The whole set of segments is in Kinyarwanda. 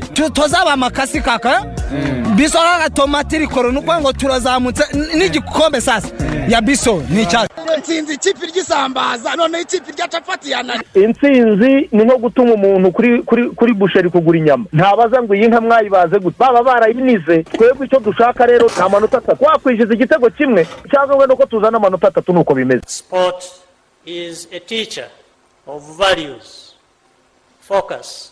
tuzaba amakasi kaka? Biso kaka tomati rikoro ni ukuvuga ngo turazamutse n'igikombe sasa. Ya biso ni icyacu nsinzi ikipe ry'isambaza noneho ikipe rya capati yanani intsinzi ni nko gutuma umuntu kuri kuri kuri busheri kugura inyama. Ntabaza ngo iyi nka mwayibaze gute? Baba barayinize. Twebwe icyo dushaka rero ni amanota atatu. Wakwishyuza igitego kimwe cyangwa we nuko tuzana amanota atatu nuko bimeze. Sport is a teacher of values, focus,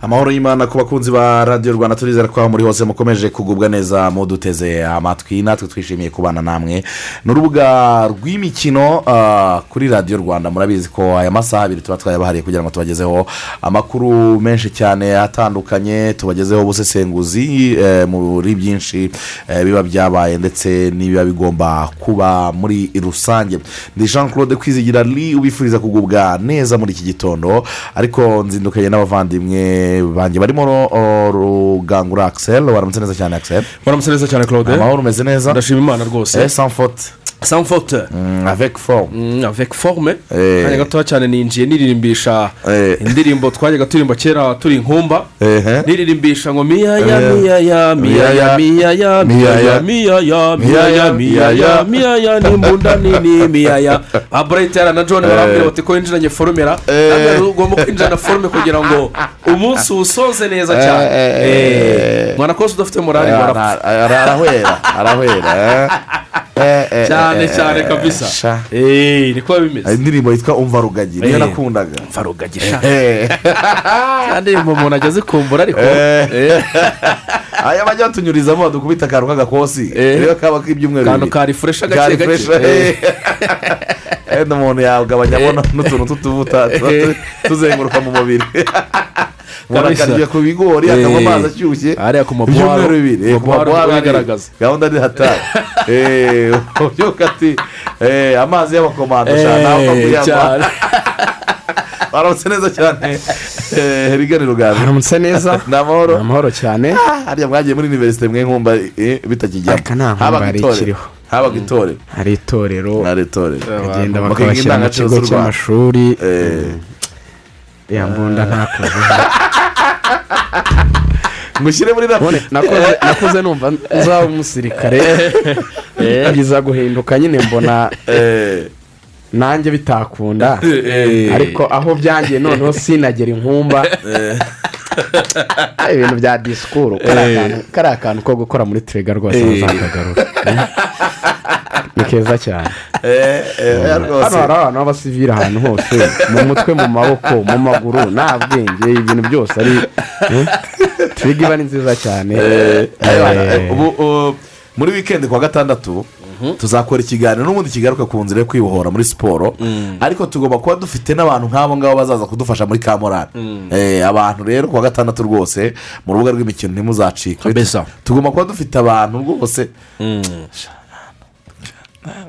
Amahoro y'imana ku bakunzi ba radiyo rwanda turizera ko aho muri hose mukomeje kugubwa neza muduteze amatwi. Natwe twishimiye kubana namwe. Ni urubuga rw'imikino ah, kuri radiyo rwanda. Murabizi ko aya masaha abiri tuba twayabahariye kugira ngo tubagezeho amakuru menshi cyane atandukanye tubagezeho ubusesenguzi eh, muri byinshi eh, biba byabaye ndetse n'ibiba bigomba kuba muri rusange. Ni jean claude kwizigira ubifuriza kugubwa neza muri iki gitondo. Ariko nzindukanye n'abavandimwe banjye barimo rugangura axel waramutse neza cyane axel. Muramutse neza cyane claude. Amahoro umeze neza ndashima imana rwose eh faute. Mm, avec forme. Mm, avec forme. Eh. kanya gatoya cyane ninjiye niririmbisha Eh. indirimbo twajyaga turirimba kera turi inkumba ehe. Niririmbisha ngo miyaya Eh. miyaya miyaya miyaya miyaya miyaya miyaya miyaya miyaya n'imbunda nini miyaya ba burayitera na john barambwira bati ko winjiranye forumera? Namwe ugomba kwinjirana forume kugira ngo umunsi uwusoze neza cyane. mwana kose udafite ara- arahwera arahwera Eh, eh, eh, cyane cyane kabisa. niko biba bimeze hari indirimbo yitwa umva rugagi niyo nakundaga. Umva rugagi sha kandi umuntu ajya azikumbura ariko. Aya bajya batunyurizamo badukubita akantu k'agakosi rero kaba k'ibyumweru akantu ka rifureshi agake gake wenda umuntu yagabanyamo n'utuntu tw'utuvuta tuzenguruka mu mubiri. karakarya ku bigori akanywa amazi ashyushye ibyumweru bibiri gahunda ni hatari ubyuka ati amazi y'abakomando cyane nawe ukakuyanywa baramutse neza cyane rigari rugari baramutse neza ni amahoro ni amahoro cyane hariya mwagiye muri iniverisite mwe nkumba bitakijyamo habaga itorero habaga itorero hari itorero hari itorero bagenda bakabashyira mu kigo cy'amashuri yambunda ntakoze mushyire muri None nakoze numva nzaba umusirikare ngiza guhinduka nyine mbona Eh, nanjye bitakunda. Eh, ariko aho byangiye noneho sinagera inkumba. Ibintu bya disikuru kariya kantu- kariya kantu ko gukora muri turega rwose bazakagarura ni keza cyane. Eh, eh, hano hari abantu b'abasivili ahantu hose. Mu mutwe mu maboko mu maguru nta bwenge. Ibintu byose ari eh, twiga iba ni nziza cyane. Muri wikendi kuwa gatandatu tuzakora ikiganiro n'ubundi kigaruka ku nzira yo kwibohora muri siporo. Ariko tugomba kuba dufite n'abantu nk'abo ngabo bazaza kudufasha muri kamorani Eh, abantu rero kuwa gatandatu rwose mu rubuga rw'imikino ntimuzacike tugomba kuba dufite abantu rwose.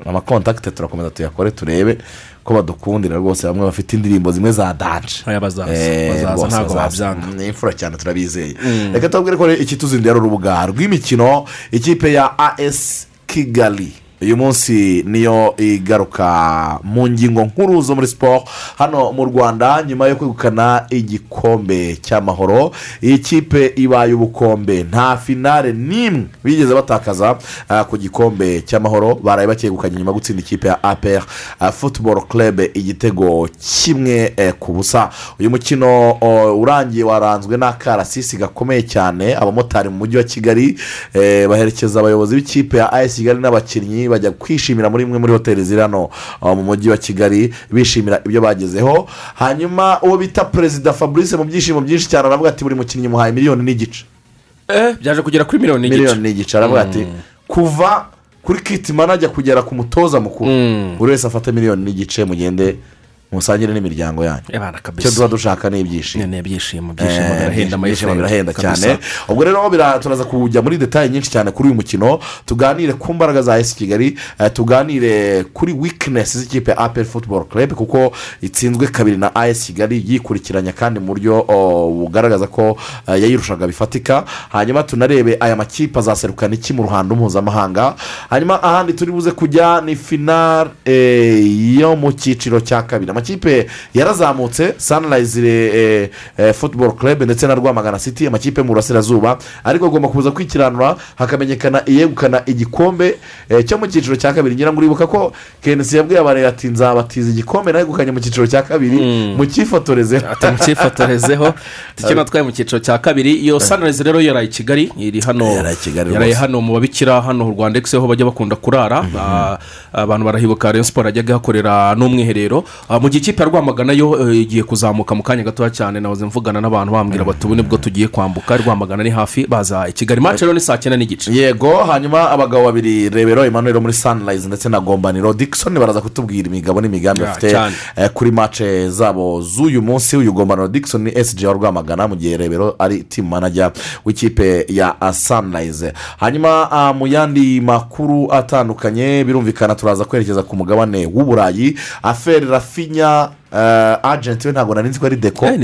Amakontakite turakomeza tuyakore turebe ko badukundira rwose bamwe bafite indirimbo zimwe za danje bazaza Eh, ntabwo babyanga. Ni imfura cyane turabizeye. Reka tubabwire ko rero ikituzindira ari urubuga rw'imikino ikipe ya as kigali. Uyu munsi niyo igaruka mu ngingo nkuru zo muri siporo hano mu rwanda nyuma yo kwegukana igikombe cy'amahoro iyi kipe ibaye ubukombe. Nta finale n'imwe bigeze batakaza ah, ku gikombe cy'amahoro. Baraye bakegukanye nyuma yo gutsinda ikipe ya apr futuboro club igitego kimwe eh, ku busa. Uyu mukino oh, urangiye waranzwe n'akarasisi gakomeye cyane. Abamotari mu mujyi wa kigali eh, baherekeza abayobozi b'ikipe ya as kigali n'abakinnyi bajya kwishimira muri imwe muri hoteli ziri hano uh, mu mujyi wa kigali bishimira ibyo bagezeho. Hanyuma uwo bita perezida fabrice mu byishimo byinshi cyane aravuga ati buri mukinnyi muhaye miliyoni n'igice. Eh byaje kugera kuri miliyoni n'igice. Miliyoni n'igice aravuga ati kuva kuri kiti manajya kugera ku mutoza mukuru. Buri wese afata miliyoni n'igice mugende musangire n'imiryango yanyu. Ebana icyo tuba dushaka ni ibyishimo. Ni ibyishimo ibyishimo Eh, birahenda cyane. Ubwo rero turaza kujya muri detaye nyinshi cyane kuri uyu mukino. Tuganire ku mbaraga za esi kigali. Eh, tuganire kuri wikinesi z'ikipe ya aperi futuboro club kuko itsinzwe kabiri na as kigali yikurikiranya kandi mu buryo bugaragaza ko eh, yayirushaga bifatika. Hanyuma tunarebe aya makipe azaserukana iki mu ruhando mpuzamahanga. Hanyuma ahandi turi buze kujya ni finale eh, yo mu cyiciro cya kabiri. Amakipe yarazamutse sanirayizi futuboro club ndetse na rwamagana city amakipe mu burasirazuba. Ariko agomba kuza kwikiranura hakamenyekana iyegukana igikombe eh, cyo mu cyiciro cya kabiri. Ngira ngo uribuka ko kenisi yabwiye abantu ati nzabatiza igikombe nayegukanye mu cyiciro cya kabiri. Mucyifotoreze ati mucyifotorezeho tukina twaye mu cyiciro cya kabiri. Iyo sanirayizi rero yaraye i kigali iri hano Yaraye hano mu babikira hano u rwanda egisi aho bajya bakunda kurara. Ah, abantu barahibuka rayon siporo yajyaga ihakorera n'umwiherero. Ah, mu gihe ikipe ya rwamagana yo eh, igiye kuzamuka mu kanya gatoya cyane nahoze mvugana n'abantu bambwira bati ubu ni bwo tugiye kwambuka rwamagana ni hafi baza i kigali. Mace rero ni saa cyenda n'igice. Yego hanyuma abagabo babiri rebero emmanuel muri sanirayizi ndetse na gombaniro dickson baraza kutubwira imigabo n'imigambi bafite eh, kuri mace zabo z'uyu munsi uyu gombaniro dickson ni sg wa rwamagana mu gihe rebero ari timu manajya w'ikipe ya sanirayizi hanyuma ah, mu yandi makuru atandukanye birumvikana turaza kwerekeza ku mugabane w'uburayi aferi rafinya kutamenya agenti we ntabwo nari nzi ko ari deko Eh,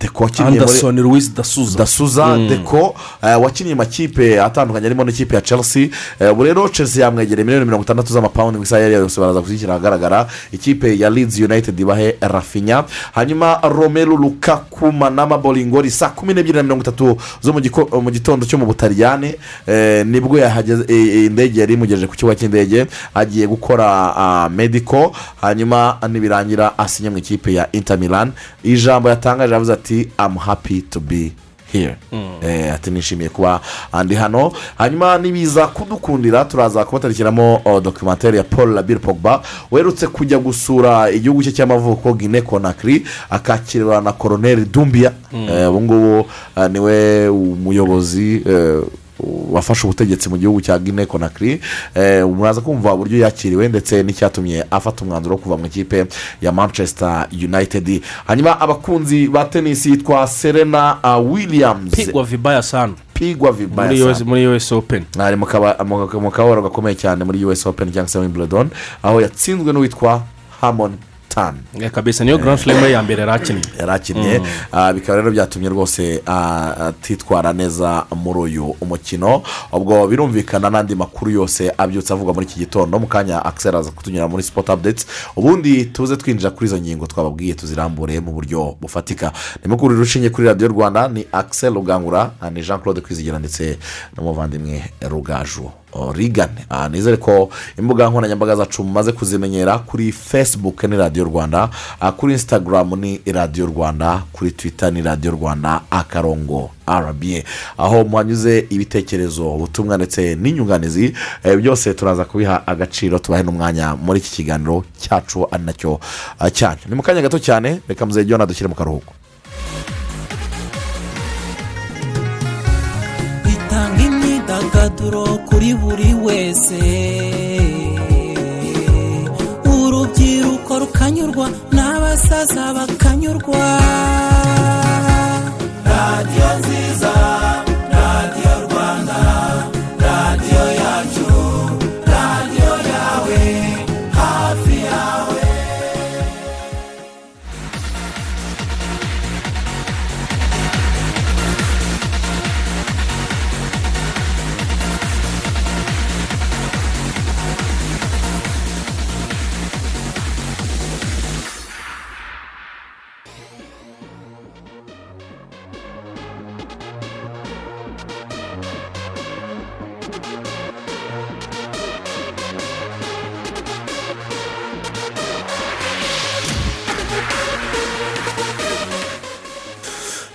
deko anderson louise dasuza dasuza deko eh, wakiniye amakipe atandukanye arimo n'ikipe ya chelsea. Eh, ubu rero chelsea yamwegereye miliyoni mirongo itandatu z'amapawundi mu isaha iyo ari yo yose baraza kuzishyira ahagaragara ikipe ya leeds united ibahe rafinya hanyuma romelu lukaku manama bolingori saa kumi n'ebyiri na mirongo itatu zo mu gitondo cyo mu butaliyane. Eh, ni bwo yahageze eh, eh, indege yari imugejeje ku kibuga cy'indege agiye gukora ah, mediko hanyuma nibirangira asinye mu ikipe ya inter milan. Ijambo yatangaje yavuze ati amu happy to be here. Eh, ati nishimiye kuba andi hano. Hanyuma nibiza kudukundira turaza kubatarikiramo oh, dokimantere ya paul labir pogba werutse kujya gusura igihugu cye cy'amavuko gine konakiri akakirwa na koroneri dumbiya Eh, ubu ngubu ah, ni we umuyobozi eh, wafashe ubutegetsi mu gihugu cya gine konakiri eh, muraza kumva uburyo yakiriwe ndetse n'icyatumye afata umwanzuro wo kuva mu ikipe ya manchester united. Hanyuma abakunzi ba tenisi yitwa serena uh, williams. Pigwa vibaya sana. Pigwa muri vibaya US muri us open. Ari mu kaba- mu- kababaro gakomeye cyane muri us open cyangwa se wimbledon aho yatsinzwe n'uwitwa hamon tan Eh, kabisa niyo grand slam ye ya mbere yari akinnye yari akinnye Ah, bikaba rero byatumye rwose ah, atitwara neza muri uyu umukino. Ubwo birumvikana n'andi makuru yose abyutse avugwa muri iki gitondo mu kanya akiseri aza kutunyura muri sipoti apudeti ubundi tuze twinjira kuri izo ngingo twababwiye tuzirambure mu buryo bufatika. Ni mukuru rushinge kuri radiyo rwanda ni akiseri rugangura ah, ni jean claude kwizigira ndetse n'umuvandimwe rugaju. Rigane Ah, nizere ko imbuga nkoranyambaga zacu mumaze kuzimenyera kuri facebook ni radiyo rwanda Ah, kuri instagram ni radiyo rwanda kuri twitter ni radiyo rwanda akarongo rba aho muhanyuze ibitekerezo ubutumwa ndetse n'inyunganizi eh, byose turaza kubiha agaciro tubahe n'umwanya muri iki kiganiro cyacu ari na cyo ah, cyanyu. Ni mu kanya gato cyane reka jona dushyire mu karuhuko. Imyidagaduro kuri buri wese. Urubyiruko rukanyurwa n'abasaza bakanyurwa.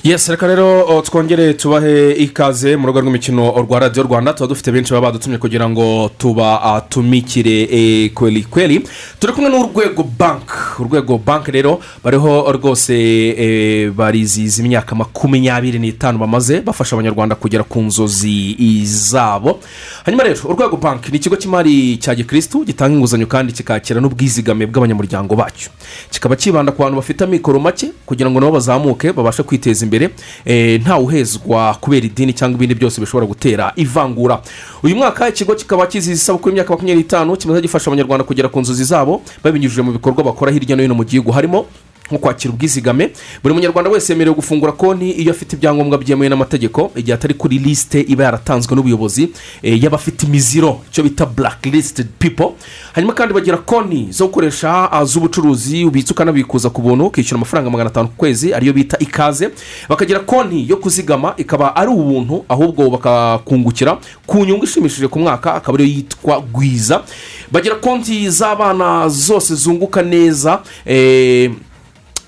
Yesi reka rero twongere tubahe ikaze mu rugo rw'imikino rwa radiyo rwanda. Tuba dufite benshi baba badutumye kugira ngo tubatumikire e, kweli kweli. Turi kumwe n'urwego banki urwego banki rero bariho rwose e, barizihiza imyaka makumyabiri n'itanu bamaze bafasha abanyarwanda kugera ku nzozi zabo. Hanyuma rero urwego banki ni ikigo cy'imari cya gikirisitu gitanga inguzanyo kandi kikakira n'ubwizigame bw'abanyamuryango bacyo. Kikaba kibanda ku bantu bafite amikoro make kugira ngo nabo bazamuke babashe kwiteza imbere. Eh, ntawe uhezwa kubera idini cyangwa ibindi byose bishobora gutera ivangura. Uyu mwaka ikigo kikaba kizihiza isabukuru y'imyaka makumyabiri n'itanu kimaze gifasha abanyarwanda kugera ku nzozi zabo babinyujije mu bikorwa bakora hirya no hino mu gihugu. Harimo nko kwakira ubwizigame buri munyarwanda wese yemerewe gufungura konti iyo afite ibyangombwa byemewe n'amategeko igihe atari kuri lisite iba yaratanzwe n'ubuyobozi eh, y'abafite imiziro icyo bita black listed people. Hanyuma kandi bagira konti zo gukoresha ah, z'ubucuruzi ubitsa ukanabikuza ku buntu ukishyura amafaranga magana atanu ku kwezi ariyo bita ikaze. Bakagira konti yo kuzigama ikaba ari ubuntu ahubwo bakakungukira ku nyungu ishimishije ku mwaka akaba ariyo yitwa gwiza. Bagira konti z'abana zose zunguka neza eh,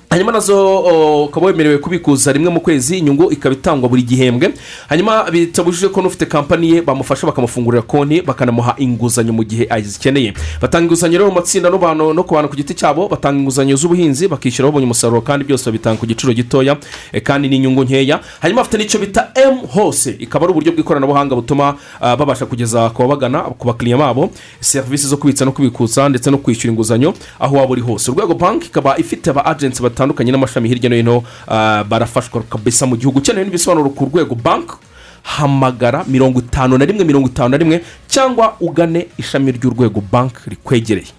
hanyuma na zo ukaba wemerewe kubikuza rimwe mu kwezi inyungu ikaba itangwa buri gihembwe. Hanyuma bitabujije ko n'ufite kampani ye bamufasha bakamufungurira konti bakanamuha inguzanyo mu gihe azikeneye batanga inguzanyo rero mu matsinda no ku bantu ku giti cyabo batanga inguzanyo z'ubuhinzi bakishyura babonye umusaruro kandi byose babitanga ku giciro gitoya eh, kandi n'inyungu nkeya. Hanyuma bafite n'icyo bita emu hose. Ikaba ari uburyo bw'ikoranabuhanga butuma babasha kugeza ku babagana ku bakiriya babo serivisi zo kubitsa no kubikuza ndetse no kwishyura inguzanyo aho waba uri hose. Urwego banki ikaba ifite aba agensi batandukanye n'amashami hirya no hino ah, barafashwa kabisa mu gihugu. Ukeneye n'ibisobanuro ku rwego banki hamagara mirongo itanu na rimwe mirongo itanu na rimwe cyangwa ugane ishami ry'urwego banki rikwegereye.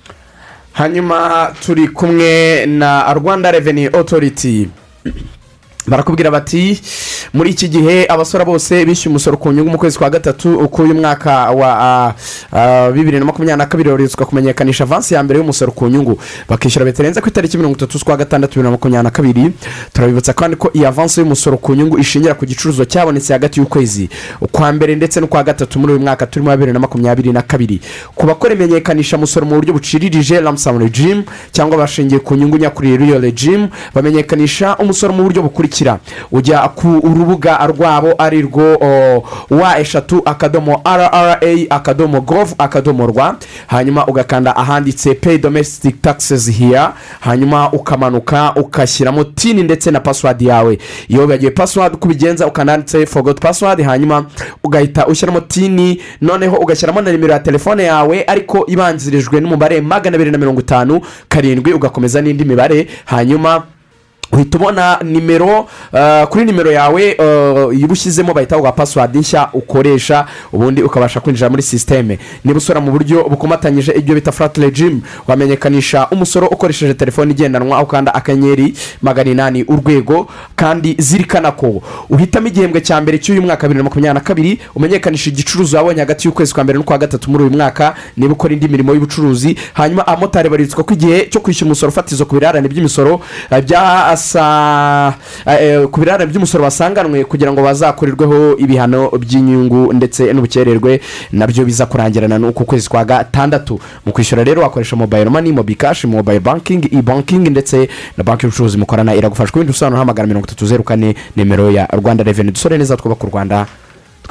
Hanyuma turi kumwe na rwanda reveni otoriti barakubwira bati muri iki gihe abasora bose bishyuye umusoro ku nyungu mu kwezi kwa gatatu k'uyu mwaka wa bibiri na makumyabiri na kabiri baheretswe kumenyekanisha avansi ya mbere y'umusoro ku nyungu. Bakishyura bitarenze ku itariki mirongo itatu z'ukwa gatandatu bibiri na makumyabiri na kabiri. Turabibutsa kandi ko iyi avansi y'umusoro ku nyungu ishingira ku gicuruzwa cyabonetse hagati y'ukwezi ukwa mbere ndetse n'ukwa gatatu muri uyu mwaka turimo bibiri na makumyabiri na kabiri. Ku bakora imenyekanisha musoro mu buryo buciririje lamusamu rejimu cyangwa bashingiye ku nyungu nyakuri riyo rejimu bamenyekanisha umusoro mu buryo bukurikira ujya ku rubuga rwabo ari rwo wa eshatu akadomo rra akadomo gov akadomo rwa hanyuma ugakanda ahanditse pay domestic taxes here hanyuma ukamanuka ugashyiramo tini ndetse na pasiwadi yawe. Iyo wibagiwe pasiwadi uko ubigenza ukananditse forgot pasiwadi hanyuma ugahita ushyiramo tini noneho ugashyiramo na nimero ya telefone yawe ariko ibanzirijwe n'umubare magana abiri na mirongo itanu karindwi ugakomeza n'indi mibare hanyuma uhita ubona nimero uh, kuri nimero yawe uh, iyo ushyizemo bahita baguha pasiwadi nshya ukoresha ubundi ukabasha kwinjira muri sisiteme niba usora mu buryo bukomatanyije ibyo bita furati rejimu wamenyekanisha umusoro ukoresheje telefone igendanwa aho ukanda akanyenyeri magana inani urwego kandi zirikana ko. Uhitamo igihembwe cya mbere cy'uyu mwaka bibiri na makumyabiri na kabiri umenyekanisha igicuruzwa wabonye hagati y'ukwezi kwa mbere n'ukwa gatatu muri uyu mwaka niba ukora indi mirimo y'ubucuruzi. Hanyuma abamotari baritswa ko igihe cyo kwishyura umusoro fatizo ku birarane by'imisoro eh, eh, ku birarane by'umusoro basanganwe kugira ngo bazakurirweho ibihano by'inyungu ndetse n'ubukererwe na byo biza kurangirana n'uku kwezi kwa gatandatu. Mu kwishyura rero wakoresha mobayiro mani mobi kashi mobayiro bankingi i bankingi ndetse na banki y'ubucuruzi mukorana iragufasha ku bindi bisobanuro hamagara mirongo itatu zeru kane nimero ya rwanda reveni dusore neza twubaka u rwanda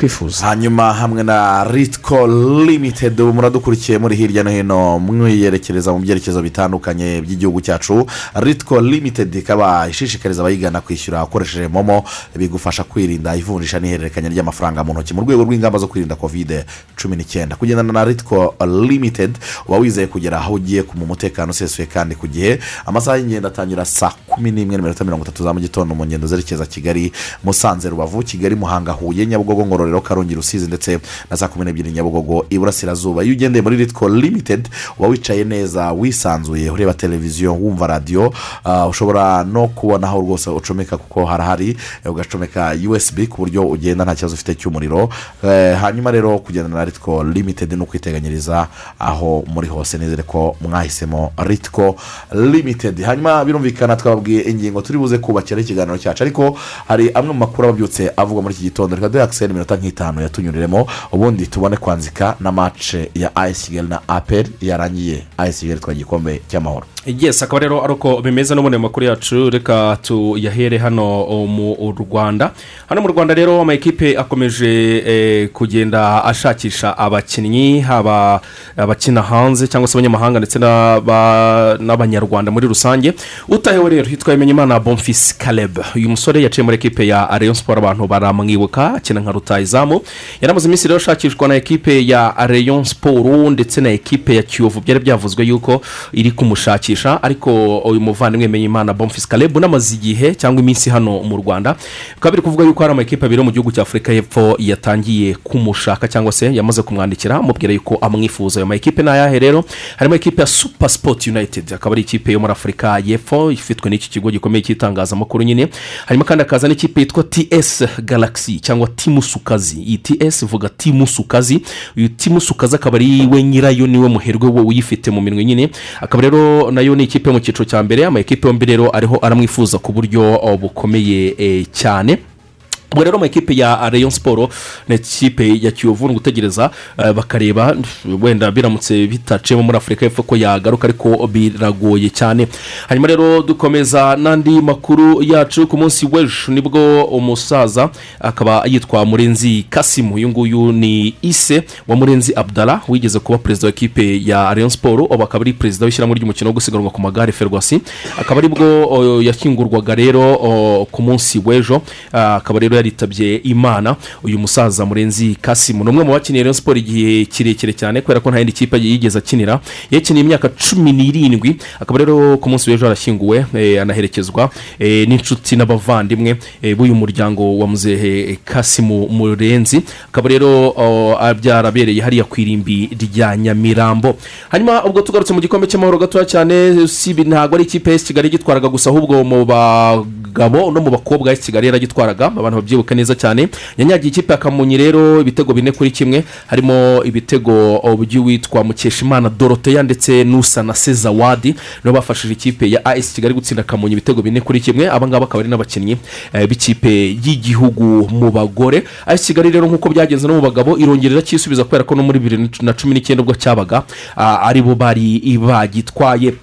twifuza. Hanyuma hamwe na ritiko limitedi ubu muradukurikiye muri hirya no hino mwiyerekereza mu byerekezo bitandukanye by'igihugu cyacu. Ritiko limitedi ikaba ishishikariza abayigana kwishyura ukoresheje momo bigufasha kwirinda ivunjisha n'ihererekanya ry'amafaranga mu ntoki mu rwego rw'ingamba zo kwirinda kovide cumi n'icyenda. Kugendana na ritiko limitedi uba wizeye kugera aho ugiye mu mutekano usesuye kandi ku gihe. Amasaha y'ingendo atangira saa kumi n'imwe n'iminota mirongo itatu za mu gitondo mu ngendo zerekeza kigali musanze rubavu kigali muhanga huye nyabugogo ngororero. Karongi rusizi ndetse na saa kumi n'ebyiri nyabugogo iburasirazuba. Iyo ugendeye muri ritiko limitedi uba wicaye neza wisanzuye ureba televiziyo wumva radiyo ah, ushobora no kubona aho rwose ucomeka kuko harahari eh, ugacomeka usb ku buryo ugenda nta kibazo ufite cy'umuriro. Eh, hanyuma rero kugendana na ritiko limitedi ni ukwiteganyiriza aho muri hose. Nizere ko mwahisemo ritiko limitedi hanyuma birumvikana twababwiye ingingo turi buze kubakira ikiganiro cyacu. Ariko hari amwe mu makuru aba abyutse avugwa muri iki gitondo. Reka duhe akiseri iminota nk'itanu yatunyuriremo ubundi tubone kwanzika na mace ya ayesi kigali na aperi yarangiye. Ayesi kigali twa gikombe cy'amahoro. Yes akaba rero ari uko bimeze no mu makuru yacu reka tuyahere hano mu rwanda. Hano mu rwanda rero amakipe akomeje eh, kugenda ashakisha abakinnyi haba abakina hanze cyangwa se abanyamahanga ndetse n'aba- n'abanyarwanda muri rusange. Utahewe rero yitwa bimenyimana bonfisi kaleb uyu musore yaciye muri ekipe ya rayon siporo abantu baramwibuka akina nka rutayizamu yaramaze iminsi rero ashakishwa na ekipe ya rayon siporo ndetse na ekipe ya kiyovu. Byari byavuzwe yuko iri kumushakisha ariko uyu muvandimwe Bimenyimana bonfisi kaleb unamaze igihe cyangwa iminsi hano mu rwanda. Bikaba biri kuvuga yuko hari amakipe abiri mu gihugu cya afurika y'epfo yatangiye kumushaka cyangwa se yamaze kumwandikira amubwira yuko amwifuza. Ayo makipe ni ayahe rero? Harimo ikipe ya super sport united. Akaba ari ikipe yo muri afurika y'epfo ifitwe n'iki kigo gikomeye cy'itangazamakuru nyine. Harimo kandi hakaza n'ikipe yitwa ts galaxy cyangwa timusukazi. Iyi ts ivuga timusukazi. Uyu timusukazi akaba ari we nyirayo ni we muherwe we uyifite mu minwe nyine. Akaba rero na yo ni ikipe mu cyiciro cya mbere amakipe yombi rero ariho aramwifuza ku buryo oh, bukomeye eh, cyane. Ubwo rero amakipe ya rayon siporo ni ikipe ya kiyovu ni ugutegereza eh, bakareba wenda biramutse bitaciyemo muri afurika y'epfo ko yagaruka ariko biragoye cyane. Hanyuma rero dukomeza n'andi makuru yacu ku munsi w'ejo ni bwo umusaza akaba yitwa murenzi kasimu uyu nguyu ni ise wa murenzi abdara wigeze kuba perezida wa ekipe ya rayon siporo ubu akaba ari perezida w'ishyirahamwe ry'umukino wo gusiganwa ku magare ferwasi akaba ari bwo o, yashyingurwaga rero o, ku munsi w'ejo. Ah, akaba rero yaritabye imana. Uyu musaza murenzi kasimu ni umwe mu bakiniye rayon siporo igihe kirekire cyane kubera ko nta yindi kipe yigeze akinira. Yakiniye imyaka cumi n'irindwi akaba rero ku munsi w'ejo arashyinguwe eh, anaherekezwa eh, n'inshuti n'abavandimwe eh, b'uyu muryango wa muzehe kasimu murenzi. Akaba rero oh, byarabereye hariya ku irimbi rya nyamirambo. Hanyuma ubwo tugarutse mu gikombe cy'amahoro gatoya cyane si ibi ntabwo ari ikipe y'esi kigali gitwaraga gusa ahubwo mu bagabo no mu bakobwa y'esi kigali yaragitwaraga. Abantu babyibuka neza cyane. Yanyagiye ikipe ya kamonyi rero ibitego bine kuri kimwe. Harimo ibitego oh, by'uwitwa mukeshimana doroteya ndetse n'usa na sezawadi nibo bafashije ikipe ya as kigali gutsinda kamonyi ibitego bine kuri kimwe. Aba ngaba akaba ari n'abakinnyi eh, b'ikipe y'igihugu mu bagore. As kigali rero nk'uko byagenze no mu bagabo irongerera cyisubiza kubera ko no muri bibiri na cumi n'icyenda ubwo cyabaga ah, ari bo bari bagitwaye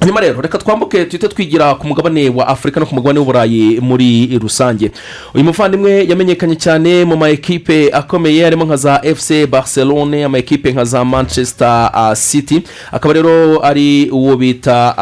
hanyuma rero reka twambuke tuhite twigira ku mugabane wa afurika no ku mugabane w'uburayi muri rusange. Uyu muvandimwe yamenyekanye cyane mu ma ekipe akomeye harimo nka za fc barcelone ama ekipe nka za manchester city. Akaba rero ari uwo bita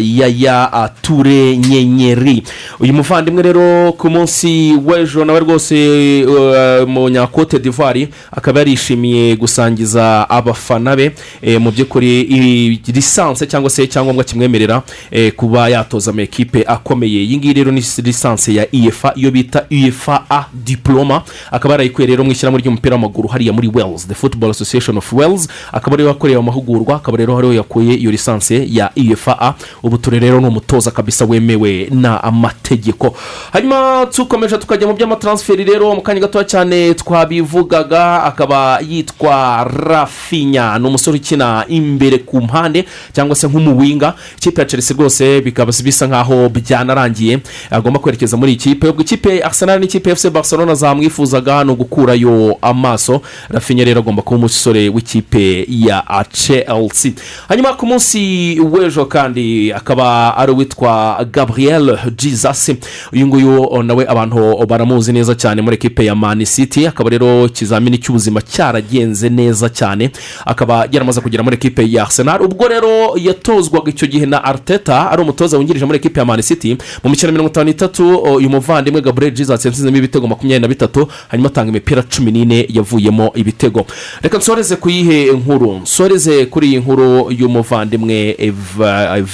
yaya ture nyenyeri. Uyu muvandimwe rero ku munsi w'ejo nawe rwose uh, mu nyakote d'ivoire akaba yarishimiye gusangiza abafana be eh, mu by'ukuri lisansi cyangwa se icyangombwa kimwemerera eh, kuba yatoza ama ekipe akomeye. Iyi ngiyi rero ni lisansi ya efa iyo bita efa a diploma. Akaba yarayikuye rero mu ishyirahamwe ry'umupira w'amaguru hariya muri wales the football association of wales. Akaba ari we wakoreye amahugurwa akaba rero hariho yakuye iyo lisansi ya efa a. Ubu turi rero ni umutoza kabisa wemewe n'amategeko hanyuma tukomeje tukajya mu by'amataransiferi rero mu kanya gatoya cyane twabivugaga akaba yitwa rafinya ni umusore ukina imbere ku mpande cyangwa se nk'umuwinga ikipe ya chelsea rwose bikaba bisa nkaho byanarangiye. Agomba kwerekeza muri iyi kipe. Ubwo ikipe ya arsenal n'ikipe fc barcelona zamwifuzaga ni ugukurayo amaso. Rafinya rero agomba kuba umusore w'ikipe ya chelsea. Hanyuma ku munsi w'ejo kandi akaba ari uwitwa gabriel jesus. Uyu nguyu nawe abantu baramuzi neza cyane muri ekipe ya mani city. Akaba rero ikizamini cy'ubuzima cyaragenze neza cyane. Akaba yaramaze kugera muri ekipe ya arsenal. Ubwo rero yatozwaga icyo gihe na arteta ari umutoza wungirije muri ekipe ya mani city mu mikino mirongo itanu n'itatu uyu muvandimwe gabriel jesus yatsinzemo ibitego makumyabiri na bitatu hanyuma atanga imipira cumi n'ine yavuyemo ibitego. Reka nsoreze ku yihe nkuru. Nsoreze kuri iyi nkuru y'umuvandimwe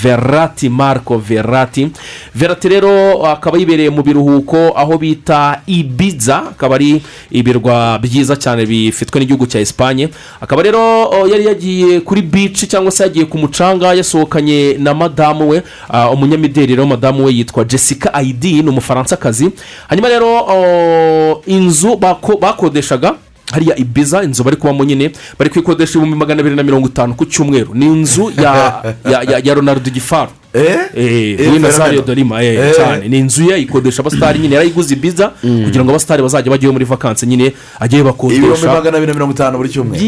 verati marco verati verati rero akaba yibereye mu biruhuko aho bita ibiza akaba ari ibirwa byiza cyane bifitwe n'igihugu cya esipanye akaba rero yari yagiye kuri bici cyangwa se yagiye ku mucanga yasohokanye na madamu we ah, umunyamideli rero madamu we yitwa jessica ayidi ni umufaransa hanyuma rero o, inzu bako- bakodeshaga hariya ibiza inzu bari kubamo nyine bari kuyikodesha ibihumbi magana abiri na mirongo itanu ku cyumweru. Ni inzu ya ya ya, ya ronaldo gifaru Eh? Eh, Eh, nazario Fenomeno. dorima cyane. Ni inzu ye ayikodesha abasitari nyine. Yarayiguze ibiza kugira ngo abasitari bazajya bajyayo muri vakansi nyine ajye ibihumbi bakodesha magana abiri na mirongo itanu buri cyumweru.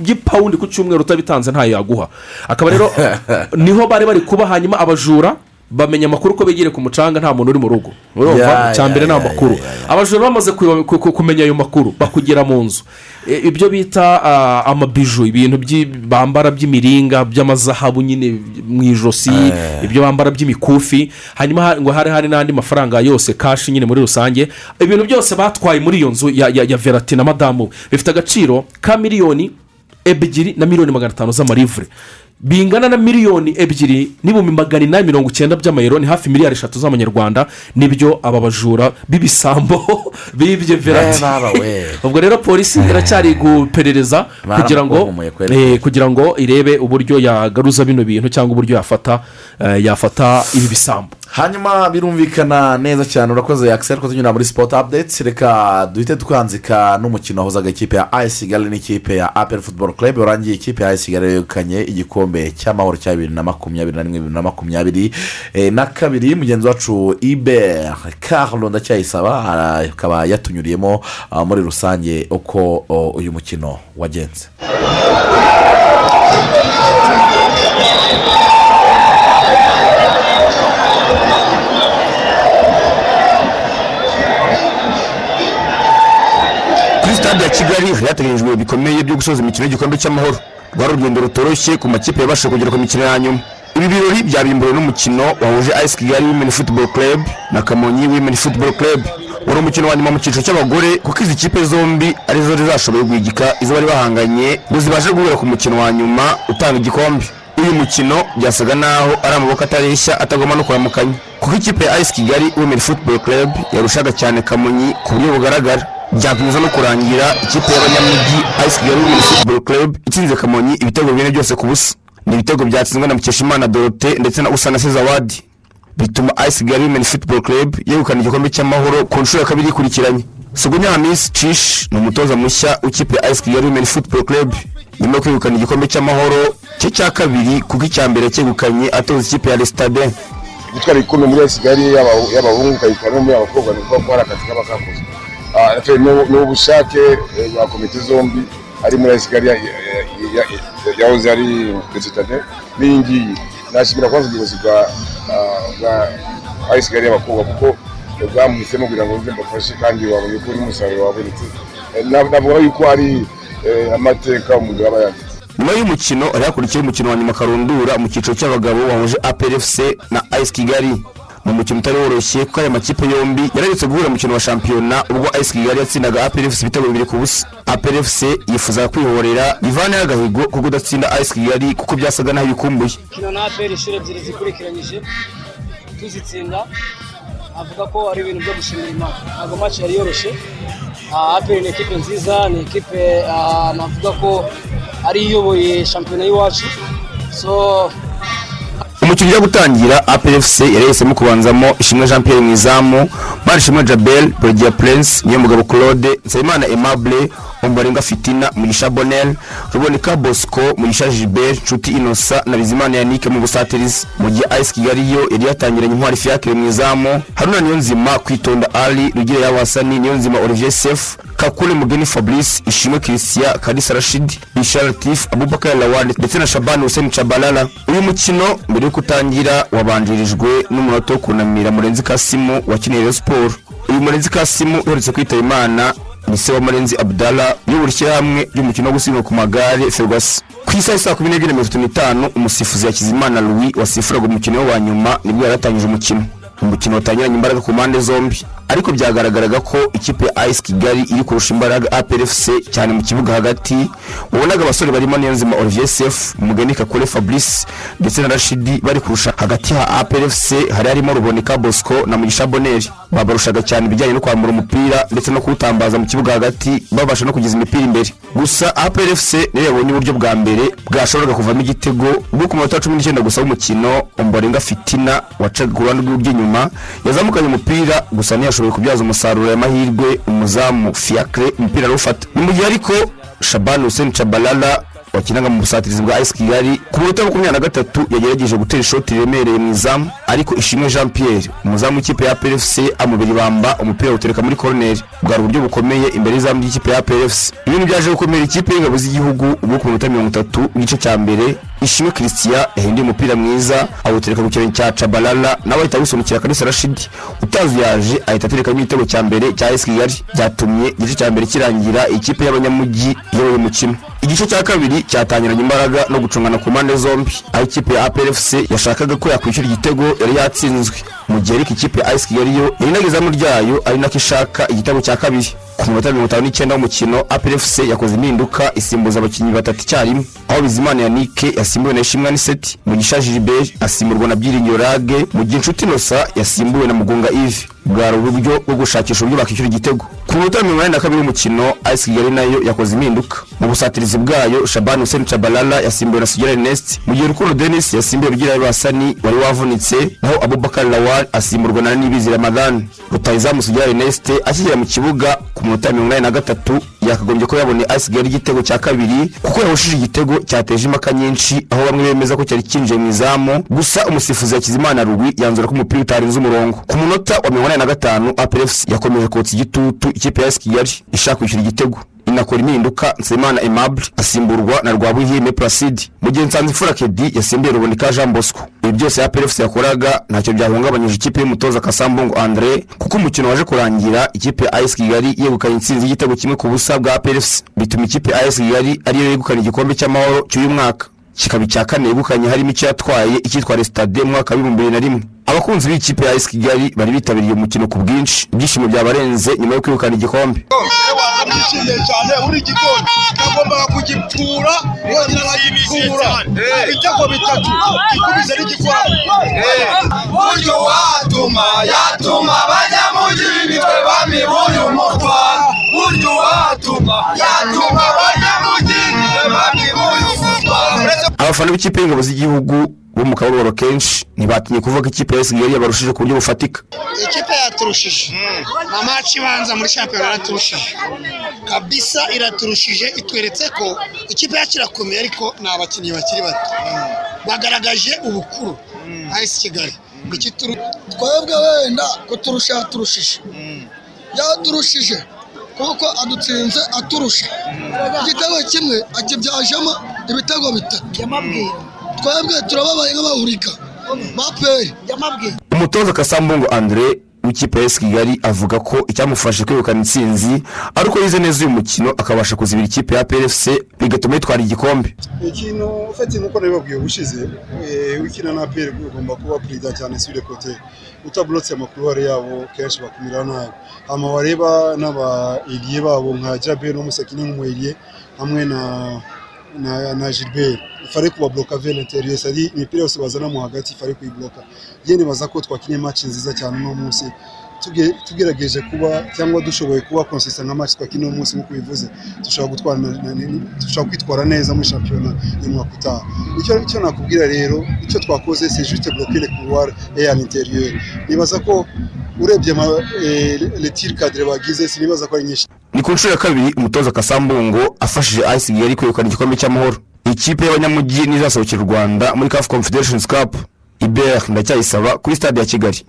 By'ipawundi ku cyumweru utabitanze ntayo yaguha. Akaba rero ni ho bari bari kuba hanyuma abajura bamenya amakuru ko begere ku mucanga nta muntu uri mu rugo. Urumva? Ya, icya mbere ni amakuru abajura bamaze kumenya ayo makuru bakugera mu nzu. E, ibyo bita amabiju ibintu bambara by'imiringa by'amazahabu nyine mu ijosi ibyo bambara by'imikufi hanyuma ha- ngo hari hari n'andi mafaranga yose kashi nyine muri rusange. Ibintu byose batwaye muri iyo nzu ya verati na madamu bifite agaciro ka miliyoni ebyiri na miliyoni magana atanu z'amarivure. Bingana na miliyoni ebyiri n'ibihumbi magana inani mirongo icyenda by'amayero ni hafi miliyari eshatu z'amanyarwanda ni byo aba bajura b'ibisambo bibye verati. Eh, ubwo rero polisi iracyari guperereza kugira ngo eh, kugira ngo irebe uburyo yagaruza bino bintu cyangwa uburyo yafata eh, yafata ibi bisambo hanyuma birumvikana neza cyane urakoze akiseri ko tunyura muri sipoti apudeti reka duhite twanzika n'umukino wahuzaga ikipe ya ayesi kigali n'ikipe ya aperi futuboro club. Warangiye ikipe ya ayesi kigali yegukanye igikombe cy'amahoro cya bibiri na makumyabiri na rimwe bibiri na makumyabiri eh, na kabiri. Mugenzi wacu iberi karlo ndacyayisaba ara- akaba yatunyuriyemo ah, muri rusange uko oh, uyu mukino wagenze. Stade ya kigali hari hateganyijwe bikomeye byo gusoza imikino y'igikombe cy'amahoro. Rwari urugendo rutoroshye ku makipe yabashije kugera ku mikino ya nyuma. Ibi birori byabimburiwe n'umukino wahuje ayisi kigali wimeni futuboro club na kamonyi wimeni futuboro club. Wari umukino wa nyuma mu cyiciro cy'abagore kuko izi kipe zombi ari zo zizashoboye guhigika izo bari bahanganye ngo zibashe guhura ku mukino wa nyuma utanga igikombe. Uyu mukino byasaga naho ari amaboko atareshya atagomba no kuramukanya. Kuko ikipe ya ayisi kigali wimeni futuboro club yarushaga cyane kamonyi ku buryo bugaragara. Byakomeza no kurangira ikipe y'abanyamujyi ayisi kigali wimeni futuboro club itsinze kamonyi ibitego bine byose ku busa. Ni ibitego byatsinzwe na mukeshimana dorote ndetse na usana sezawadi. Bituma ayisi kigali wimeni futuboro club yegukana igikombe cy'amahoro ku nshuro ya kabiri ikurikiranye. Sugunya hamisi cish ni umutoza mushya w'ikipe ya ayisi kigali wimeni futuboro club. Nyuma yo kwegukana igikombe cy'amahoro cye cya kabiri kuko icya mbere cyegukanye atoza ikipe ya resitade gutwara igikombe muri kigali y'aba- y'abahungu ukayitwara no muri abakobwa ni ukuvuga ko hari akazi kaba kakozwe. Ni ni ubushake eh, bwa komite zombi ari muri kigali ya- ya- ya- ya- yahoze ari resitade n'iyi ngiyi. Nashimira kwanza ubuyobozi bwa ah, ayisi kigali y'abakobwa kuko bwamuhisemo kugira ngo mbafashe kandi wabonye ko n'umusaruro wabonetse. Eh, na- navuga yuko ari eh, amateka umuntu yaba yanditse. Nyuma y'umukino hari hakurikiyeho umukino wa nyuma karundura mu cyiciro cy'abagabo wahuje APRFC na AS Kigali. Ni umukino utari woroshye kuko aya makipe yombi yararetse guhura mu mukino wa shampiyona ubwo AS Kigali yatsindaga APRFC ibitego bibiri ku busa. APRFC yifuzaga kwihorera ivaneho agahigo ko kudatsinda AS Kigali kuko byasaga naho ibikumbuye kino na aperi inshuro ebyiri zikurikiranyije tuzitsinda avuga ko ari ibintu byo gushimira imana. Ntabwo match yari yoroshye. Ah, aperi ni ekipe nziza ni ekipe ah, navuga ko ari iyoboye shampiyona y'iwacu. So umukino ujya gutangira APRFC yari yahisemo kubanzamo ishimwe jean pierre mu izamu barishimwe jabel burigiya prince niyomugabo claude nsabimana aimable umbarenga fitina mugisha bonel ruboneka bosco mugisha gilbert nshuti inosa na bizimana yannick mu busatirizi mu gihe ice kigali yo yari yatangiranye intwari fiacre mu izamu haruna niyonzima kwitonda ali rugire yabo hasani niyonzima olivier sef kakule mugeni fabrice ishimwe christian kalisa rashid bishara latif abubakar lawani ndetse na shabani hussein chabalala. Uyu mukino mbere yo kutangira wabanjirijwe n'umunota wo kunamira murenzi kasimu wakiniye Rayon siporo uyu murenzi kasimu uherutse kwitaba imana ni murenzi abdala uyobora ishyirahamwe ry'umukino wo gusiganwa ku magare ferwasi ku isaha saa kumi n'ebyiri mirongo itatu n'itanu umusifuzi yakizimana louis wasifuraga umukino we wa nyuma ni bwo yari atangije umukino. Umukino watangiranye imbaraga ku mpande zombi. Ariko byagaragaraga ko ikipe ya ayisi kigali iri kurusha imbaraga APRFC cyane mu kibuga hagati. Wabonaga abasore barimo niyonzima olivier sef mugeni kakure fabrice ndetse na rashidi bari kurusha hagati ha APRFC hari harimo ruboneka bosco na mugisha boneri. Babarushaga cyane ibijyanye no kwambura umupira ndetse no kuwutambaza mu kibuga hagati babasha no kugeza imipira imbere. Gusa APRFC niyo yabonye uburyo bwa mbere bwashoboraga kuvamo igitego bwo ku munota cumi n'icyenda gusa w'umukino omborenga fitina wacaga ku ruhande rw'iburyo inyuma yazamukanye umupira gusa ntiyashoboye kubyaza umusaruro y'amahirwe umuzamu fiacre umupira arawufata ni mu gihe ariko shabani hussein chabalala wakinaga mu busatirizi bwa ayisi kigali ku minota makumyabiri na gatatu yagerageje gutera ishoti riremereye mu izamu ariko ishimwe jean pierre umuzamu w'ikipe ya plfc amubiri bamba umupira awutereka muri koroneri bwari uburyo bukomeye imbere y'izamu ry'ikipe ya plfc ibintu byaje gukomera ikipe y'ingabo z'igihugu ubwo ku minota mirongo itatu n'igice cya mbere ishimwe christian yahinduye umupira mwiza awutereka ku kirenge cya cabalala nawe ahita awusunikira kalisa rashidi utazuyaje ahita aterekamo igitego cya mbere cya esi kigali byatumye igice cya mbere kirangira ikipe y'abanyamujyi iyoboye umukino. Igice cya kabiri cyatangiranye imbaraga no gucungana ku mpande zombi. Aho ikipe ya APRFC yashakaga ko yakwishyura igitego yari yatsinzwe. Mu gihe ariko ikipe ya AS Kigali yo yari inagezamu ryayo ari nako ishaka igitego cya kabiri. Ku minota mirongo itanu n'icyenda w'umukino APRFC yakoze impinduka isimbuza abakinnyi batatu icyarimwe. Aho Bizimana Yannick yasimbuwe na Ishimwe Aniseti Mugisha Gilbert asimburwa na Byiringiro Rage mu gihe Inshuti Innocent yasimbuwe na Mugunga Yves. Bwari uburyo bwo gushakisha uburyo bakishyura igitego. Ku minota mirongo inani na kabiri w'umukino AS Kigali na yo yakoze impinduka. Mu busatirizi bwayo Shaban Hussein Chabalala yasimbuwe na Sugira Ernest mu gihe Rukundo Dennis yasimbuwe Rugira Basani wari wavunitse naho Abubakar Lawal asimburwa na Nibizi Ramadan rutahizamu Sugira Ernest akigera mu kibuga ku minota mirongo inani na gatatu yakagombye ko yabonye AS Kigali igitego cya kabiri kuko yahushije igitego cyateje impaka nyinshi aho bamwe bemeza ko cyari kinjiye mu izamu. Gusa umusifuzi Hakizimana Rugwi yanzura ko umupira utarenze umurongo. Ku munota wa mirongo inani na gatanu APRFC yakomeje kotsa igitutu ikipe ya Kigali ishaka kwishyura igitego. Inakora impinduka Nsabimana Aimable asimburwa na Rwabuhime Placide. Mu gihe Nsanzimfura Kedi yasimbuye Ruboneka Jean Bosco. Ibi byose ya PRFC yakoraga ntacyo byahungabanyije ikipe y'umutoza Kasambungu André kuko umukino waje kurangira ikipe ya AS Kigali yegukanye intsinzi y'igitego kimwe ku busa bwa PRFC bituma ikipe ya AS Kigali ariyo yegukana igikombe cy'amahoro cy'uyu mwaka. Kikaba icya kane yegukanye harimo icyo yatwaye icyitwa Stade mu mwaka w'ibihumbi bibiri na rimwe. Abakunzi b'ikipe ya AS Kigali bari bitabiriye umukino ku bwinshi. Ibyishimo byabarenze nyuma yo kwegukana igikombe. Nishimiye cyane uri igikoni. Nagombaga kugipfura wongera nkagipfura ibitego bitatu buryo watuma yatuma abanyamugi nitwe bami b'uyu mutwa buryo watuma yatuma abanyamugi nitwe bami b'uyu abafana b'ikipe y'ingabo z'igihugu bo mu kababaro kenshi ntibatinye kuvuga ko ikipe ya Kigali yabarushije ku buryo bufatika. Ikipe yaturushije na maci ibanza muri shampiyona yaraturushije kabisa iraturushije itweretse ko ikipe yacu irakomeye ariko ni abakinnyi bakiri bato. Bagaragaje ubukuru. Ayisi kigali. Twebwe wenda kuturusha yaturushije. Yaturushije. Kuko adutsinze aturusha. Igitego kimwe akibyajemo ibitego bitatu. Twebwe turababaye nk'abahurika. Ba peri umutoza Kasambungu André w'ikipe ya Kigali avuga ko icyamufashe kwegukana intsinzi ari uko yize neza uyu mukino akabasha kuzibira ikipe ya PFC bigatuma yitwara igikombe. Ikintu ufite nk'uko nabibabwiye ubushize eh, wikina na peri ugomba kuba perezida cyane sur le côté utaburotse amakuruwari yabo kenshi bakumira nabi. Hama wareba n'aba eliye babo nka Jabel n'umusakini nk'umweliye hamwe na na na Gilbert. Ifare kubabloka vers l'intérieur c'est-à-dire imipira yose bazana mu hagati ifare kuyibloka je nibaza ko twakinye match nziza cyane uno munsi. Tugerageje kuba cyangwa dushoboye kuba consistent nka match twakinye uno munsi nk'uko bivuze dushobora kwitwara neza muri shampiyona y'umwaka utaha. Icyo nakubwira rero icyo twakoze c'est juste bloquer les couloirs et à l'intérieur. Nibaza ko urebye ama- eh, cadre bagize sinibaza ko ari nyinshi. Ni ku nshuro ya kabiri umutoza Kasambungo afashije AS Kigali kwegukana igikombe cy'amahoro. Ikipe y'abanyamujyi n'izasohokera u Rwanda muri CAF Confederations Cup. Iber ndacyayisaba kuri stade ya Kigali.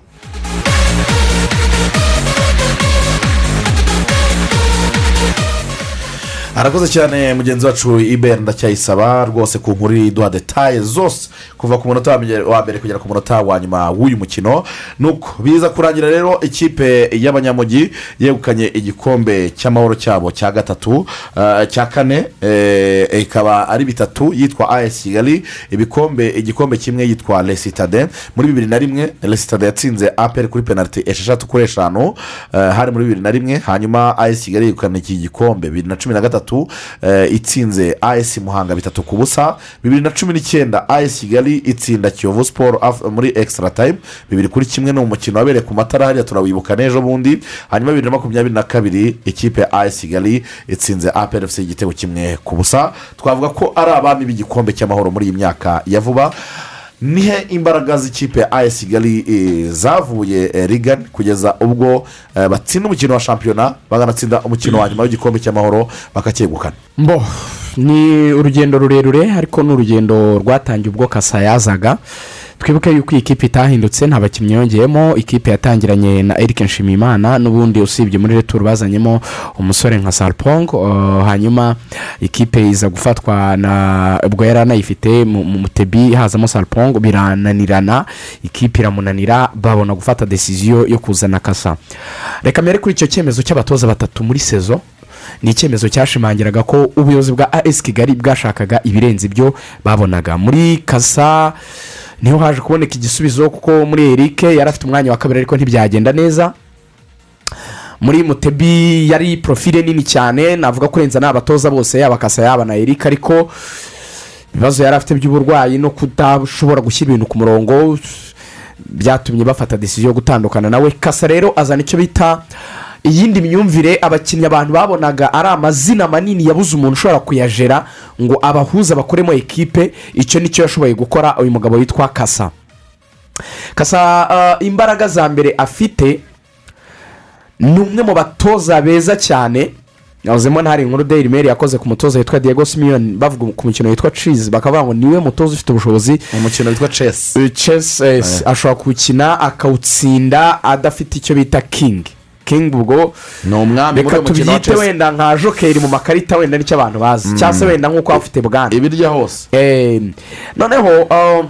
Arakoze cyane mugenzi wacu iberi ndacyayisaba rwose ku nkuru iduha detaye zose kuva ku munota wa mbere- kugera ku munota wa nyuma w'uyu mukino. Nuko biza kurangira rero ikipe y'abanyamujyi yegukanye igikombe cy'amahoro cyabo cya gatatu eh, cya kane eh, ikaba ari bitatu yitwa as kigali ibikombe igikombe kimwe yitwa resitade muri bibiri na rimwe resitade yatsinze aperi kuri penaliti esheshatu kuri eshanu eh, hari muri bibiri na rimwe hanyuma as kigali yegukana iki gikombe? Bibiri na cumi na gatatu. Eh, itsinze as muhanga bitatu ku busa bibiri na cumi n'icyenda as kigali itsinda kiyovu siporo muri ekisitara tayimu bibiri kuri kimwe ni umukino wabereye ku matara hariya turawibuka n'ejo bundi hanyuma bibiri na makumyabiri na kabiri ikipe as kigali itsinze aperi igitego kimwe ku busa. Twavuga ko ari abami b'igikombe cy'amahoro muri iyi myaka ya vuba. Nihe imbaraga z'ikipe ya kigali eh, zavuye eh, rigani kugeza ubwo eh, batsinda umukino wa shampiyona bakanatsinda umukino wa nyuma w'igikombe cy'amahoro bakacyegukana mbo ni urugendo rurerure ariko ni urugendo rwatangiye ubwo kasa yazaga twibuke yuko iyi kipe itahindutse nta bakinnyi yongeyemo. Ikipe yatangiranye na eric nshimiyimana n'ubundi usibye muri returu bazanyemo umusore nka salpong uh, hanyuma ikipe iza gufatwa na ubwo yari anayifite mu mu mutebi hazamo salpong birananirana. Ikipe iramunanira babona gufata desiziyo yo kuzana kasa. Reka mbere kuri icyo cyemezo cy'abatoza batatu muri sezo. Ni icyemezo cyashimangiraga ko ubuyobozi bwa as kigali bwashakaga ibirenze ibyo babonaga. Muri kasa ni ho haje kuboneka igisubizo kuko muri eric yari afite umwanya wa kabiri ariko ntibyagenda neza. Muri mutebi yari porofile nini cyane navuga kurenza n'abatoza bose yaba kasa yaba na eric ariko ibibazo yari afite by'uburwayi no kudashobora gushyira ibintu ku murongo byatumye bafata desiziyo yo gutandukana. Nawe kasa rero azana icyo bita iyindi myumvire abakinnyi abantu babonaga ari amazina manini yabuze umuntu ushobora kuyajera ngo abahuza bakoremo ekipe icyo ni cyo yashoboye gukora uyu mugabo witwa kasa. Kasa uh, imbaraga za mbere afite ni umwe mu batoza beza cyane. Yavuzemo ntari inkuru dayiri meri yakoze ku mutoza witwa diego simiyoni bavuga ku mukino witwa cizi bakavuga ngo ni we mutoza ufite ubushobozi. Umukino witwa chess. Chess yes, ashobora kuwukina akawutsinda adafite icyo bita kingi kingi ubwo ni umwami muri uyu mukino wa chess wenda nka jokeri mu makarita wenda ni cyo abantu bazi. Cyangwa se wenda nk'uko waba ufite bwana ibirya hose. Eh, noneho uh,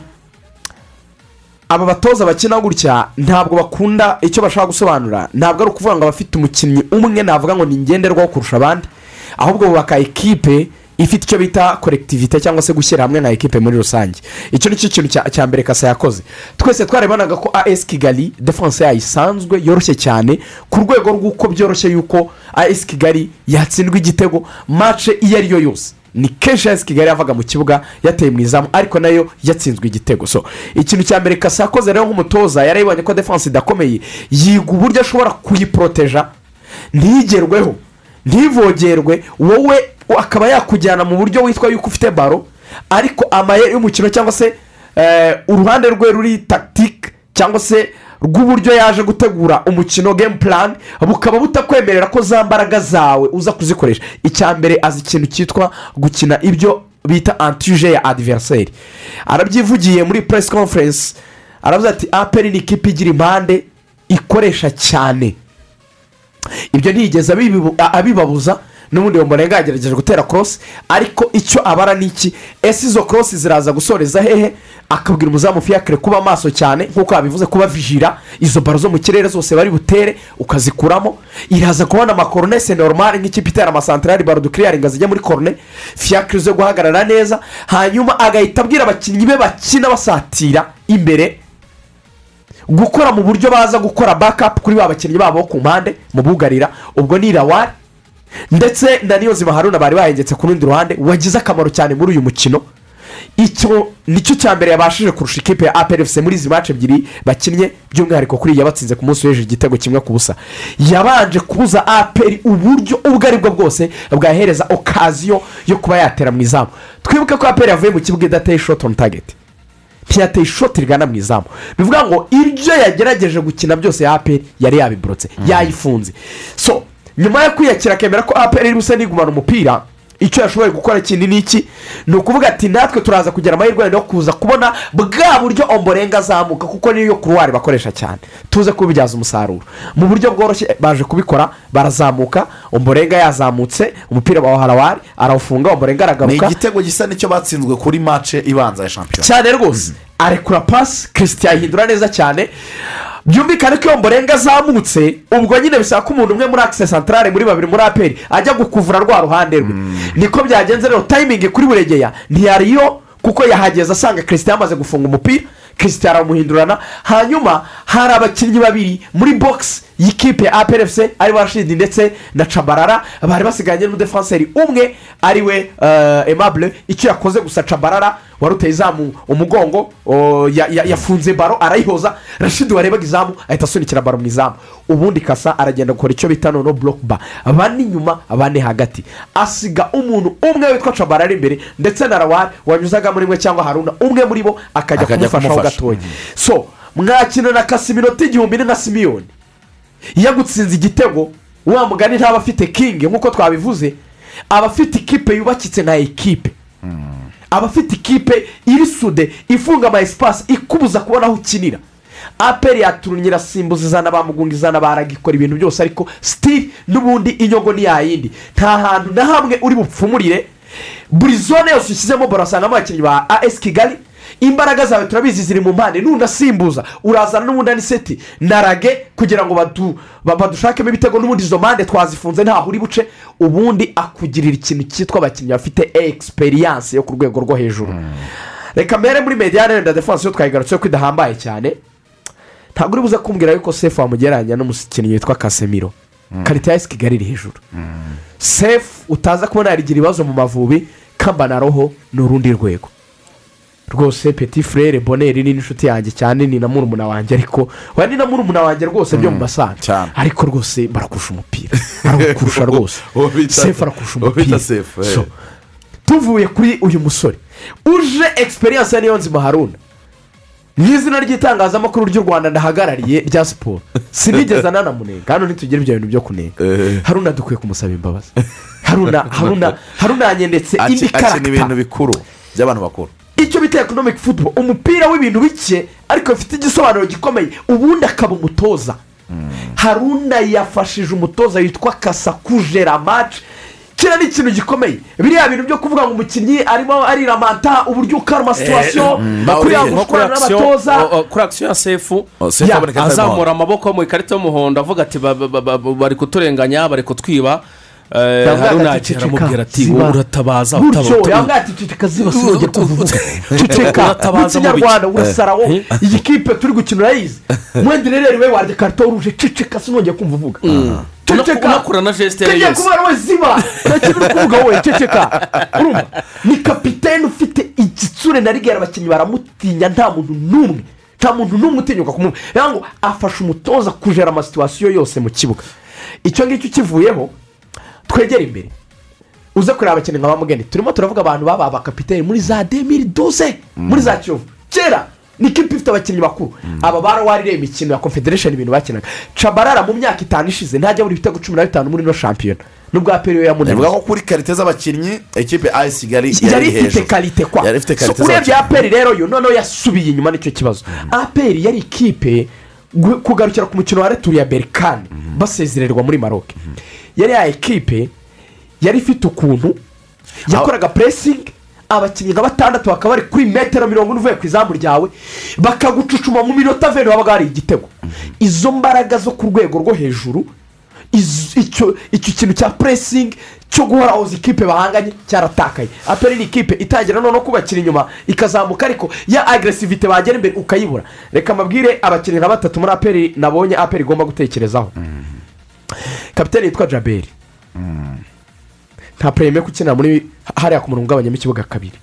aba batoza bakina gutya ntabwo bakunda icyo bashaka gusobanura. Ntabwo ari ukuvuga ngo abafite umukinnyi umwe navuga ngo ni ngenderwaho kurusha abandi. Ahubwo bubaka ekipe ifite icyo bita korekitivite cyangwa se gushyira hamwe nka ekipe muri rusange. Icyo ni cyo kintu cya- mbere kasa yakoze. Twese twarebanaga ko as kigali defanse yayo isanzwe yoroshye cyane ku rwego rw'uko byoroshye yuko as kigali yatsindwa igitego mace iyo ari yo yose. Ni kenshi as kigali yavaga mu kibuga yateye mu izamu ariko na yo yatsinzwe igitego. So ikintu cya mbere kasa yakoze rero nk'umutoza yarayibonye ko defanse idakomeye yiga uburyo ashobora kuyiporoteja ntigerweho ntivogerwe wowe akaba yakujyana mu buryo witwa yuko ufite baro ariko amayeri y'umukino cyangwa se eh, uruhande rwe ruri tagitike cyangwa se rw'uburyo yaje gutegura umukino game plan bukaba butakwemerera ko za mbaraga zawe uza kuzikoresha. Icya mbere azi ikintu cyitwa gukina ibyo bita antije ya adiveriseri arabyivugiye muri press conference aravuga ati aperi ni ikipe igira impande ikoresha cyane. Ibyo ntiyigeze abibabuza n'ubundi murenga yagerageje gutera korosi ariko icyo abara ni iki? Ese izo korosi ziraza gusoreza hehe? Akabwira umuzamu fiyakire kuba maso cyane nk'uko yabivuze kuba vijira izo baro zo mu kirere zose bari butere ukazikuramo. Iraza kubona amakoronese normal nk'ikipe itera amasantarari baro dukiriyaringa zijya muri korone fiyakire zo guhagarara neza hanyuma agahita abwira abakinnyi be bakina basatira imbere. Gukora mu buryo baza gukora bakapu kuri ba bakinnyi babo bo ku mpande mu bugarira. Ubwo ni irawari ndetse na niyozima haruna bari bahengetse ku rundi ruhande wagize akamaro cyane muri uyu mukino. Icyo ni cyo cya mbere yabashije kurusha ikipe ya aperefuse muri izi mace ebyiri bakinnye by'umwihariko kuri iyi yabatsinze ku munsi w'ejo igitego kimwe ku busa. Yabanje kubuza aperi uburyo ubwo ari bwo bwose bwahereza okaziyo yo kuba yatera mu izamu. Twibuke ko aperi yavuye mu kibuga idateye shoti onu tageti ntiyateye ishoti rigana mu izamu. Bivuga ngo ibyo yagerageje gukina byose ya aperi yari yabiborotse yayifunze. So nyuma yo kwiyakira akemera ko aperi iri busa n'igumana umupira icyo yashoboye gukora kindi ni iki ni ukuvuga ati natwe turaza kugira amahirwe yo kuza kubona bwa buryo omborenga azamuka kuko niyo kuruwari bakoresha cyane. Tuze kubibyaza umusaruro. Mu buryo bworoshye baje kubikora barazamuka omborenga yazamutse umupira wa harawari arawufunga omborenga ni aragaruka igitego gisa n'icyo batsinzwe kuri mace ibanza ya shampiyona cyane rwose. Arekura pasi christian ahindura neza cyane. Byumvikane ko iyo mborenga azamutse ubwo nyine bisaba ko umuntu umwe muri akise santarare muri babiri muri aperi ajya gukuvura rwa ruhande rwe. Niko byagenze rero tayimingi kuri buregeya ntiyariyo kuko yahageze asanga christian yamaze gufunga umupira christian aramuhindurana. Hanyuma hari abakinnyi babiri muri bogisi y'ikipe ya APRFC ari bo rashidi ndetse na cabarara bari basigaranye n'umudefanseri umwe ari we emabure icyo yakoze gusa cabarara wari uteye izamu umugongo yafunze baro arayihoza. Rashidi warebaga izamu ahita asunikira baro mu izamu. Ubundi kasa aragenda gukora icyo bita noneho buroke ba bane inyuma bane hagati. Asiga umuntu umwe witwa cabarara imbere ndetse na rawari wanyuzaga muri mwe cyangwa haruna umwe muri bo akajya kumufashaho kumufasha. gatoya so mwakina na kasi iminota igihumbi nka simiyoni iyo agutsinze igitego wa mugani ntaba afite kingi nk'uko twabivuze. Aba afite ikipe yubakitse nka ekipe. Aba afite ikipe iri sude ifunga ama esipasi ikubuza kubona aho ukinira. Aperi yaturunye irasimbuza izana ba mugunga izana baraga ikora ibintu byose ariko sitiri n'ubundi inyongo ni yayindi nta hantu na hamwe uri bupfumurire. Buri zone yose ushyizemo baro wasangamo abakinnyi ba as kigali imbaraga zawe turabizi ziri mu mpande nunasimbuza urazana n'ubundi aniseti na rage kugira ngo badu- ba- badushakemo ibitego n'ubundi izo mpande twazifunze ntaho uri buce. Ubundi akugirira ikintu cyitwa abakinnyi bafite egisperiyanse yo ku rwego rwo hejuru. Reka mbere muri mediyane wenda defanse yo twayigarutseho ko idahambaye cyane. Ntabwo uri buze kumbwira yuko sefu wamugereranya n'umukinnyi witwa kasemiro karita ya kigali iri hejuru. Sefu utaza kubona yarigira ibibazo mu mavubi kamba na roho ni urundi rwego. Rwose peti frere boneri ni n'inshuti yanjye cyane ni na murumuna wanjye ariko we ni na murumuna wanjye rwose byo mu masanga ariko rwose barakurusha umupira. Barakurusha rwose. Sefu arakurusha umupira. Eh. Tuvuye kuri uyu musore. Uje egisperiyanse ya niyonzima haruna mu izina ry'itangazamakuru ry'u rwanda ndahagarariye rya siporo sinigeze ananamunenga. Hano ntitugire ibyo bintu byo kunenga. Haruna dukwiye kumusaba imbabazi. Haruna haruna haruna yanyendetse indi karagita ibintu bikuru by'abantu bakuru. Icyo bita ekonomike futubo umupira w'ibintu bike ariko bifite igisobanuro gikomeye. Ubundi akaba umutoza. Haruna yafashije umutoza witwa kasakujera maci kiriya ni ikintu gikomeye. Biriya bintu byo kuvuga ngo umukinnyi arimo ariramanta uburyo ukaruma situwasiyo kuriya gukorana n'abatoza. kuri akisiyo ya sefu azamura amaboko mu ikarita y'umuhondo avuga ati ba- ba- ba- ba- bari kuturenganya bari kutwiba. Eh, yagira "Ceceka, aramubwira ati ziba." wowe uratabaza Uratabaza mu kinyarwanda biki? urasara wowe iyi kipe turi gukina urayizi mwenda rero we warya karito ruje ceceka sinongeye kumva uvuga. Ceceka tugiye kubara we ziba. Nta kintu uri kuvuga wowe ceceka urumva? Ni kapitene ufite igitsure na rigera abakinnyi baramutinya nta muntu n'umwe nta muntu n'umwe utinyuka kumwumva rero ngo afasha umutoza kujera amasituwasiyo yose mu kibuga. Icyo ngicyo kivuyeho twegere imbere. Uze kureba abakinnyi nka ba mugeni turimo turavuga abantu baba abakapiteni muri za demiri duze muri za kiyovu. Kera ni ikipe ifite abakinnyi bakuru? Aba barawaririye imikino ya confederation ibintu bakinaga. Cabarara mu myaka itanu ishize ntajya buri ibitego cumi na bitanu muri ino shampiyona. Nubwo aperi we bivuga yamunaniye ko kuri karite z'abakinnyi ekipe ayesi kigali yari ifite karite kwa yari ifite karite So, urebye aperi rero yo noneho yasubiye inyuma ni cyo kibazo. Aperi yari ikipe kugarukira ku mukino wa returu ya berikani basezererwa muri maroke yari ya ekipe yari ifite ukuntu yakoraga puresingi abakinnyi nka batandatu bakaba bari kuri metero mirongo ine uvuye ku izamu ryawe bakagucucuma mu minota veni wabaga hari igitego. Izo mbaraga zo ku rwego rwo hejuru icyo kintu cya puresingi cyo guhora izi kipe bahanganye cyaratakaye. Aperi ni ikipe itangira noneho kubakira inyuma ikazamuka ariko ya agresivite bagera imbere ukayibura. Reka mbabwire abakinnyi nka batatu muri aperi nabonye aperi igomba gutekerezaho. Kapitani yitwa jaberi nta pureme ukinira muri hariya ku murongo ugabanyamo ikibuga kabiri.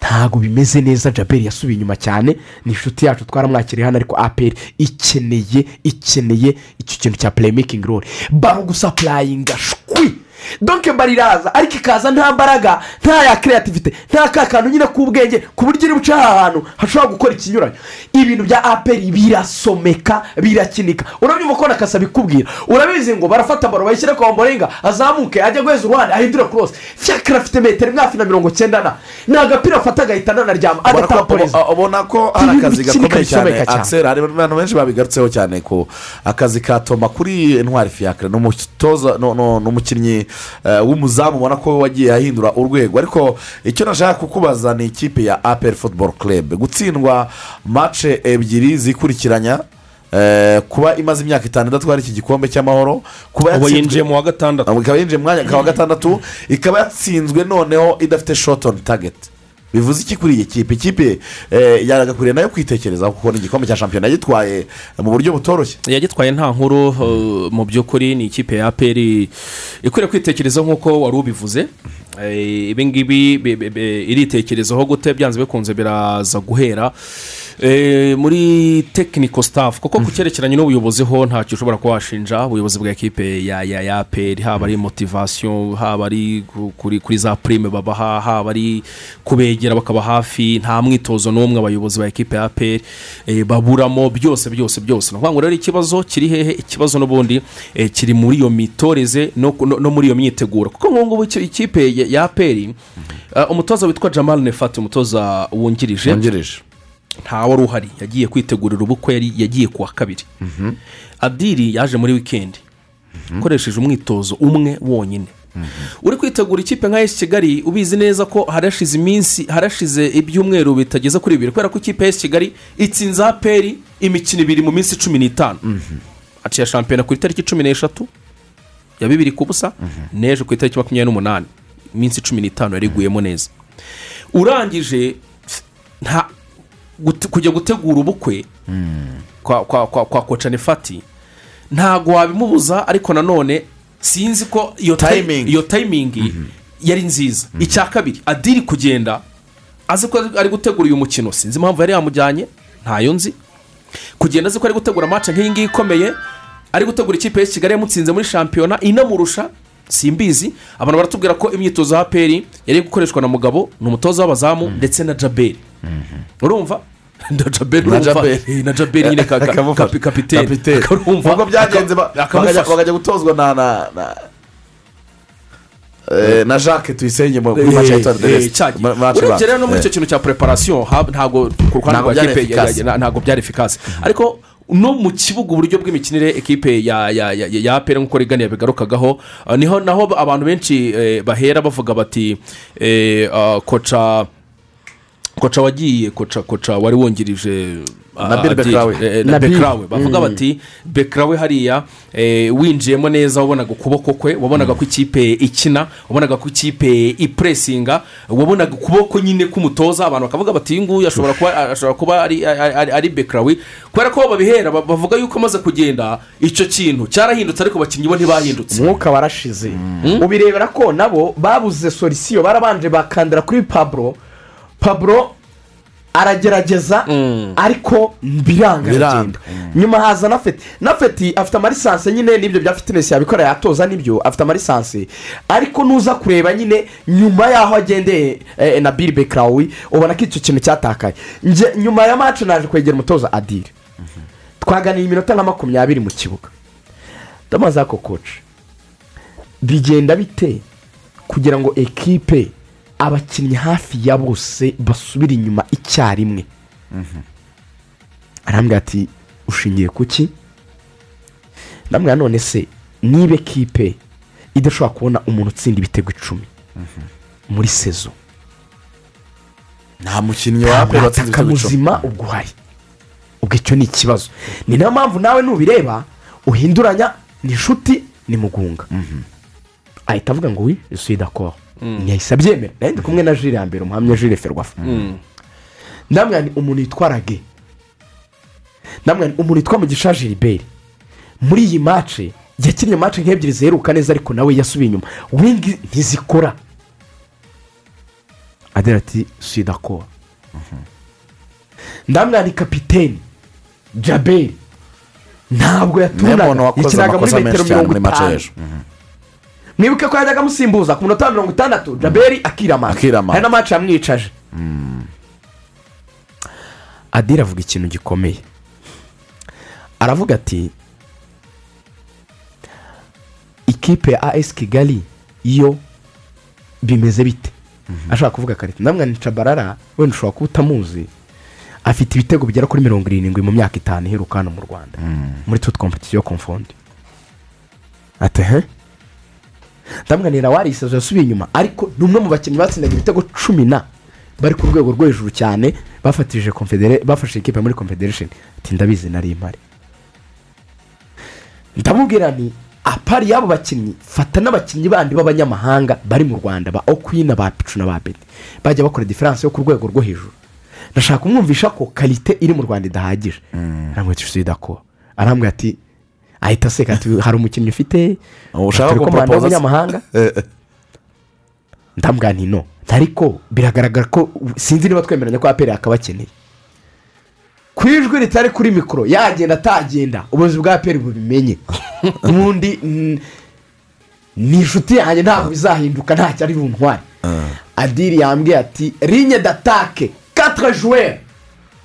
Ntabwo bimeze neza jaberi yasubiye inyuma cyane. Ni inshuti yacu twaramwakiriye hano ariko aperi ikeneye ikeneye icyo kintu cya puremikingi role. Baro gusapurayinga shwi donke bariraza ariko ikaza nta mbaraga nta ya kreativite nta ka kantu nyine k'ubwenge ku buryo iri buce aha hantu hashobora gukora ikinyuranyo. Ibintu bya aperi birasomeka birakinika. Urabyumva ko nakasa bikubwira urabizi ngo barafata baro bayishyire kwa mborenga azamuke ajya guheza uruhande ahindura kurose fyakira afite metero imwe hafi na mirongo cyenda na. Ni agapira afata agahita ananaryama agataporeza ubona ko hari akazi gakomeye cyane. akiseri hari abantu benshi babigarutseho cyane ku akazi ka toma kuri intwari fiyakire ni umutoza ni- umukinnyi w'umuzamu ubona ko wagiye ahindura urwego. Ariko icyo nashaka kukubaza ni ikipe ya aperi futuboro kerebe gutsindwa mace ebyiri zikurikiranya eh, kuba imaze imyaka itanu idatwara iki gikombe cy'amahoro kuba yinjiye mu wa gatandatu. Ikaba yinjiye mu mwanya wa gatandatu ikaba yatsinzwe noneho idafite shoti oni tageti bivuze iki kuri iyi kipe? Ikipe eh, yagakwiriye na yo kwitekerezaho kuko ni igikombe cya shampiyona yagitwaye mu buryo butoroshye. Yagitwaye nta nkuru uh, mu by'ukuri ni ikipe ya aperi ikwiriye kwitekerezaho nk'uko wari ubivuze. Eh, ibi ngibi be- be- be- iritekerezaho gute? Byanze bikunze biraza guhera. Eh, muri tekiniko sitafu kuko ku cyerekeranye n'ubuyobozi ho ntacyo ushobora kuba washinja ubuyobozi bwa ekipe ya ya ya aperi haba ari motivasiyo haba ari ku- kuri za purime babaha haba ari kubegera bakaba hafi nta mwitozo n'umwe abayobozi ba ekipe ya aperi eh, baburamo byose byose byose. Ni ukuvuga ngo rero ikibazo kiri hehe ikibazo n'ubundi eh, kiri muri iyo mitoreze no, muri iyo myiteguro. Kuko ngubu iki- ikipe ya- aperi eh, umutoza witwa jamal nefati umutoza wungirije. Wungirije nta wari uhari yagiye kwitegurira ubukwe yagiye ku wa kabiri. Adiri yaje muri wikendi ukoresheje umwitozo umwe wonyine. Uri kwitegura ikipe nka esi kigali ubizi neza ko harashize iminsi harashize ibyumweru bitageze kuri bibiri kubera ko ikipe ya esi kigali itsinze aperi imikino ibiri mu minsi cumi n'itanu. Aciye shampiyona ku itariki cumi n'eshatu ya bibiri ku busa n'ejo ku itariki makumyabiri n'umunani iminsi cumi n'itanu yariguyemo neza. Urangije nta kujya gutegura ubukwe kwa kwa kwa nefati. Ntabwo wabimubuza ariko nanone sinzi ko iyo tayimingi yari nziza. Icya kabiri adiri kugenda azi ko ari gutegura uyu mukino. Sinzi impamvu yari yamujyanye ntayo nzi. Kugenda azi ko ari gutegura amace nk'iyi ngiyi ikomeye ari gutegura ikipe ya kigali yamutsinze muri shampiyona inamurusha simbizi. Abantu baratubwira ko imyitozo ya aperi yari gukoreshwa na mugabo ni umutoza w'abazamu ndetse na jaberi urumva na jaberi Na Jaberi. Eh, nyine kapitene akarumva ubwo byagenze bakajya gutozwa na na na. Eh, na jacques tuyisenge mu match ya Etoile de match urebye rero no muri eh. icyo kintu cya preparation ha- ntabwo ku ruhande rwa ya- ntabwo byari efikasi ariko no mu kibuga uburyo bw'imikinire ekipe ya ya ya ya apera nk'uko rigani yabigarukagaho uh, ni ho naho abantu benshi eh, bahera bavuga bati eh, koca koca wagiye koca koca wari wungirije uh, Nabil Adil, Bekrawe. eh, na bekrawe. Bavuga Mm. bati bekrawe hariya eh, winjiyemo neza wabonaga ukuboko kwe wabonaga ko ikipe ikina wabonaga ko ikipe ipuresinga wabonaga ukuboko nyine k'umutoza. Abantu bakavuga bati uyu nguyu ashobora kuba ashobora kuba ari ari- ari bekrawe. Kubera ko babihera ba- bavuga yuko amaze kugenda icyo kintu cyarahindutse ariko abakinnyi bo ntibahindutse. Umwuka warashize. Ubirebera ko nabo babuze solisiyo barabanje bakandira kuri paburo paburo aragerageza ariko biranga Biranga. nyuma haza na feti na feti afite amarisanse nyine n'ibyo bya fitinesi yabikora yatoza n'ibyo afite amarisanse ariko nuza kureba nyine nyuma y'aho agendeye eh, na biri bekarawi ubona ko icyo kintu cyatakaye. Nyuma ya mace naje kwegera umutoza adire twaganiye iminota nka makumyabiri mu kibuga. Ndamaze ako koci bigenda bite kugira ngo ekipe abakinnyi hafi ya bose basubire inyuma icyarimwe. Arambwira ati ushingiye ku ki? None se niba ekipe idashobora kubona umuntu utsinda ibitego icumi muri sezo? Nta mukinnyi wa aperi watsinze ibitego icumi. muzima ubwo uhari ubwo icyo ni ikibazo. Ni na yo mpamvu nawe nubireba uhinduranya ni inshuti ni mugunga. Ahita avuga ngo wi suyi dako ntiyahise abyemera nawe ndi kumwe na jire ya mbere umuhamya jire ferwafa. Ndamwira ni umuntu witwara ge ndamwira ni umuntu witwa mugisha gilbert. Muri iyi mace yakinnye mace nk'ebyiri ziheruka neza ariko nawe yasubiye inyuma. Wingi ntizikora. Agira ati suyi dako ndamwira ni kapiteni jaberi ntabwo wakoze yakinaga muri metero mirongo itanu. Mwibuke ko yajyaga amusimbuza ku minota mirongo itandatu jaberi Akiramana. hari n'amaci yamwicaje adira avuga ikintu gikomeye. Aravuga ati ikipe ya as kigali yo bimeze bite? Ashaka kuvuga karita. Ndamwana cabarara wenda ushobora kuba utamuzi afite ibitego bigera kuri mirongo irindwi mu myaka itanu iheruka hano mu rwanda. Muri tuti kompetisiyo komfondi ati he? Ndamwanira warisezo yasubiye inyuma ariko ni umwe mu bakinnyi batsindaga ibitego cumi na bari ku rwego rwo hejuru cyane bafatishije confedera- bafashe ikipe muri confederation. Ati ndabizi nari impari ndamubwira ni apari y'abo bakinnyi fata n'abakinnyi bandi b'abanyamahanga bari mu rwanda ba okwina ba picu na ba beti bajya bakora diferanse yo ku rwego rwo hejuru. Ndashaka kumwumvisha ko karite iri mu rwanda idahagije. Aramwita ishusho ko arambwira ati ahita aseka ati hari umukinnyi ufite ushaka turi komanda guporopoza se? w'umunyamahanga? Ndambwira nti no. Ariko biragaragara ko sinzi niba twemeranya ko aperi yakabakeneye ku ijwi ritari kuri mikoro yagenda atagenda. Ubuyobozi bwa aperi bubimenye. Ubundi mm, ni inshuti yanjye ntabwo bizahinduka ntacyo ari buntware adiri yambwiye ati rinye datake katire juweri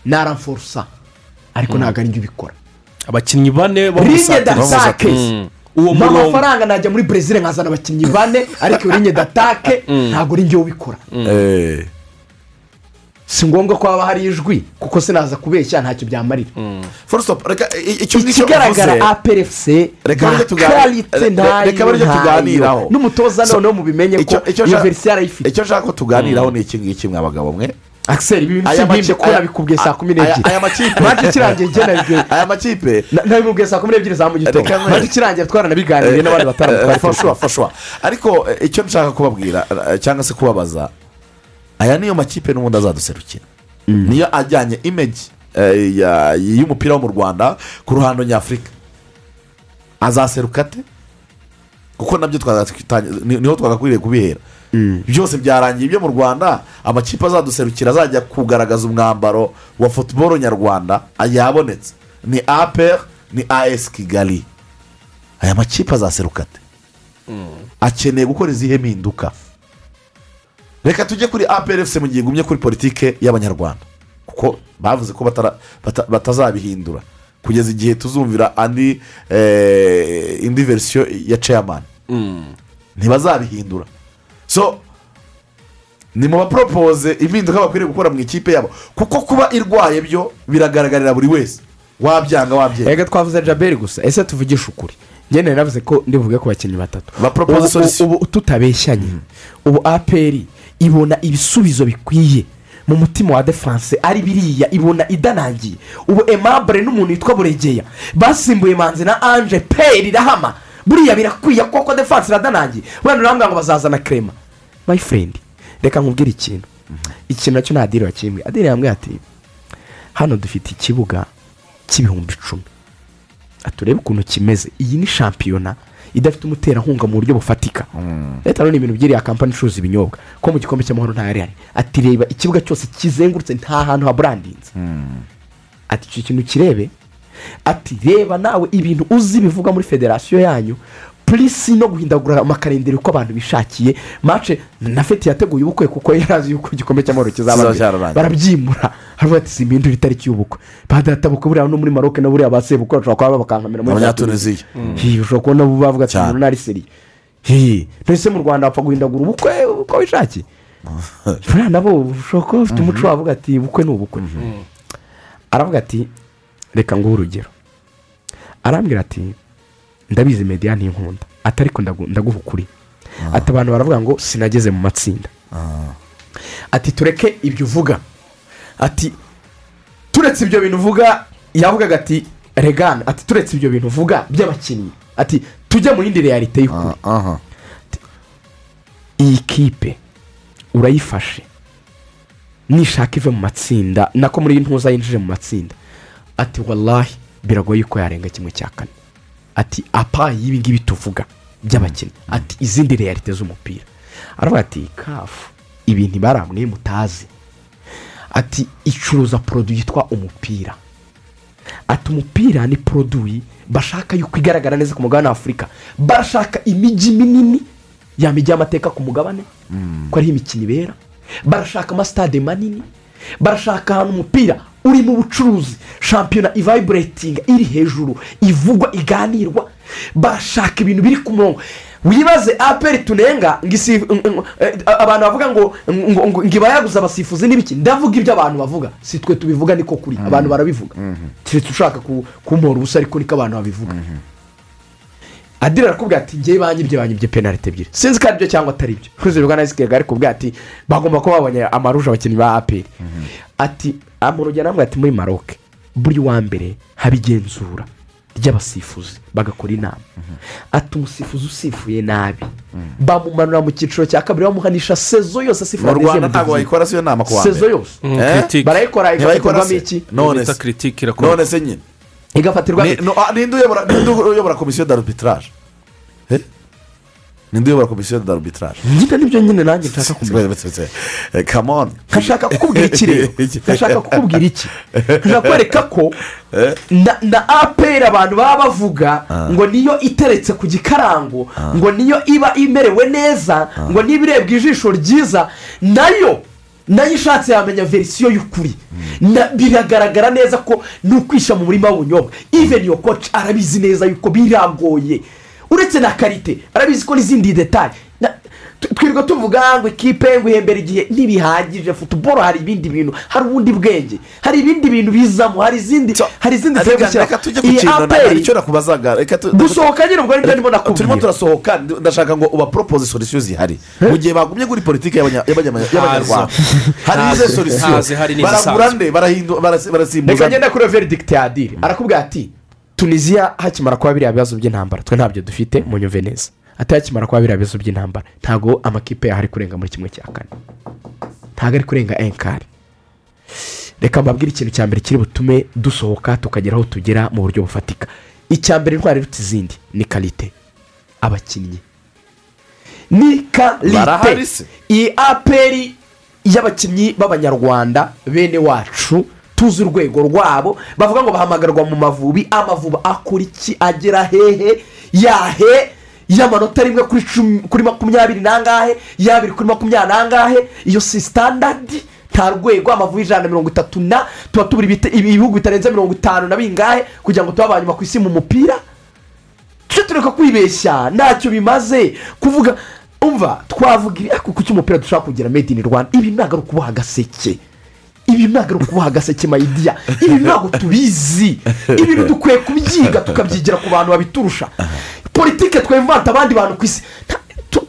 naramforusa ariko ntabwo ari njye ubikora. Abakinnyi bane gusatira datake Mm. uwo murongo amafaranga najya muri brezil nkazana abakinnyi bane ariko iyo rinye datake ntabwo ari njye ubikora. Eh, si ngombwa ko haba hari ijwi kuko sinaza kubeshya ntacyo byamarira. Ikigaragara aperefuse Reka nta karite ntayo ntayo. tuganiraho. n'umutoza noneho mubimenye ko iyo verisiyo arayifite icyo nshaka ko tuganiraho ni iki ngiki mwa bagabo mwe? Akiseri ibi bintu Aya simbimbye makipe- ko nabikubwiye saa kumi n'ebyiri. aya makipe. Mpamvu ikirangiye ngenajwe aya makipe. Nabimubwiye saa kumi n'ebyiri za mu gitondo. Mpamvu ikirangiye twaranabiganiriye n'abandi bataramu fashwa fashwa ariko eh, icyo nshaka kubabwira eh, cyangwa se kubabaza aya niyo makipe n'ubundi azaduserukira. Niyo ajyanye imeji eh, ya- y'umupira wo mu rwanda ku ruhando nyafurika. Azaseruka ate? Kuko na byo ni ho twagakwiriye kubihera. Byose byarangiye ibyo mu rwanda amakipe azaduserukira azajya kugaragaza umwambaro wa futuboro nyarwanda yabonetse ni apr ni as kigali. Aya makipe azaseruka ate? Akeneye gukora izihe mpinduka? Reka tujye kuri APRFC mu gihe igumye kuri politike y'abanyarwanda. Kuko bavuze ko batazabihindura. Kugeza igihe tuzumvira andi eh, indi verisiyo ya chairman. Ntibazabihindura. So ni mu baporopoze impinduka bakwiriye gukora mu ikipe yabo. Kuko kuba irwaye byo biragaragarira buri wese. Wabyanga wabyanga reka twavuze jaberi gusa ese tuvugishe ukuri? Ngendere navuze ko ndibuvuge ku bakinnyi batatu. Ubu- tutabeshyanye ubu aperi ibona ibisubizo bikwiye mu mutima wa defanse ari biriya ibona idanangiye. Ubu emabure n'umuntu witwa buregeya basimbuye manzi na anje peri irahama. Buriya birakwiye koko defanse iradanangiye. Wenda urambwira ngo bazazana kerema my friend reka nkubwire ikintu. Ikintu na cyo nta diri wakimbwe adiri yambwiye ati hano dufite ikibuga cy'ibihumbi icumi. Turebe ukuntu kimeze. Iyi ni shampiyona idafite umuterankunga mu buryo bufatika. Leta rero ni ibintu by'iriya kampani icuruza ibinyobwa. Ko mu gikombe cy'amahoro nta yari ati reba ikibuga cyose kizengurutse nta hantu haburandinze ati icyo kintu kirebe. Ati reba nawe ibintu uzi bivuga muri federasiyo yanyu purisi no guhindagura amakarindiri uko abantu bishakiye. Mace na feti yateguye ubukwe kuko yari azi yuko igikombe cy'amahoro kizaba barabyimura. Haravuga ati simbindura itariki y'ubukwe. Badatabukwe buriya no muri maroke na buriya ba sebukwe bashobora kuba bakankamira muri Abanyatuniziya. Hi, ushobora kubona bo bavuga ati umuntu nari seriye Hi, ntese mu rwanda bapfa guhindagura ubukwe uko wishakiye buriya nabo ushobora kuba bafite umuco wavuga ati ubukwe ni ubukwe. Aravuga ati reka nguhe urugero. Arambwira ati ndabizi mediya ntinkunda ati ariko ndagu- ndaguha ukuri ati abantu baravuga ngo sinageze mu matsinda. Ati tureke ibyo uvuga. Ati turetse ibyo bintu uvuga yavugaga ati regana ati turetse ibyo bintu uvuga by'abakinnyi. Ati tujye mu yindi realite y'ukuri. iyi kipe urayifashe. Nishaka ive mu matsinda. Nako muri iyi ntuza yinjije mu matsinda. Ati wallahi biragoye ko yarenga kimwe cya kane. Ati apa y'ibi ngibi tuvuga by'abakinnyi. Ati izindi realite z'umupira aravuga ati kafu ibintu baramwe mutazi. Ati icuruza poroduwi yitwa umupira. Ati umupira ni poroduwi bashaka yuko igaragara neza ku mugabane wa afurika. Barashaka imijyi minini ya mijyi y'amateka ku mugabane ko ariho imikino ibera. Barashaka amasitade manini. Barashaka ahantu umupira uri mu bucuruzi. Shampiyona ivayiburetinga iri hejuru ivugwa iganirwa. Barashaka ibintu biri ku murongo. Wibaze aperi tunenga eh, abantu bavuga ngo ngo- ngo- ngo iba yaguze abasifuzi n'ibiki? Ndavuga ibyo abantu bavuga. Si twe tubivuga niko kuri. Abantu barabivuga. Keretse ushaka ku- kumpora ubusa ariko niko abantu babivuga. Adira arakubwira ati ngewe banyibye banyibye penalite ebyiri. Sinzi ko ari byo cyangwa atari byo kuri rwa nayisi kega arikubwira ati bagomba kuba babonye amaruje abakinnyi ba aperi ati mu rugero namwe ati muri maroke buri wa mbere haba igenzura ry'abasifuzi bagakora inama. Ati umusifuzi usifuye nabi. Bamumanura mu cyiciro cya kabiri bamuhanisha sezo yose asifura mu rwanda ntabwo bayikora si yo nama ku wa mbere. sezo yose. Mm, Eh? barayikora igafatirwamo iki none se nyine. Igafatirwamo Ni- no, ah, uyobora komisiyo d'arbitrage? Ninde uyobora komisiyo d'arbitrage. Nyine ni byo nyine nanjye nshaka kumenya. Come on. Nkashaka kukubwira iki rero? Nkashaka kukubwira iki? Nkashaka kwereka ko na na aperi abantu baba bavuga ngo niyo iteretse ku gikarango ngo niyo iba imerewe neza ngo niba irebwa ijisho ryiza na yo na yo ishatse yamenya verisiyo y'ukuri. Na- biragaragara neza ko ni ukwisha mu murima w'ubunyobwa. Even your coach arabizi neza yuko biragoye. Uretse na karite. Arabizi ko n'izindi tu- twirirwa tuvuga ngo ikipe ngo ihembera igihe ntibihagije. Futuboro hari ibindi bintu. Hari ubundi bwenge. Hari ibindi bintu bizamo hari izindi hari izindi ziri ku iyi aperi gusohoka nyine ubwo ni byo ndimo nakubwira. turimo turasohoka. Ndashaka ngo ubaporopoze solisiyo zihari. Mu gihe bagumye kuri politiki y'abanya- y'abanya- y'abanyarwanda hari izo n'izisanzwe. baragura nde barahindu- barasi- reka barasimbuza ngenda kuri veridikiti ya adiri arakubwira ati tunisiya hakimara kuba biriya bibazo by'intambara. Twe ntabyo dufite mu nyumve neza. Ati hakimara kuba biriya bibazo by'intambara ntabwo amakipe yaho ari kurenga muri kimwe cya kane. Ntabwo ari kurenga enkari reka mbabwire ikintu cya mbere kiri butume dusohoka tukagera aho tugera mu buryo bufatika. Icya mbere intwari iruta izindi ni karite abakinnyi. Ni karite iyi aperi y'abakinnyi b'abanyarwanda bene wacu tuzi urwego rwabo bavuga ngo bahamagarwa mu mavubi amavubi akora iki? Agera hehe? Yahe y'amanota rimwe kuri makumyabiri n'angahe? Y'abiri kuri makumyabiri n'angahe? Iyo si sitandadi nta rwego amavubi ijana na mirongo itatu na tuba tubura ibihugu bitarenze mirongo itanu na bingahe kugira ngo tube abanyuma ku isi mu mupira? Tujye tureka kwibeshya ntacyo bimaze kuvuga. Umva twavuga ibi ariko kuki umupira dushaka kugira made in rwanda? Ibi ntabwo ari ukuboha agaseke. Ibi ntabwo ari ukuboha agaseke mayidiya ibi ntabwo tubizi ibintu dukwiye kubyiga tukabyigira ku bantu babiturusha. Politike twemvanta abandi bantu ku isi.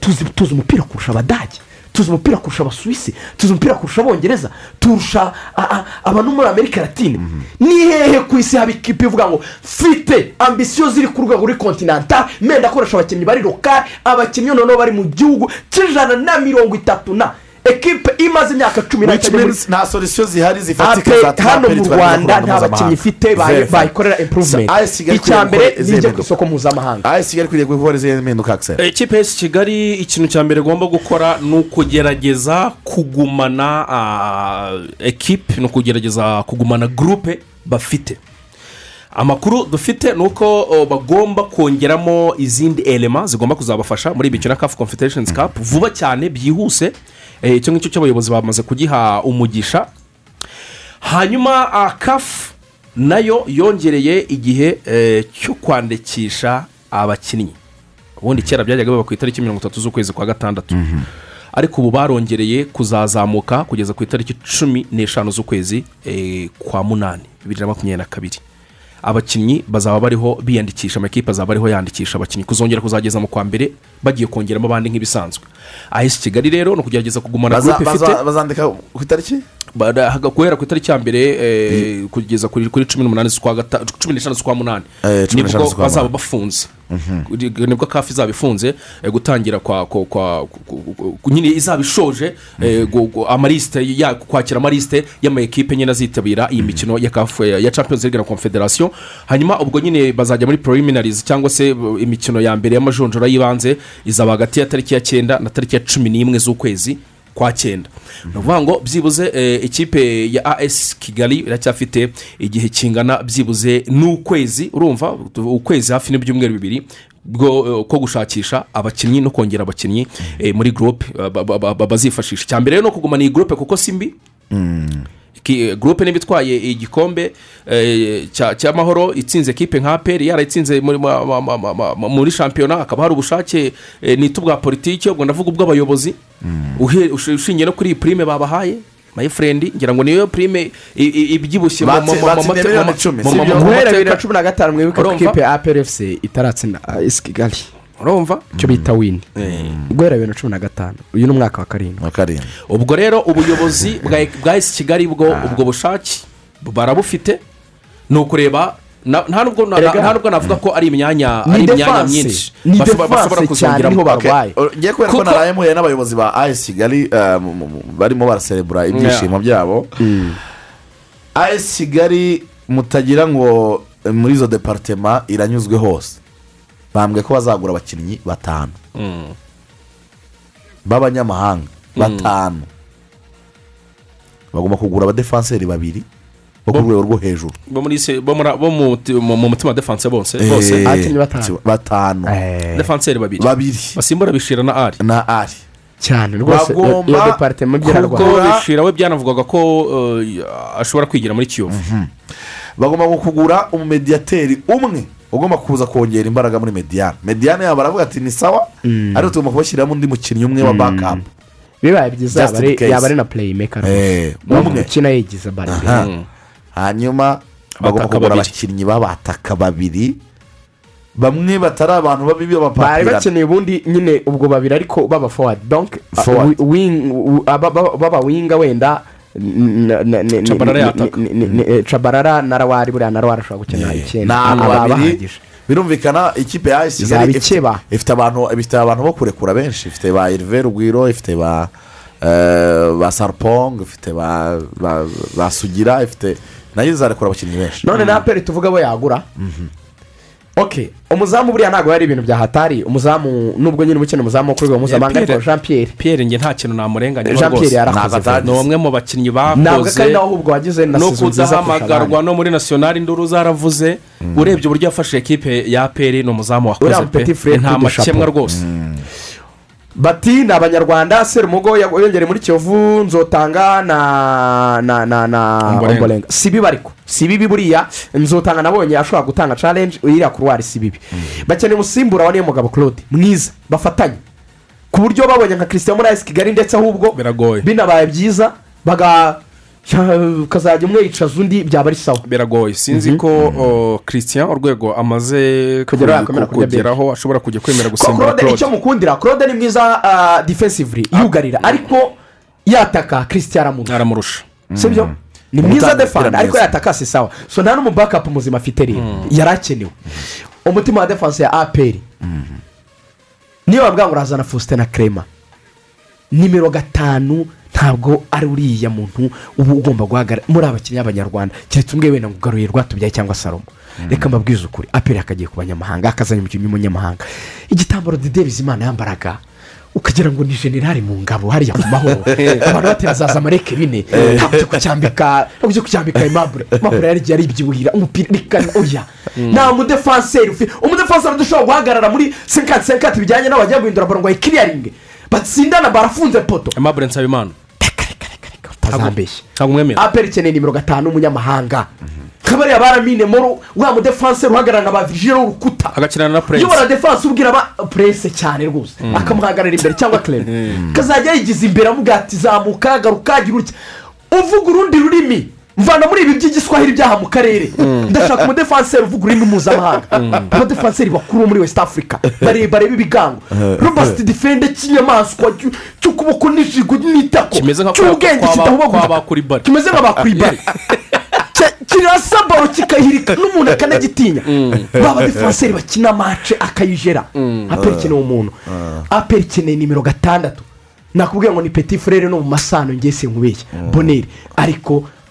Tuzi tuzi umupira kurusha abadage. Tuzi umupira kurusha abasuwisi. Tuzi umupira kurusha abongereza. Turusha abantu muri amerika latine. Ni hehe ku isi haba ikipe ivuga ngo mfite ambisiyo ziri ku rwego ruri kontinanta menda akoresha abakinnyi bari lokari abakinnyi noneho bari mu gihugu. Cy'ijana na mirongo itatu na ekipe imaze imyaka cumi n'itanu nta solisiyo zihari zifatika Ape- zatuma hano mu rwanda nta bakinnyi ifite bayikorera Kigali icya mbere nijye ku isoko mpuzamahanga ayesi kigali ikwiriye gukora izi mpinduka akiseri ikipe y'isi kigali ikintu cya mbere igomba gukora ni ukugerageza kugumana ah, ekipe ni ukugerageza kugumana gurupe bafite. Amakuru dufite ni uko bagomba kongeramo izindi elema zigomba kuzabafasha muri mikino ya kafu confederations cup. Vuba cyane byihuse Eh, icyo ngicyo cy'abayobozi bamaze kugiha umugisha. Hanyuma kafu na yo yongereye igihe eh, cyo kwandikisha abakinnyi. Ubundi kera byajyaga biba ku itariki mirongo itatu z'ukwezi kwa gatandatu. Ariko ubu barongereye kuzazamuka kugeza ku itariki cumi n'eshanu z'ukwezi eh, kwa munani bibiri na makumyabiri na kabiri. Abakinnyi bazaba bariho biyandikisha amakipe azaba ariho yandikisha abakinnyi. Kuzongera kuzageza mu kwa mbere bagiye kongeramo abandi nk'ibisanzwe. Ayesi kigali rero ni ukugerageza kugumana gurupe ifite baza- bazandika ku itariki? Guhera ku itariki ya mbere eh, kugeza kuri cumi n'umunani z'ukwa cumi n'eshanu z'ukwa munani Eh, ni bwo bazaba bafunze. Nibwo kafi izaba ifunze eh, gutangira kwa kwa- nyine izaba ishoje gu- amalisite kwakira amalisite y'amakipe nyine azitabira iyi mikino ya kafu ya champions league na confederation. Hanyuma ubwo nyine bazajya muri preliminaries cyangwa se imikino ya mbere y'amajonjora y'ibanze izaba hagati ya tariki ya cyenda na tariki ya cumi n'imwe z'ukwezi. Kwa cyenda. Ni ukuvuga ngo byibuze eh, ikipe ya as kigali iracyafite igihe kingana byibuze n'ukwezi urumva ukwezi hafi n'ibyumweru bibiri eh, ko gushakisha abakinnyi no kongera abakinnyi eh, muri gurupe ba- ba- ba- bazifashisha. Icya mbere rero ni ukugumana iyi gurupe kuko si mbi? Ki- gurupe niba itwaye igikombe eh, cya- cy'amahoro itsinze kipe nka peri yarayitsinze muri shampiyona hakaba hari ubushake eh, nito bwa politiki ubwo ndavuga ubw'abayobozi ushingiye no kuri iyi purime babahaye my friend ngira ngo niyo purime ibyibushye mu- mu- mu- mu- Batsindiye mu- miliyoni mu- icumi, mu- si mu- byo? mu guhera bibiri na mateka. cumi na gatanu mwibuke ko ikipe ya APRFC itaratsinda esi kigali urumva? Icyo bita wini guhera bibiri na cumi na gatanu. Uyu ni umwaka wa karindwi. Ubwo rero ubuyobozi bwa esi kigali bwo ubwo bushake barabufite. Ni ukureba nta nubwo navuga ko ari imyanya ari imyanya myinshi Ni bashobora- kuzongeramo ni ho barwaye. ngiye kubera ko naraye muhuye n'abayobozi ba ayesi kigali eh, barimo baraserebura ibyishimo byabo. Ayesi kigali mutagira ngo eh, muri izo deparitema iranyuzwe hose. Bambwiye ko bazagura abakinnyi batanu. B'abanyamahanga batanu. Bagomba kugura abadefanseri babiri bo ku rwego rwo hejuru. Bo muri se- bo muri- bo mu mu- mu mutima wa defanse bose Eh, bose. Batanu. batanu. Defanseri babiri. Babiri. Basimbura bishira na ari na ari cyane rwose iyo deparitema kuko byararwaye bishira we byanavugaga ko eh, ashobora kwigira muri kiyovu. Bagomba kugura umumediyateri umwe. Ugomba kuza kongera imbaraga muri mediyane mediyane yabo baravuga ati ni sawa ariko tugomba kubashyiramo undi mukinnyi umwe wa bakapu bibaye byiza yaba ari- na playmaker. Eh, umwe. ukina yigiza Aha. hanyuma bagomba kugura abakinnyi b'abataka babiri. Bamwe batari abantu babi bari b'abapapira bakeneye ubundi nyine ubwo babiri ariko baba donc Forward. uh, wing- u- aba- baba baba winga wenda Tchabalala na rawari buriya na rawari ashobora gukina ni icyenda Aba bahagije. birumvikana ikipe ya kigali ifite- abantu ifite abantu bo kurekura benshi ifite ba erive rugwiro ifite ba ba sarpong ifite ba sugira ifite na yo izarekura abakinnyi benshi none na aperi tuvuga abo yagura ok umuzamu buriya ntabwo yari ibintu bya hatari. Umuzamu nubwo nyine umukino umuzamu wo ku rwego mpuzamahanga Pierre- ariko jean pierre pierre nge nta kintu namurenganya Jean Pierre yarakoze ni umwe mu bakinnyi ntabwo bakoze ari nawe ahubwo wagize na no sezo nziza kurusha abandi. kudahamagarwa no muri nasiyonari induru zaravuze urebye uburyo yafashe ekipe ya peri ni umuzamu wakoze pe. nta makemwa rwose. Bati ni abanyarwanda serumugo yongereye muri kiyovu nzotanga na na na na ombolenga. Si bibi ariko si bibi buriya nzotanga nabonye ashobora gutanga challenge iriya kuruwari si bibi bakeneye umusimbura wa niyo mugabo claude mwiza bafatanye. Ku buryo babonye nka christian muri ayisi kigali ndetse ahubwo binabaye byiza baga ukazajya umwe yicaza undi byaba ari sawa. Biragoye. Sinzi ko o, christian urwego amaze Kugeraho ashobora kujya kwemera ko gusimbura claude icyo mukundira claude ni mwiza ah, defensively. Yugarira. Ariko yataka christian aramurusha. Aramurusha sibyo? Ni Umutanga mwiza defanda ariko yataka si sawa. So nta n'umubakapu muzima afite rero. Yari akenewe umutima wa defanse ya aperi niyo wabwira ngo urazana faustin na krema nimero gatanu ntabwo ari uriya muntu uba ugomba guhagarara muri abakinnyi b'abanyarwanda. Keretse umwe wenda ngo ugaruye rwatubyaye cyangwa salomo reka mbabwize ukuri. Aperi akagiye ku banyamahanga akazanye umukinnyi w'umunyamahanga igitambaro bizimana yambaraga ukagira ngo ni generale mu ngabo hariya ku mahoro. Abantu baterazaza amareke bine. Ntabwo ujya kucyambika ntabwo ujya kucyambika imabure imabure yari igihe aribyibuhira umupira rikani oya. Nta mudefanseri ufite umudefanseri udashobora guhagarara muri senkati senkati bijyanye n'abajya guhindura baro ngo ayikiriyaringe batsindana barafunze poto. Aimable nsabimana. Umwemera aperi ikeneye nimero gatanu umunyamahanga kabariya baramine moro wa mudefanseri uhagarara nka ba virigile w'urukuta agakinana na iyo prince. Bara defanse ubwira aba purese cyane rwose. Akamuhagarara imbere cyangwa kerere kazajya yigiza imbere amuga ati zamuka garuka gira utya. Uvuga urundi rurimi. Mvana muri ibi by'igiswahili byaha mu karere. Ndashaka umudefanseri uvuga ururimi mpuzamahanga. Abadefanseri bakuru muri west africa. Barebare b'ibigango robert defende cy'inyamaswa cy- cy'ukuboko n'ijigo n'itako. Nka cy'ubwenge bari kimeze nk'abakuribari kirasa baro kikahirika n'umuntu akanagitinya ba badefanseri bakina mace akayijera. Aperi ikeneye umuntu aperi ikeneye nimero gatandatu. Nakubwiye ngo ni peti furere no mu masano boneri ariko ah, ah, hari-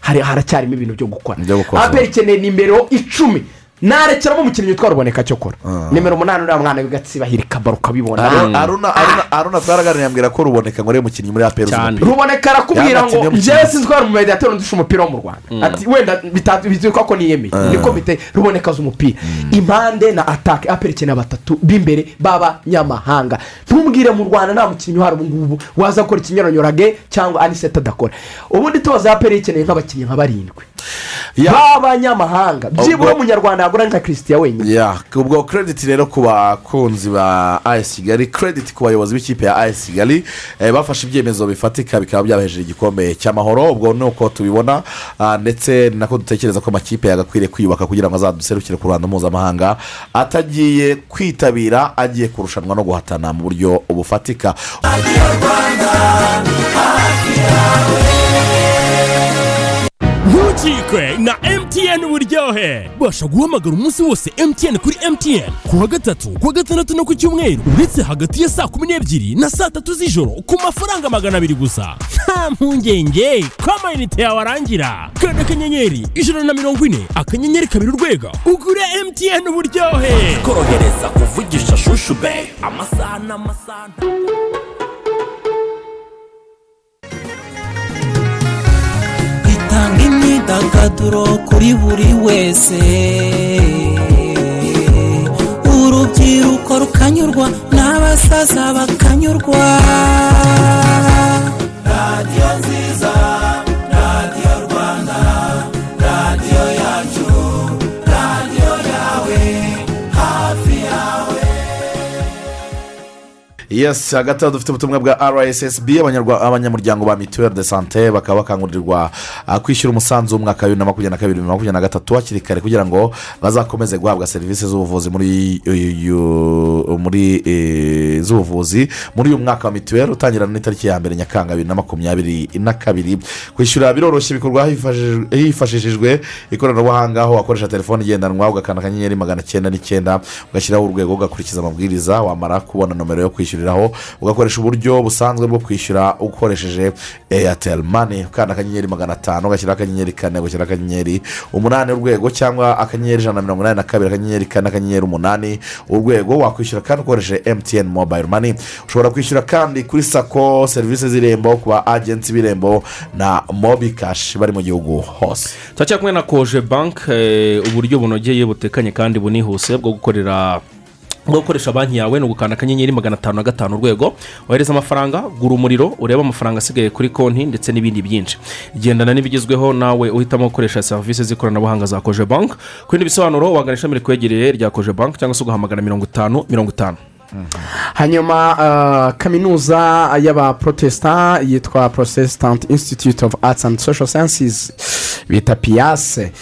haracyarimo ibintu byo gukora. Byo gukora. aperi ikeneye nimero icumi. Narekeramo umukinnyi witwa ruboneka cyo kora nimero umunani uriya mwana w'agatsiba hirika baro ukabibona Aruna- aruna twaraganiriye ambwira ko ruboneka ngo ari we mukinnyi muri aperi ruboneka. Arakubwira ngo njyewe sinzi ko hari umumediateri undusha umupira wo mu rwanda. Ati wenda bizwi ko niyemeye. Niko bite? Ruboneka azi umupira. Impande na atake aperi ikeneye batatu b'imbere b'abanyamahanga ntumbwire mu rwanda nta mukinnyi uhari ubu ngubu waza gukora ikinyuranyorage cyangwa aniseta adakora. Ubundi tubaza aperi ikeneye nk'abakinnyi nka barindwi. Ya. b'abanyamahanga byibura Ubwo- yagura nka christian wenyine. Ya ubwo kerediti rero ku bakunzi ba ayesi kigali kerediti ku bayobozi b'ikipe ya ayesi kigali eh, bafashe ibyemezo bifatika bikaba byabahejeje igikombe cy'amahoro. Ubwo ni uko tubibona ah, ndetse ni nako dutekereza ko amakipe yagakwiriye kwiyubaka kugira ngo azaduserukire ku ruhando mpuzamahanga atagiye kwitabira agiye kurushanwa no guhatana mu buryo bufatika. Ntukikwe na mtn uburyohe basha guhamagara umunsi wose mtn kuri mtn ku wa gatatu ku wa gatandatu no ku cyumweru uretse hagati ya saa kumi n'ebyiri na saa tatu z'ijoro ku mafaranga magana abiri gusa. Nta mpungenge ko amayinite yawe arangira kanda akanyenyeri ijana na mirongo ine akanyenyeri kabiri urwego. Ugure mtn uburyohe. Korohereza kuvugisha shushu be amasaha n'amasaha imyidagaduro kuri buri wese. Urubyiruko rukanyurwa n'abasaza bakanyurwa. Radiyo nziza. Yesi hagati aho dufite ubutumwa bwa rssb abanyamuryango ba mituweli de sante bakaba bakangurirwa ah, kwishyura umusanzu w'umwaka wa bibiri na makumyabiri na kabiri bibiri na makumyabiri na gatatu hakiri kare kugira ngo bazakomeze guhabwa serivisi z'ubuvuzi muri muri eh, z'ubuvuzi muri uyu mwaka wa mituweli utangira n'itariki ya mbere nyakanga bibiri na makumyabiri na kabiri. Kwishyura biroroshye bikorwa hifashishijwe- ikoranabuhanga aho wakoresha telefone igendanwa ugakanda akanyenyeri magana cyenda n'icyenda ugashyiraho urwego ugakurikiza amabwiriza wamara kubona nomero yo kwishyuriraho ugakoresha uburyo busanzwe bwo kwishyura ukoresheje eyateri mani ukanda akanyenyeri magana atanu ugashyiraho akanyenyeri kane ugashyiraho akanyenyeri umunani urwego cyangwa akanyenyeri ijana na mirongo inani na kabiri akanyenyeri kane akanyenyeri umunani urwego wakwishyura kandi ukoresheje emutiyeni mobayiro mani ushobora kwishyura kandi kuri sako serivisi z'irembo ku ba agenti b'irembo na mobi kashi bari mu gihugu hose. Turacyari kumwe na koje banki uburyo bunogeye butekanye kandi bunihuse bwo gukorera bwo gukoresha banki yawe ni ugukanda akanyenyeri magana atanu na gatanu urwego wohereza amafaranga gura umuriro urebe amafaranga asigaye kuri konti ndetse n'ibindi byinshi. Gendana n'ibigezweho nawe uhitamo gukoresha serivisi z'ikoranabuhanga za koje banki ku bindi bisobanuro wagana ishami rikwegereye rya koje banki cyangwa se ugahamagara mirongo itanu mirongo itanu. Hanyuma ah, kaminuza y'abaprotestant yitwa protestant institute of arts and social sciences bita piyase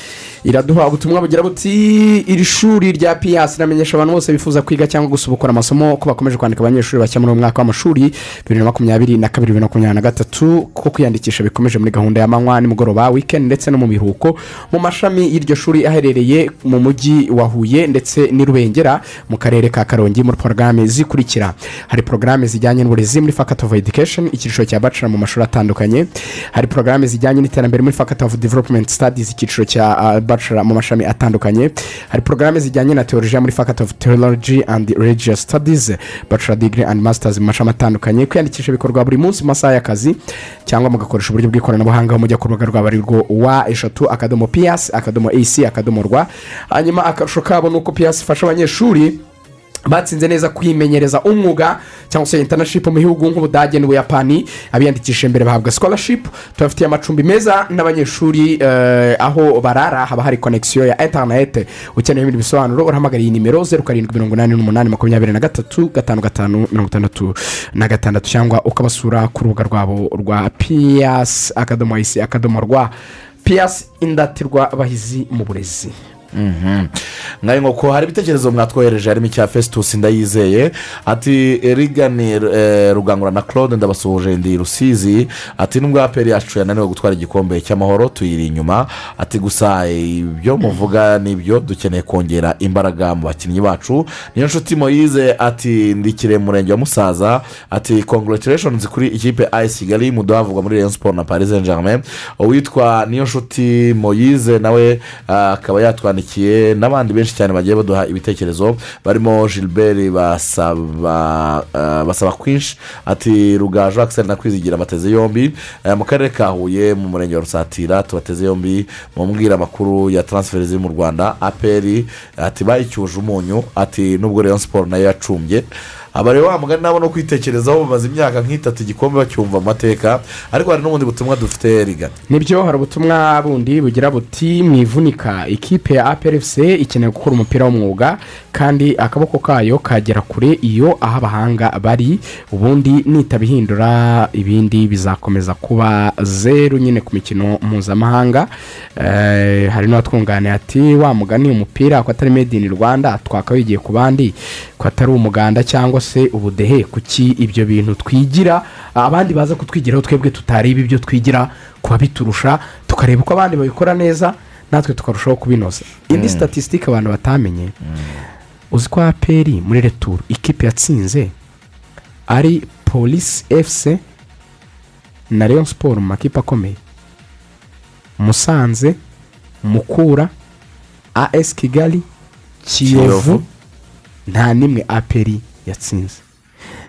iraduha ubutumwa bugira buti iri shuri rya piyase riramenyesha abantu bose bifuza kwiga cyangwa gusubukura amasomo ko bakomeje kwandika abanyeshuri bashya muri uyu mwaka w'amashuri bibiri na makumyabiri na kabiri bibiri na makumyabiri na gatatu ko kwiyandikisha bikomeje muri gahunda y'amanywa nimugoroba wikendi ndetse no mu biruhuko. Mu mashami y'iryo shuri aherereye mu mujyi wa huye ndetse n'i rubengera mu karere ka karongi muri porogaramu zikurikira. Hari porogaramu zijyanye n'uburezi muri fakati ofu edikesheni icyiciro cya bachelor mu mashuri atandukanye. Hari porogaramu zijyanye n'iterambere muri fakati ofu developumenti sitadizi icyiciro cya ah, mu mashami atandukanye. Hari porogaramu zijyanye na teolojiya muri fakati ofu teoloji andi regiyo sitadizi bachelor digiri andi masitazi mu mashami atandukanye. Kwiyandikisha bikorwa buri munsi mu masaha y'akazi cyangwa mugakoresha uburyo bw'ikoranabuhanga mujya ku rubuga rwabo arirwo wa eshatu akadomo piyasi akadomo esi akadomo rwa hanyuma akarusho kabo ni uko piyasi ifasha abanyeshuri batsinze neza kwimenyereza umwuga cyangwa se intanashipu mu bihugu nk'ubudage n'ubuyapani. Abiyandikishije mbere bahabwa sikorashipu tubafitiye amacumbi meza n'abanyeshuri eh, aho barara haba hari konegisiyo ya interinete ukeneye ibindi bisobanuro urahamagara iyi nimero zeru karindwi mirongo inani n'umunani makumyabiri na gatatu gatanu gatanu mirongo itandatu na gatandatu cyangwa ukabasura ku rubuga rwabo rwa piyasi akadomo isi akadomo rwa piyasi indatirwa bahizi mu burezi. Nka nkoko hari ibitekerezo mwatwohereje harimo icya fesitusi ndayizeye ati rigani eh, rugangura na claude ndabasuhuje ndi rusizi. Ati nubwo aperi yacu yananiwe gutwara igikombe cy'amahoro tuyiri inyuma. Ati gusa ibyo muvuga ni byo dukeneye kongera imbaraga mu bakinnyi bacu. Niyo nshuti moyize ati ndikire mu murenge wa musaza. Ati congratulations kuri ikipe ayisi kigali muduha havugwa muri rayon siporo na paris saint germain uwitwa niyo nshuti moyize nawe ah, akaba yatwandikiye n'abandi benshi cyane bagiye baduha ibitekerezo barimo gilbert basaba ah, basaba kwinshi ati rugaju akiseri na kwizigira bateze yombi Eh, mu karere ka huye mu murenge wa rusatira tubateze yombi mu mbwira amakuru ya taransiferi ziri mu rwanda aperi ati bayicyuje umunyu ati nubwo rayon siporo na yo yacumbye. Aba rero wa mugani nabo no kwitekerezaho bamaze imyaka nk'itatu igikombe bacyumva mu mateka ariko hari n'ubundi butumwa dufite rigana ni byo hari ubutumwa bundi bugira buti mwivunika ikipe ya APRFC ikeneye gukora umupira w'umwuga kandi akaboko kayo kagera kure iyo aho abahanga bari ubundi nitabihindura ibindi bizakomeza kuba zeru nyine ku mikino mpuzamahanga. Eh, hari n'uwatwunganiye ati wa mugani umupira ko atari made in rwanda twakawigiye ku bandi ko atari umuganda cyangwa se ubudehe kuki ibyo bintu twigira? Abandi baza kutwigiraho twebwe tutareba ibyo twigira ku babiturusha tukareba uko abandi babikora neza natwe tukarushaho kubinoza. Indi statisitike abantu batamenye uzi ko aperi muri returu ikipe yatsinze ari polisi efuse na leon siporo mu makipe akomeye. Musanze mukura as kigali Kiyovu. nta n'imwe aperi yatsinze.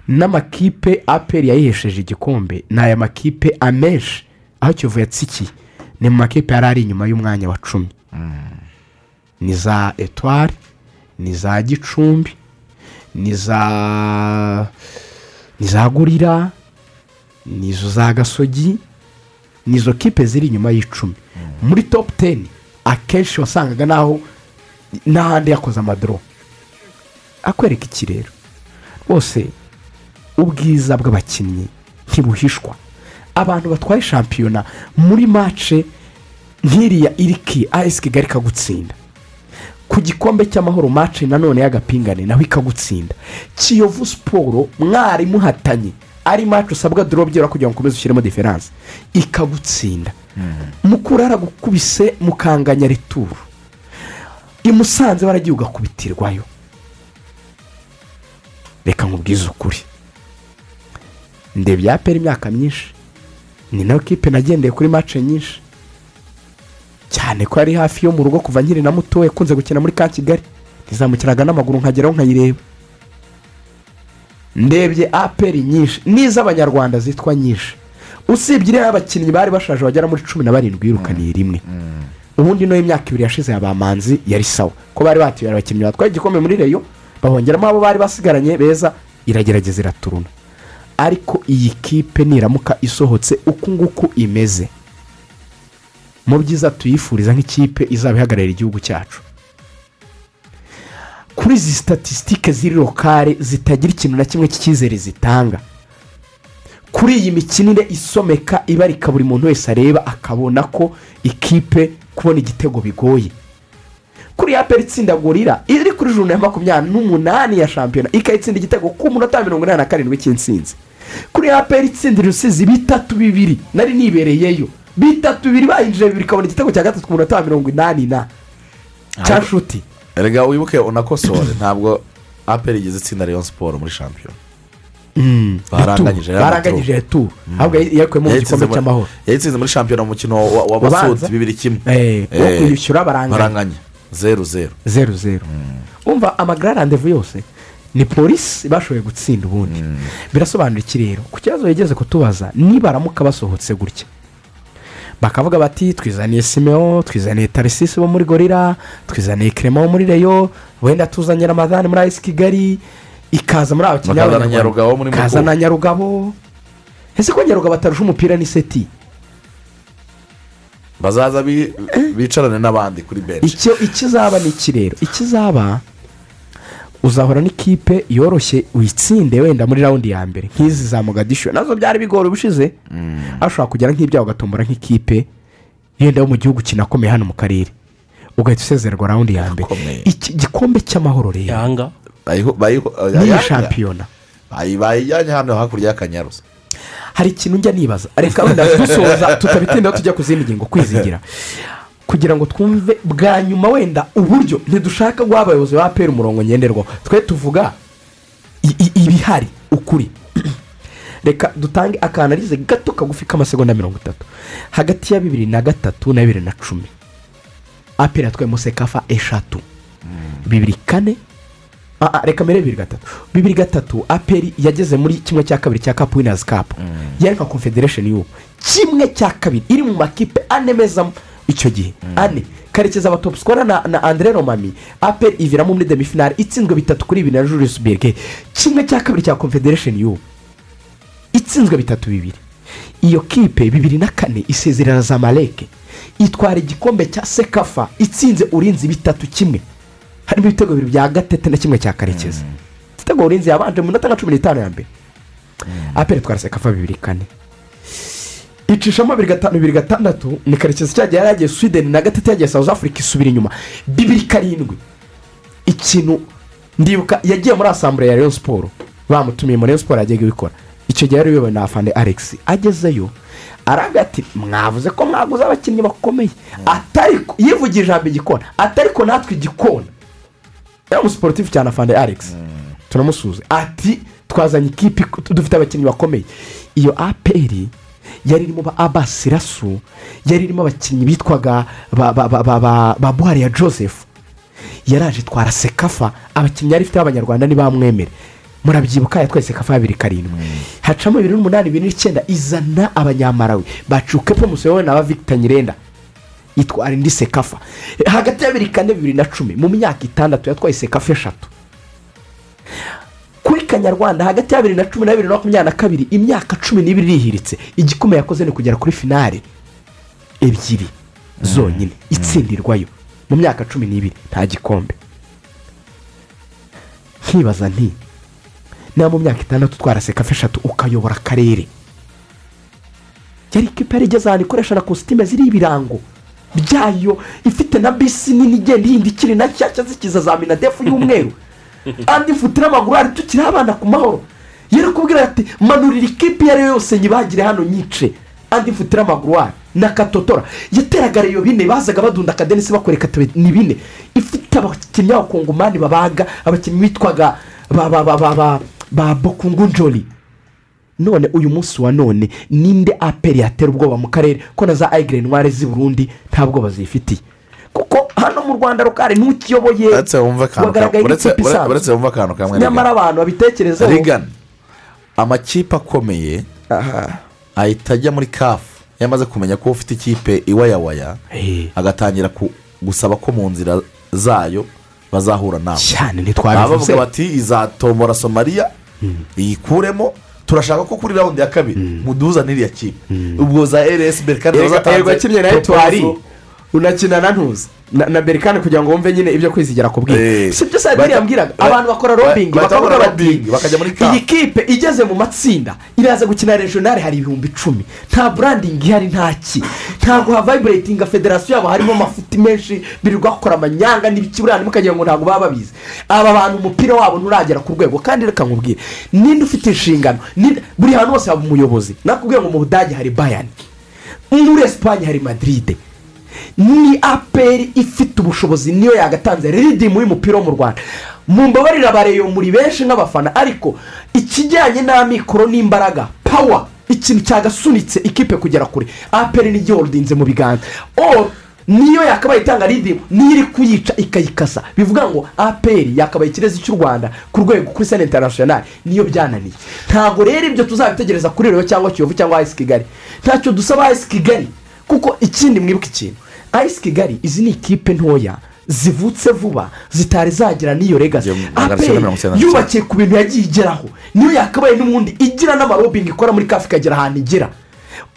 N'amakipe aperi yayihesheje igikombe ni aya makipe amenshi aho kiyovu yatsikiye. Ni mu makipe yari ari inyuma y'umwanya wa cumi. Ni za etwari ni za gicumbi ni za ni za gurira ni izo za gasogi ni izo kipe ziri inyuma y'icumi. Muri topu teni akenshi wasangaga naho n'ahandi yakoze amadoro akwereka iki rero? Rwose ubwiza bw'abakinnyi ntibuhishwa. Abantu batwaye shampiyona muri mace nk'iriya iriki ayesi kigali ikagutsinda. Ku gikombe cy'amahoro mace nanone y'agapingane naho ikagutsinda. Kiyovu siporo mwari muhatanye ari mace usabwa doro byera kugira ngo ukomeze ushyiremo diferanse ikagutsinda. Mukura yaragukubise mukanganya returu i musanze waragiye ugakubitirwayo reka nkubwize ukuri. Ndebye yapera imyaka myinshi? Ni na yo kipe nagendeye kuri mace nyinshi. Cyane ko yari hafi yo mu rugo kuva nkiri na muto yakunze gukina muri ka kigali. Ntizamukiraga n'amaguru nkageraho nkayireba. Ndebye aperi nyinshi. N'iz'abanyarwanda zitwa nyinshi. Usibye iriya abakinnyi bari bashaje bagera muri cumi na barindwi yirukaniye rimwe. ubundi no imyaka ibiri yashize ya bamanzi yari sawa. Ko bari batuye abakinnyi batwaye igikombe muri reyo bahongeramo abo bari basigaranye beza iragerageza iraturuna. Ariko iyi kipe niramuka isohotse uku nguku imeze. Mu byiza tuyifuriza nk'ikipe izaba ihagararira igihugu cyacu. Kuri izi statisitike ziri lokale zitagira ikintu na kimwe cy'icyizere zitanga. Kuri iyi mikinire isomeka ibarika buri muntu wese areba akabona ko ikipe kubona igitego bigoye. Kuri ya peri itsinda gorira iri kuri juru ya makumyabiri n'umunani ya shampiyona ikayitsinda igitego ku munota mirongo inani na karindwi cy'insinzi kuri ya peri itsindira urusizi bitatu bibiri nari nibereyeyo. Bitatu bibiri bayinjije bibiri ikabona igitego cya gatatu ku munota wa mirongo inani na. Cya nshuti erega wibuke unakosore. Ntabwo aperi igeze itsinda leon siporo muri shampiyona. Baranganyije Returu. baranganyije returu ahubwo yakuyemo mu gikombe cy'amahoro. yayitsinze muri shampiyona mu mukino wa- basudi bibiri kimwe. Eh, wo Eh, kwishyura baranganya. Zeru zeru zeru zeru umva amagararandevu yose ni polisi bashoboye gutsinda ubundi. Birasobanura iki rero ku kibazo yigeze kutubaza nibaramuka basohotse gutya. Bakavuga bati twizaniye simeo twizaniye tarisisi bo muri gorira twizaniye kerema wo muri reyo wenda tuzanye ramadani muri ayisi kigali ikaza muri. Nyarugabo muri ikaza na nyarugabo. Ese ko nyarugabo atarusha umupira ni seti? Bazaza bi- bicarane n'abandi kuri benshi. Icyo ikizaba ni iki rero? Ikizaba uzahora n'ikipe yoroshye witsinde wenda muri rawundi ya mbere. Nk'izi za mugadisho na zo byari bigora ubushize. Ashobora kugera nk'ibyaha ugatombora nk'ikipe yenda yo mu gihugu kinakomeye hano mu karere. Ugahita usezererwa rawundi ya mbere. Iki gikombe cy'amahoro rero. Yanga. N'iyi shampiyona. Bayijyanye hano hakurya y'akanyaruza hari ikintu njya nibaza. Reka wenda dusoza tutabitindaho tujya ku zindi ngingo kwizigira kugira ngo twumve bwa nyuma wenda uburyo ntidushaka guha abayobozi ba pera umurongo ngenderwaho. Twe tuvuga ibihari ukuri. Reka dutange akanarize gato kagufi k'amasegonda mirongo itatu. Hagati ya bibiri na gatatu na bibiri na cumi. Apera yatwayemo sekafa eshatu. Bibiri kane reka mbere bibiri gatatu. Bibiri gatatu aperi yageze muri kimwe cya kabiri cya kapu winazi kapu yari nka confederation y'ubu kimwe cya kabiri iri mu makipe ane meza icyo gihe. Ane. Karekezi aba top scorer na, na andre romami. Aperi iviramo muri demifinari itsinzwe bitatu kuri bibiri na julius berge. Kimwe cya kabiri cya confederation y'ubu itsinzwe bitatu bibiri. Iyo kipe bibiri na kane isezerera za mareke itwara igikombe cya sekafa itsinze urinzi bitatu kimwe. Harimo ibitego bibiri bya gatete na kimwe cya karekezi. Igitego urinzi yabanje mu minota nka cumi n'itanu ya mbere. Aperi itwara sekafa bibiri kane. Icishamo bibiri gatanu bibiri gatandatu ni karekezi cyagiye yari yagiye sweden na gatete yagiye south africa isubira inyuma. Bibiri karindwi. Ikintu ndibuka yagiye muri asambure ya rayon siporo bamutumiye muri rayon siporo yagiye ibikora icyo gihe yari uyobowe na afande alex. Agezeyo aravuga ati mwavuze ko mwaguze abakinnyi bakomeye? Atari ko yivugira ijambo igikona. Atari ko natwe igikona. Yari umusiporutifu cyane afande alex. Turamusuze. Ati twazanye ikipe ik- dufite abakinnyi bakomeye. Iyo aperi yari irimo ba abasi rasu yari irimo abakinnyi bitwaga ba ba ba ba ba ba buhari ya joseph. Yaraje twara sekafa abakinnyi yari ifite b'abanyarwanda ntibamwemere murabyibuka yatwaye sekafa ya bibiri karindwi hacamo bibiri n'umunani bibiri n'icyenda izana abanyamarawi. Bacukepo musohowe na ba victor nyirenda. Yitwara indi sekafa. Hagati ya bibiri kane bibiri na cumi mu myaka itandatu yatwaye sekafa eshatu. Kuri kanyarwanda hagati ya bibiri na cumi na bibiri na makumyabiri na kabiri imyaka cumi n'ibiri irihiritse. Igikomeye yakoze ni kugera kuri finale ebyiri zonyine. Itsindirwayo mu myaka cumi n'ibiri nta gikombe. Nkibaza nti niba mu myaka itandatu utwara sekafa eshatu ukayobora akarere. Yari ikipe igeze ahantu ikoresha na kositime ziriho ibirango. Byayo ifite na bisi nini igenda ihindukira na nshyashya zikiza za minadefu y'umweru. Andi mfute n'amaguru hari tukiri abana ku mahoro. Yari kubwira ati manurira ikipe iyo ari yo yose nyibagire hano nyice. Andi mfute n'amaguru hari na katotora yateraga reyo bine bazaga badunda akadenisi bakwereka ni bine. Ifite abakinnyi b'abakongomani babaga abakinnyi bitwaga ba ba ba ba ba ba bokungu njoli. None uyu munsi wa none ninde aperi yatera ubwoba mu karere ko na za ayigire ntware z'i burundi nta bwoba zifitiye? Kuko hano mu rwanda rukari ntukiyoboye wagaragaye nk'ikipe isanzwe. nyamara abantu babitekerezaho rigana amakipe akomeye ahita ajya muri kafu yamaze kumenya ko ufite ikipe iwayawaya agatangira gusaba ko mu nzira zayo bazahura nawe. Cyane ntitwabivuze. bavuga bati izatombora somaliya iyikuremo turashaka ko kuri rawundi ya kabiri. Muduza n'iriya kipe. Ubwo za rsb kandi erwa kimwe na etuwari unakina na ntuzi na, berikani kugira ngo wumve nyine ibyo kwizigera kubwira si byo Bahita- yambwiraga? ba- abantu bakora ba- robingi bakavuga bati lobbying, bakajya muri iyi kipe igeze mu matsinda iraza gukina regionale hari ibihumbi icumi. Nta burandingi ihari nta ki. Ntabwo havayiburetinga federasiyo yabo harimo amafuti menshi birirwa bakora amanyanga n'ibiki buriya mukagira ngo ntabwo baba babizi. Aba bantu umupira wabo nturagera ku rwego kandi reka nkubwire ninde ufite inshingano? Buri hantu hose haba umuyobozi. Nakubwiye ngo mu budage hari bayani muri esipanye hari madiride ni aperi ifite ubushobozi niyo yagatanze ridimu y'umupira wo mu rwanda. Mu mbabarira bareyo muri benshi nk'abafana ariko ikijyanye n'amikoro n'imbaraga pawa ikintu cyagasunitse ikipe kugera kure. Aperi n'igihe warudinze mu biganza. O niyo yakabaye itanga ridimu niyo iri kuyica ikayikasa. Bivuga ngo aperi yakabaye ikirezi cy'u rwanda ku rwego kuri sena interinasiyonari niyo byananiye. Ntabwo rero ibyo tuzabitegereza kuri reyo cyangwa kiyovu cyangwa ayisi kigali. Ntacyo dusaba ayisi kigali. Kuko ikindi mwibuke ikintu ayisi kigali izi ni ikipe ntoya zivutse vuba zitari zagira n'iyo regasi yubakiye ku bintu yagiye igeraho. Niyo yakabaye n'ubundi igira n'amarobingi ikora muri kafi ikagera ahantu igera.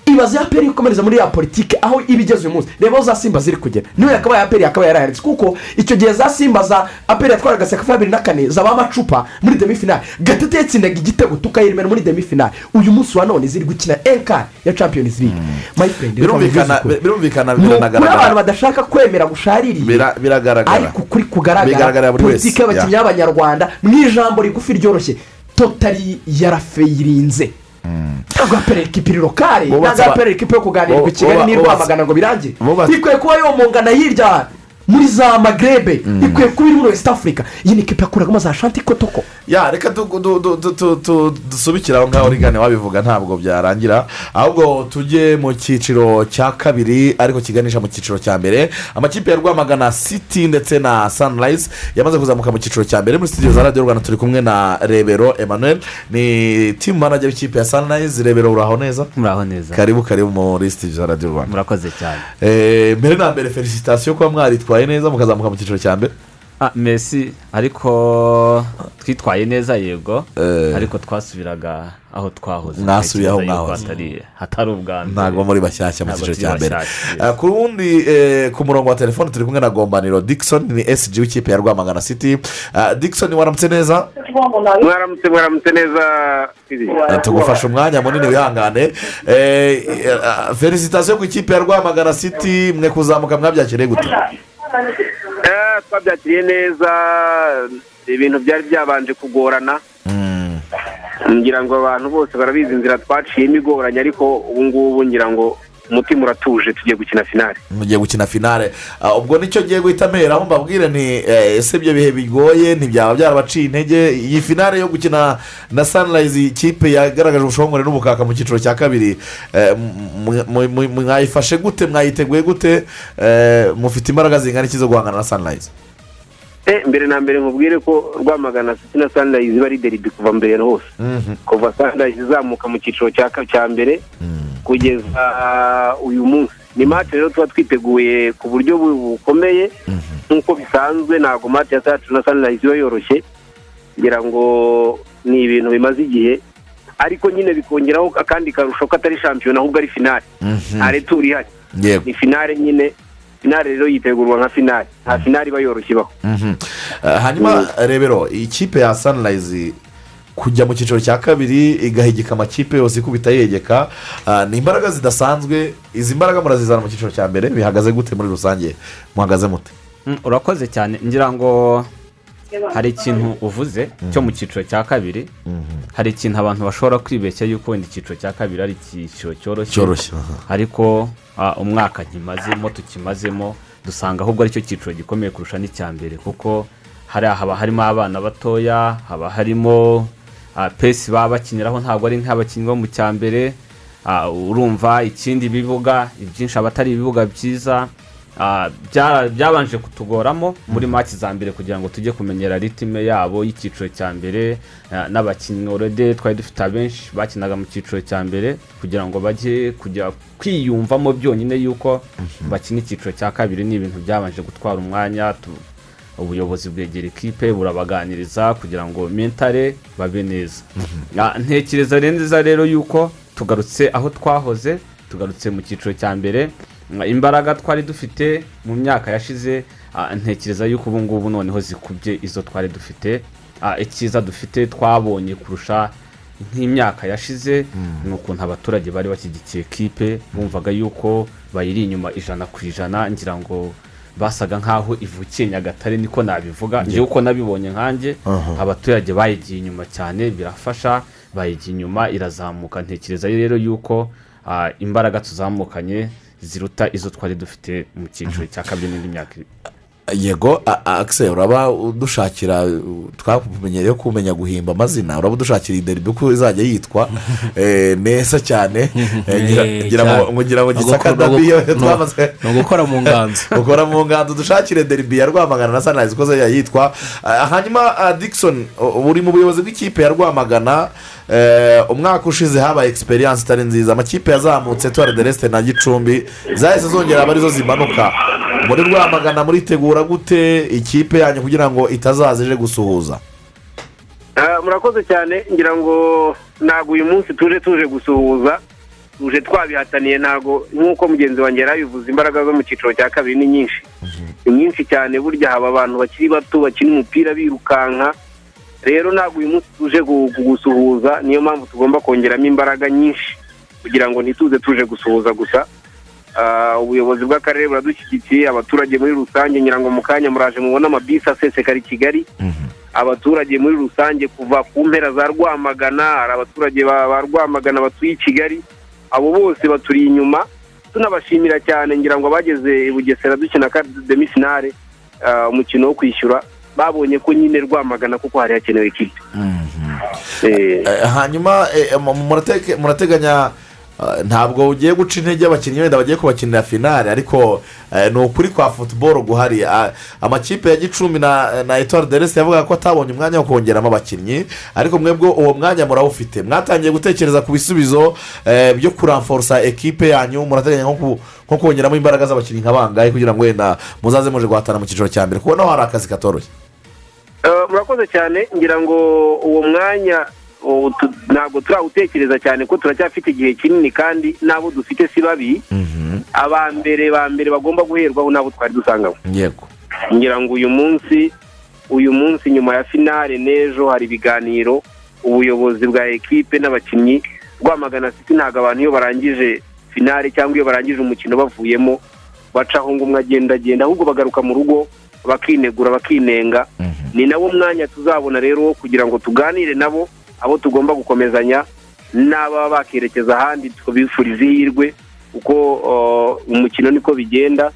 Ibaze aperi ikomereza muri ya politiki aho iba igeze uyu munsi. Reba aho za simba ziri kugera niyo yakabaye aperi yakabaye yarayanditse kuko icyo gihe za simba za aperi yatwaraga sekafa bibiri na kane zaba amacupa muri demi finale gatete yatsindaga igitego tukayiremera muri demi finale uyu munsi wa none ziri gukina enkari ya champions league. Friend reka birumvikana birumvikana ni ukuri abantu biranagaragara badashaka kwemera gushaririye Bira- biragaragara. ariko ukuri kugaragara politiki y'abakinnyi b'abanyarwanda mu ijambo rigufi ryoroshye totari yarafeyirinze ntabwo aperera ikipe iri lokale Bubatse ntabwo ba- aperera ikipe yo kuganirwa i kigali n'i rwamagana ngo birangire Bubatse- ikwiye kuba yomongana hirya muri za magrebe ikwiye kuba iri muri west africa. Iyi ni ikipe yakuragamo za shanti kotoko. Ya reka dusubikire aho ngaho rigane wabivuga ntabwo byarangira. Ahubwo tujye mu cyiciro cya kabiri ariko kiganisha mu cyiciro cya mbere. Amakipe ya rwamagana city ndetse na sunrise yamaze kuzamuka mu cyiciro cya mbere muri studio za radiyo rwanda. Turi kumwe na rebero emmanuel. Ni timu manager w'ikipe ya sunrise. Rebero uraho neza? Muraho neza. Karibu karibu muri studio za radiyo rwanda. Murakoze cyane. Eh, mbere na mbere felicitasiyo kuba mwaritwaye neza mukazamuka mu cyiciro cya mbere. Ah mesi ariko twitwaye neza yego. Ariko twasubiraga aho twahoze. Mwasubiye aho mwahoze. hatari hatari ubwa mbere. Ntabwo muri bashyashya mu cyiciro cya mbere. Eh, ku wundi eh, ku murongo wa telefone turi kumwe na gombaniro dickson ni esiji w'ikipe ya rwamagana city. Eh, dickson waramutse neza? Mwaramutse mwaramutse neza Eh, tugufasha umwanya munini wihangane. Eh, eh, felicitasiyo ku ikipe ya rwamagana city. Mwe kuzamuka mwabyakiriye gute? Eh, twabyakiriye neza ibintu byari byabanje kugorana. Ngira ngo abantu bose barabizi inzira twaciyemo igoranye ariko ubu ngubu ngira ngo umutima uratuje tugiye gukina finale. Mugiye gukina finale. Ah, ubwo ni cyo ngiye guhita mperaho mbabwire nti eh, ese ibyo bihe bigoye? Ntibyaba byarabaciye intege. Iyi finale yo gukina na sunrise ikipe yagaragaje ubushongore n'ubukaka mu cyiciro cya kabiri eh, mwayifashe gute mwayiteguye gute? Eh, mufite imbaraga zingana iki zo guhangana na Eh, mbere na mbere nkubwire ko rwamagana city na sunrise iba ari deribi kuva mbere hose. Kuva sunrise izamuka mu cyiciro cya mbere kugeza uyu munsi. Ni match rero tuba twiteguye ku buryo bu- bukomeye. Nk'uko bisanzwe ntabwo match ya sacu na sunrise iba yoroshye ngira ngo ni ibintu bimaze igihe. Ariko nyine bikongeraho akandi karusho ko atari shampiyona ahubwo ari finale. Nta returu ihari yego ni finale nyine. Finale rero yitegurwa nka finale. Nta finale iba yoroshye ibaho. Mhm. Eh, hanyuma rebero ikipe ya sunrise kujya mu cyiciro cya kabiri igahigika amakipe yose ikubita yegeka. Ah, ni imbaraga zidasanzwe izi mbaraga murazizana mu cyiciro cya mbere bihagaze gute muri rusange? Muhagaze mute. Mm, urakoze cyane. Ngira ngo hari ikintu uvuze cyo mu cyiciro cya kabiri. Hari ikintu abantu bashobora kwibeshya yuko wenda icyiciro cya kabiri ari icyiciro cyoroshye. Ariko umwaka nkimazemo tukimazemo dusanga ahubwo ari cyo cyiciro gikomeye kurusha n'icya mbere. Kuko hari haba harimo abana batoya haba harimo pesi baba bakiniraho ntabwo ari nk'abakinnyi bo mu cya mbere. Ah, urumva ikindi bibuga ibyinshi aba atari ibibuga byiza. Ah, byabanje kutugoramo muri maki za mbere kugira ngo tujye kumenyera ritime yabo y'icyiciro cya mbere. Ah, n'abakinnyi orede twari dufite abenshi bakinaga mu cyiciro cya mbere kugira ngo bajye kujya kwiyumvamo byonyine yuko bakina icyiciro cya kabiri. Ni ibintu byabanje gutwara umwanya ubuyobozi bwegera ikipe burabaganiriza kugira ngo mentare babe neza. Ah, ntekereza neza rero yuko tugarutse aho twahoze tugarutse mu cyiciro cya mbere. Mm, imbaraga twari dufite mu myaka yashize ah, ntekereza yuko ubu ngubu noneho zikubye izo twari dufite. Ah, icyiza dufite twabonye kurusha nk'imyaka yashize ni ukuntu abaturage bari bashyigikiye kipe bumvaga yuko bayiri inyuma ijana ku ijana ngira ngo basaga nk'aho ivukiye nyagatare niko nabivuga. Njyewe uko nabibonye nkanjye abaturage bayigiye inyuma cyane birafasha bayigiye inyuma irazamuka. Ntekereza rero yuko ah, imbaraga tuzamukanye ziruta izo twari dufite mu cyiciro cya kabiri n'indi myaka yego a- a- akise uraba udushakira twakumenyereye kumenya guhimba amazina uraba udushakira iyi deribi uko izajya yitwa eh, neza cyane Eh, ngira- Eh, ngo- cyane. ngira ngo Ni gisaka ugukora- dabi iyo ni ugu- twamaze ni ugukora mu nganzo gukora mu nganzo dushakire deribi ya rwamagana na sanirayizi uko zajya yitwa Ah, hanyuma dickson u- uri mu buyobozi bw'ikipe ya rwamagana eh, umwaka ushize habaye egisperiyanse itari nziza. Amakipe yazamutse tuwari de resite na gicumbi. Zahise zongera aba ari zo zimanuka. Muri rwamagana muritegura gute ikipe yanyu kugira ngo itazaza ije gusuhuza? Ah, murakoze cyane. Ngira ngo ntabwo uyu munsi tuje tuje gusuhuza. Tuje twabihataniye ntabwo nk'uko mugenzi wanjye yari abivuze imbaraga zo mu cyiciro cya kabiri ni nyinshi. Ni nyinshi cyane burya haba abantu bakiri bato bakina umupira birukanka rero ntabwo uyu munsi tuje gu- gu- gusuhuza niyo mpamvu tugomba kongeramo imbaraga nyinshi kugira ngo ntituze tuje gusuhuza gusa. Ah, ubuyobozi bw'akarere buradushyigikiye abaturage muri rusange ngira ngo mu kanya muraje mubona amabisi asesekara i kigali. Abaturage muri rusange kuva ku mpera za rwamagana hari abaturage ba rwamagana batuye i kigali abo bose baturi inyuma. Tunabashimira cyane ngira ngo abageze i bugesera dukina ka demifinale ah, umukino wo kwishyura. Babonye ko nyine rwamagana kuko hari hakenewe ikipe Eh, hanyuma eh, mu- murateke- murateganya ntabwo ugiye guca intege abakinnyi wenda bagiye kubakinira finale ariko eh, ni ukuri kwa futuboro guhari. Amakipe ya gicumbi na etuwari de resite yavuga ko atabonye umwanya wo kongeramo abakinnyi ariko mwebwe uwo mwanya murawufite. Mwatangiye gutekereza ku bisubizo eh, byo kuramforosa ekipe yanyu murateganya nko kongeramo imbaraga z'abakinnyi nka bangahe kugira ngo wenda muzaze muje guhatana mu cyiciro cya mbere. Kuko naho hari akazi katoroshye. Eh, murakoze cyane ngira ngo uwo mwanya ntabwo turawutekereza cyane ko turacyafite igihe kinini kandi n'abo dufite si babi. Aba mbere ba mbere bagomba guherwaho n'abo twari dusangamo yego. Ngira ngo uyu munsi uyu munsi nyuma ya finale n'ejo hari ibiganiro ubuyobozi bwa ekipe n'abakinnyi rwamagana city ntabwo abantu iyo barangije finale cyangwa iyo barangije umukino bavuyemo bacaho ngo umwe agenda agenda ahubwo bagaruka mu rugo bakinegura bakinenga. Ni nawo mwanya tuzabona rero wo kugira ngo tuganire nabo abo tugomba gukomezanya n'ababa bakerekeza ahandi tukabifuriza ihirwe kuko umukino niko bigenda.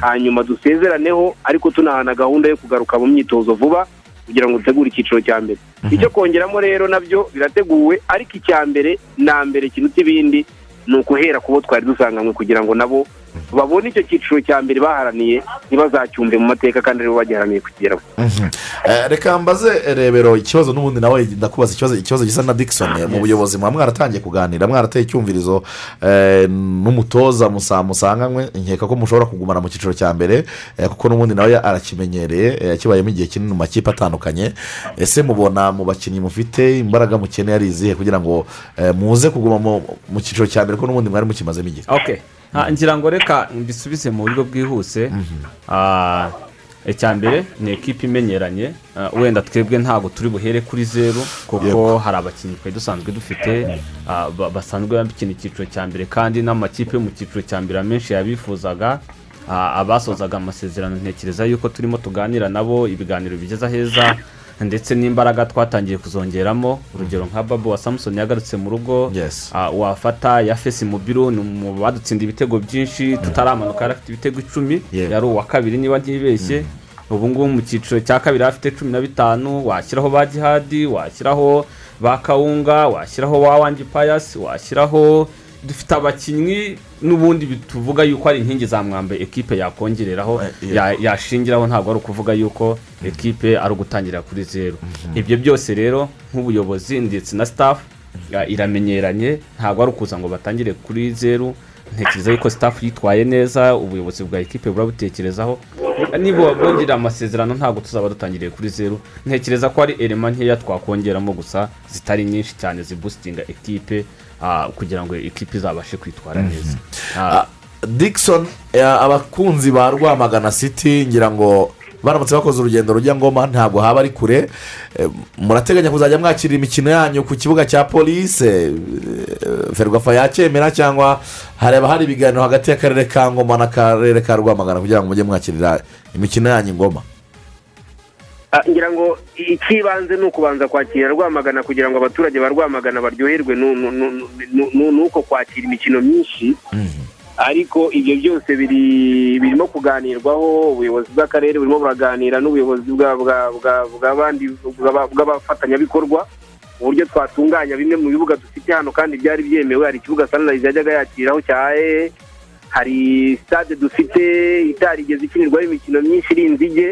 Hanyuma dusezeraneho ariko tunahana gahunda yo kugaruka mu myitozo vuba kugira ngo dutegure icyiciro cya mbere. Icyo kongeramo rero na byo birateguwe ariko icya mbere na mbere kiruta ibindi ni ukuhera ku bo twari dusanganywe kugira ngo nabo babone icyo cyiciro cya mbere baharaniye ntibazacyumve mu mateka kandi ari bo bagiharaniye kugeraho Eh, reka mbaze rebero ikibazo n'ubundi nawe ndakubaza ikibazo ikibazo gisa na dickson mu buyobozi muba mwaratangiye kuganira mwarateye icyumvirizo eh, n'umutoza musa musanganywe nkeka ko mushobora kugumana mu cyiciro cya mbere eh, kuko n'ubundi nawe arakimenyereye eh, yakibayemo igihe kinini mu makipe atandukanye. Ese mubona mu bakinnyi mufite imbaraga mukeneye ari izihe kugira ngo eh, muze kuguma mu- cyiciro cya mbere kuko n'ubundi mwari mukimazemo igihe? Ah, ngira ngo reka mbisubize mu buryo bwihuse. Ah, icya mbere ni ekipa imenyeranye. Ah, wenda twebwe ntabwo turi buhere kuri zeru kuko hari abakinnyi twari dusanzwe dufite. Ah, ba- basanzwe bakina icyiciro cya mbere kandi n'amakipe yo mu cyiciro cya mbere amenshi yabifuzaga. Abasozaga amasezerano ntekereza yuko turimo tuganira nabo ibiganiro bigeze aheza ndetse n'imbaraga twatangiye kuzongeramo. Urugero nka babu wa samusoni yagarutse mu rugo wafata ya fesi mubiru ni mu badutsinda ibitego byinshi tutaramanuka yari afite ibitego icumi yari uwa kabiri niba ntibeshye ubu ngubu mu cyiciro cya kabiri afite cumi na bitanu washyiraho ba jihadi washyiraho ba kawunga washyiraho wa wangi payasi washyiraho dufite abakinnyi n'ubundi tuvuga yuko ari inkingi za mwambe ekipe yakongereraho ya- yashingiraho ntabwo ari ukuvuga yuko ekipe ari ugutangira kuri zeru ibyo byose rero nk'ubuyobozi ndetse na ya- iramenyeranye ntabwo ari ukuza ngo batangire kuri zeru ntekereza yuko staff yitwaye neza ubuyobozi bwa ekipe burabutekerezaho. Niba bongera amasezerano ntabwo tuzaba dutangiriye kuri zeru ntekereza ko ari elema nkeya twakongeramo gusa zitari nyinshi cyane zibusitinga ekipe. Kugira ngo ekipe izabashe kwitwara neza. Ah, dickson eh, abakunzi ba rwamagana city ngira ngo baramutse bakoze urugendo rujya ngoma ntabwo haba ari kure. Eh, murateganya kuzajya mwakira imikino yanyu ku kibuga cya polise eh, ferwafa yacyemera cyangwa hareba hari ibiganiro hagati y'akarere ka ngoma n'akarere ka rwamagana kugira ngo mujye mwakirira imikino yanyu ngoma? Ah, ngira ngo icy'ibanze ni ukubanza kwakira rwamagana kugira ngo abaturage ba rwamagana baryoherwe nu- nu- nu- nu- nu- n'uko kwakira imikino myinshi. Ariko ibyo byose biri birimo kuganirwaho ubuyobozi bw'akarere burimo buraganira n'ubuyobozi bw'abafatanyabikorwa uburyo twatunganya bimwe mu bibuga dufite hano kandi byari byemewe. Hari ikibuga sanirayizi yajyaga yakiraho cya hari sitade dufite itarigeze ikinirwaho imikino myinshi iri inzige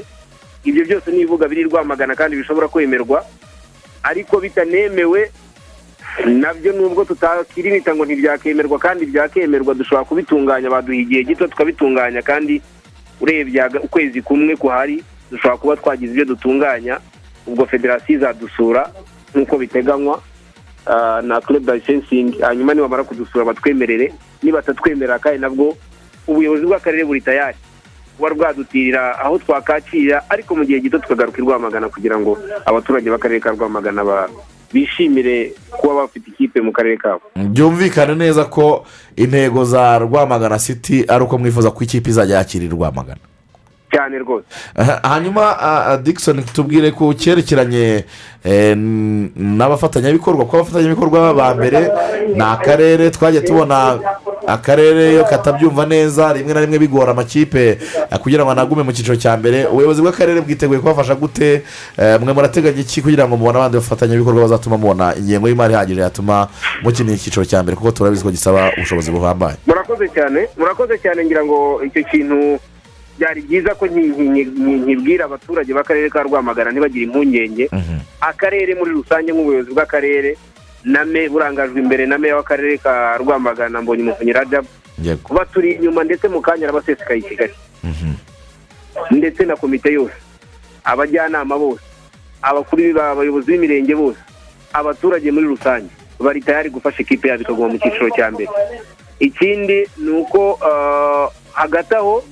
ibyo byose ni ibibuga biri rwamagana kandi bishobora kwemerwa ariko bitanemewe na byo nubwo tutakirimita ngo ntibyakemerwa kandi byakemerwa dushobora kubitunganya. Baduha igihe gito tukabitunganya kandi urebye ukwezi kumwe kuhari dushobora kuba twagize ibyo dutunganya. Ubwo federasiyo izadusura nk'uko biteganywa ah, na club licensingi hanyuma nibamara kudusura batwemerere. Nibatatwemerera kandi nabwo ubuyobozi bw'akarere buri tayari. Kuba rwadutirira aho twakakira ariko mu gihe gito tukagaruka i rwamagana kugira ngo abaturage b'akarere ka rwamagana ba- bishimire kuba bafite ikipe mu karere kabo. Byumvikane neza ko intego za rwamagana city ari uko mwifuza ko ikipe izajya yakira i rwamagana. Cyane rwose. Aha, hanyuma ah, dickson tubwire ku cyerekeranye eh, n'abafatanyabikorwa. Kuko abafatanyabikorwa ba mbere ni akarere twagiye tubona akarere iyo katabyumva neza rimwe na rimwe bigora amakipe eh, kugira ngo anagume mu cyiciro cya mbere. Ubuyobozi bw'akarere bwiteguye kubafasha gute? Eh, mwe murateganya iki kugira ngo mubone abandi bafatanyabikorwa bazatuma mubona ingengo y'imari ihagije yatuma mukinira icyiciro cya mbere? Kuko turabizi ko gisaba ubushobozi buhambaye. Murakoze cyane murakoze cyane ngira ngo icyo kintu byari byiza ko nki- nki- nki- nkibwira abaturage b'akarere ka rwamagana ntibagire impungenge. Akarere muri rusange nk'ubuyobozi bw'akarere name burangajwe imbere na meya w'akarere ka rwamagana mbonye umuvunyi rajabu kuba turi inyuma ndetse mu kanya arabasesekaye i kigali. Ndetse na komite yose. Abajyanama bose. Abakuru ba- abayobozi b'imirenge bose. Abaturage muri rusange. Bari tayari gufasha ikipe yabo ikaguma mu cyiciro cya mbere. Ikindi ni uko ah, hagati aho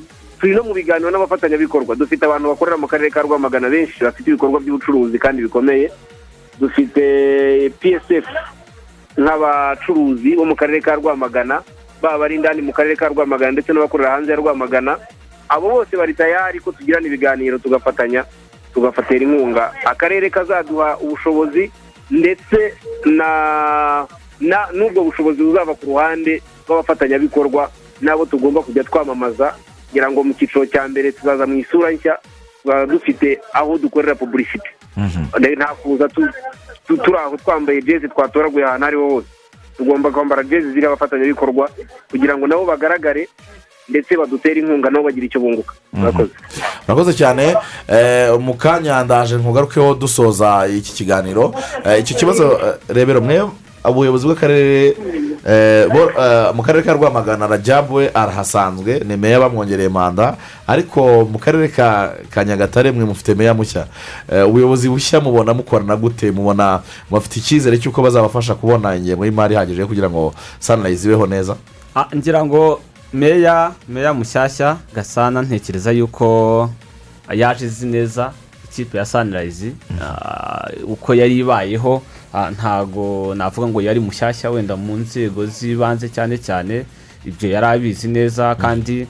turi no mu biganiro n'abafatanyabikorwa. Dufite abantu bakorera mu karere ka rwamagana benshi bafite ibikorwa by'ubucuruzi kandi bikomeye. Dufite psf nk'abacuruzi bo mu karere ka rwamagana baba ari indani mu karere ka rwamagana ndetse n'abakorera hanze ya rwamagana abo bose bari tayari ko tugirana ibiganiro tugafatanya tugafatira inkunga. Akarere kazaduha ubushobozi ndetse na n'ubwo bushobozi buzava ku ruhande rw'abafatanyabikorwa nabo tugomba kujya twamamaza kugira ngo mu cyiciro cya mbere tuzaza mu isura nshya tuzaba dufite aho dukorera pubulisite nta kuza tu- tu- turi aho twambaye jezi twatoraguye ahantu ariho hose. Tugomba kwambara jezi ziriho abafatanyabikorwa kugira ngo nabo bagaragare ndetse badutere inkunga nabo bagira icyo bunguka. Murakoze. Murakoze cyane. Eh, mu kanya ndaje nkugarukeho dusoza iki kiganiro. Eh, icyo kibazo eh, rebero mwe ubuyobozi bw'akarere mu karere ka rwamagana rajabu we arahasanzwe ni meya bamwongereye manda ariko mu karere ka nyagatare mwe mufite meya mushya. Eh, ubuyobozi bushya mubona mukorana gute? Mubona mufite icyizere cy'uko bazabafasha kubona ingengo y'imari ihagije kugira ngo sanirayizi ibeho neza? Ah, ngira ngo meya meya mushyashya gasana ntekereza yuko yaje izi neza ikipe ya sanirayizi uko yari ibayeho. ah, ntago navuga ngo yari mushyashya wenda mu nzego z'ibanze cyane cyane ibyo yari abizi neza kandi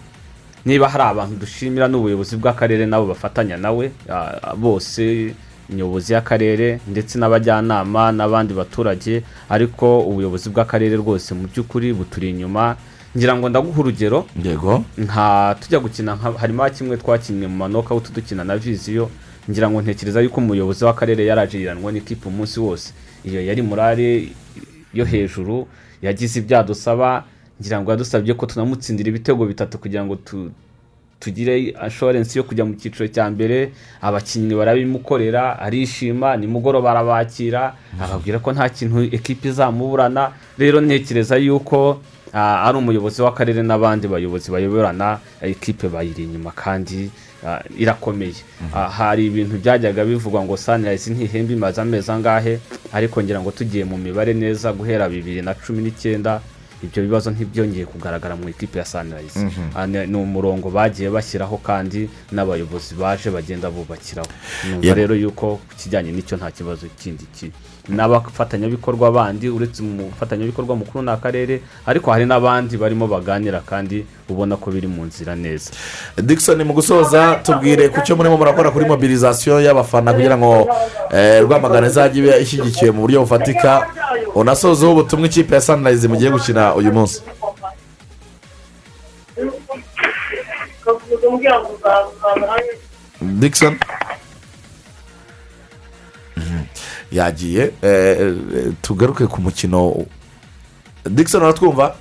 niba hari abantu dushimira n'ubuyobozi bw'akarere nabo bafatanya nawe ah, bose nyobozi y'akarere ndetse n'abajyanama n'abandi baturage ariko ubuyobozi bw'akarere rwose mu by'ukuri buturi inyuma. Ngira ngo ndaguha urugero. Nka tujya gukina nka- harimo kimwe twakinnye mu manoka dukina na viziyo ngira ngo ntekereza yuko umuyobozi w'akarere yaraje yiranwa n'ikipe umunsi wose. Iyo yari murare yo hejuru yagize ibyo adusaba ngira ngo yadusabye ko tunamutsindira ibitego bitatu kugira ngo tu, tugire assurance yo kujya mu cyiciro cya mbere abakinnyi barabimukorera arishima nimugoroba arabakira ababwira ko nta kintu ekipa izamuburana. Rero ntekereza yuko ah, ari umuyobozi w'akarere n'abandi bayobozi bayoborana ekipe bayiri inyuma kandi irakomeye Ah, hari ibintu byajyaga bivugwa ngo sanirayizi ntihembe imaze amezi angahe ariko ngira ngo tugiye mu mibare neza guhera bibiri na cumi n'icyenda ibyo bibazo ntibyongeye kugaragara mu ikipe ya sanirayizi Mhm. Ah, ni ni umurongo bagiye bashyiraho kandi n'abayobozi baje bagenda bubakiraho Yep. rero yuko ku kijyanye n'icyo nta kibazo kindi kiri n'abafatanyabikorwa bandi uretse umufatanyabikorwa mukuru ni akarere ariko hari n'abandi barimo baganira kandi ubona ko biri mu nzira neza. Dickson mu gusoza tubwire ku cyo murimo murakora kuri mobilizasiyo y'abafana kugira ngo eh, rwamagana izajye ibe ishyigikiwe mu buryo bufatika. Unasozeho ubutumwa ikipe ya sanirayizi mugiye gukina uyu munsi. Dickson yagiye eh, eh, tugaruke ku mukino. Dickson uratwumva?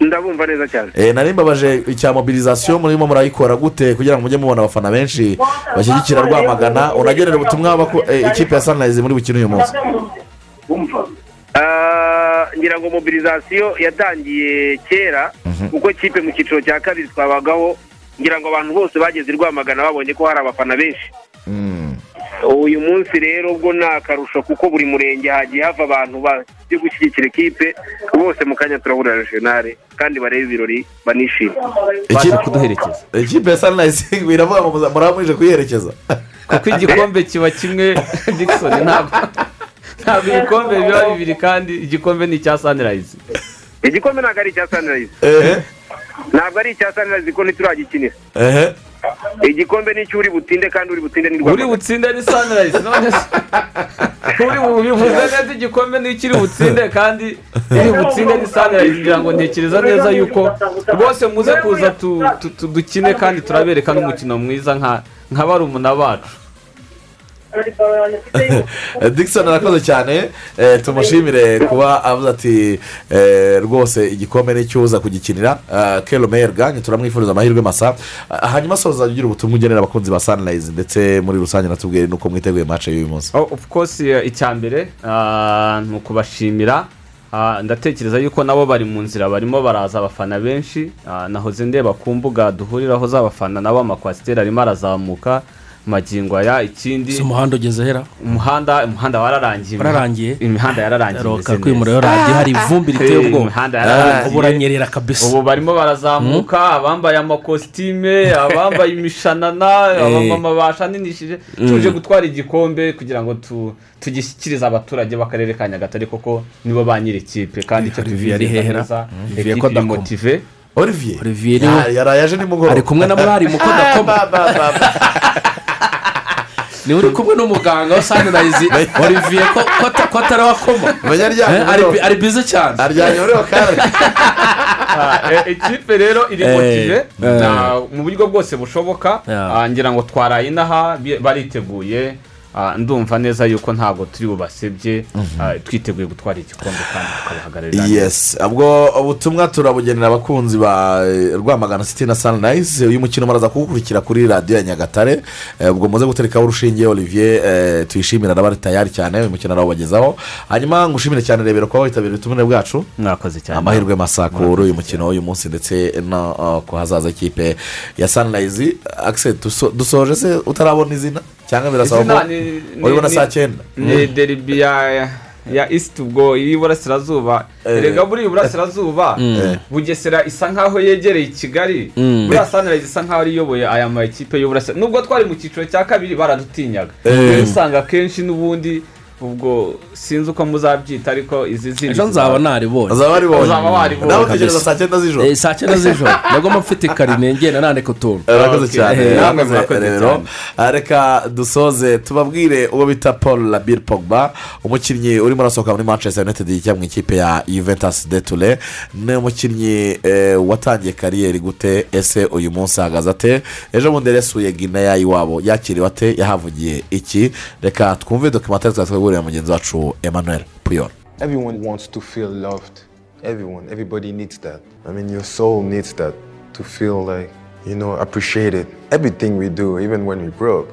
Ndabumva neza cyane. Eh, nari mbabaje icya mobilizasiyo murimo murayikora gute kugira ngo mujye mubona abafana benshi bashyigikira rwamagana. Unagenera ubutumwa ikipe ya sanirayizi muri bukine uyu munsi. Ah, ngira ngo mobilizasiyo yatangiye kera kuko kipe mu cyiciro cya kabiri twabagaho ngira ngo abantu bose bageze i rwamagana babonye ko hari abafana benshi. Uyu munsi rero ubwo ni akarusho kuko buri murenge hagiye hava abantu bazi gushyigikira ikipe bose mu kanya turahurira regionale kandi barebe ibirori banishime baje kuduherekeza. Ikipe ya sanirayizi biravuga ngo muza- muraba muje kuyiherekeza. Kuko igikombe kiba kimwe dickson ntabwo ntabwo ibikombe biba bibiri kandi igikombe ni icya sanirayizi igikombe ntabwo ari icya sanirayizi ntabwo ari icya sanirayizi ko ntituragikinira. Igikombe ni icy'uri butinde kandi uri butinde ni uri rwamagana butsinde ni sanirayizi none uri bubivuze neza igikombe ni ikiri butsinde kandi iri butsinde ni sanirayizi kugira ngo ntekereza neza yuko rwose muze kuza dukine kandi turabereka n'umukino mwiza nka barumuna bacu. dickson arakoze cyane eh, tumushimire kuba avuze ati eh, rwose igikombe n'icyuza kugikinira. Kero meyerga turamwifuriza amahirwe masa. Ah, hanyuma soza ugira ubutumwa ugenera abakunzi ba sanirayizi ndetse muri rusange natubwire nuko mwiteguye mace y'uyu munsi. Oh, of course eh, icya mbere ah, ni ukubashimira. Ah, ndatekereza yuko nabo bari mu nzira barimo baraza abafana benshi. Ah, nahoze ndeba ku mbuga duhuriraho z'abafana nabo amakwasiteri arimo arazamuka. Magingo aya ikindi. Si umuhanda ugeze hera umuhanda umuhanda wararangiye. Wararangiye? imihanda yararangiye Roka imeze kwimura neza. yo radiyo hari ivumbi riteye ubwoba. imihanda Ah, yararangiye. Ubu uranyerera kabisa. ubu barimo barazamuka abambaye amakositime abambaye imishanana Eh. abamama bashaninishije. Tuje gutwara igikombe kugira ngo tu- tugishyikirize abaturage b'akarere ka nyagatare koko nibo ba nyiri ikipe. Kandi icyo Olivier ari hehera? neza Mm. Olivier olivier. Olivier Ya- yaraye aje nimugoroba ari kumwe na mwarimu ko adakoma ni we uri kumwe n'umuganga wa sanirayizi olivier ko ko ata- ko atari wakoma Eh, ari bize cyane aryamye muri wakara Ah, e- ikipe rero iri Eh, motive eh. na- mu buryo bwose bushoboka. Ah, ngira ngo twaraye inaha bariteguye ndumva neza yuko ntabwo turi bubasebye Ah, twiteguye gutwara igikombe kandi tukabahagararira neza. yes. Ubwo ubutumwa turabugenera abakunzi ba eh, rwamagana city na sunrise uyu mukino muraza kuwukurikira kuri radiyo ya nyagatare. Eh, ubwo muze guterekaho urushinge olivier eh, tuyishimira araba tayari cyane uyu mukino arawubagezaho hanyuma ngushimire cyane rebera kuba witabiriye ubutumire bwacu. Mwakoze cyane. Amahirwe masa kuri uyu mukino w'uyu munsi ndetse no uh, ku hazaza ikipe ya sunrise. Akise duso- dusoje se utarabona izina? Cyangwa birasaba ko ni- saa cyenda ni deribi ya ya isiti ubwo y'iburasirazuba erega buriya iburasirazuba Mm. bugesera isa nkaho yegereye kigali buriya sanirayizi isa nkaho ari iyoboye aya makipe y'uburasirazuba nubwo twari mu cyiciro cya kabiri baradutinyaga usanga akenshi n'ubundi ubwo sinzi uko muzabyita ariko izi zindi ejo nzaba naribonye. Uzaba waribonye uzaba waribonye nawe utegereza saa cyenda z'ijoro? Eh, saa cyenda z'ijoro. Nagomba mfite karine ngenda nandika utuntu. Urakoze Okay. cyane Eh, rero. Ah, reka dusoze tubabwire uwo bita paul labir pogba umukinnyi urimo urasohoka muri manchester united yijya mu ikipe ya juventus de ture ni umukinnyi eh, watangiye kariyeri gute? Ese uyu munsi ahagaze ate? Ejo bundi yasuye gineya iwabo yakiriwe ate? Yahavugiye iki? Reka twumve dokimatari twateguriye mugenzi wacu emmanuel puyol Everyone wants to feel loved. Everyone, everybody needs that. I mean, your soul needs that to feel like, you know, appreciated. Everything we do, even when we broke,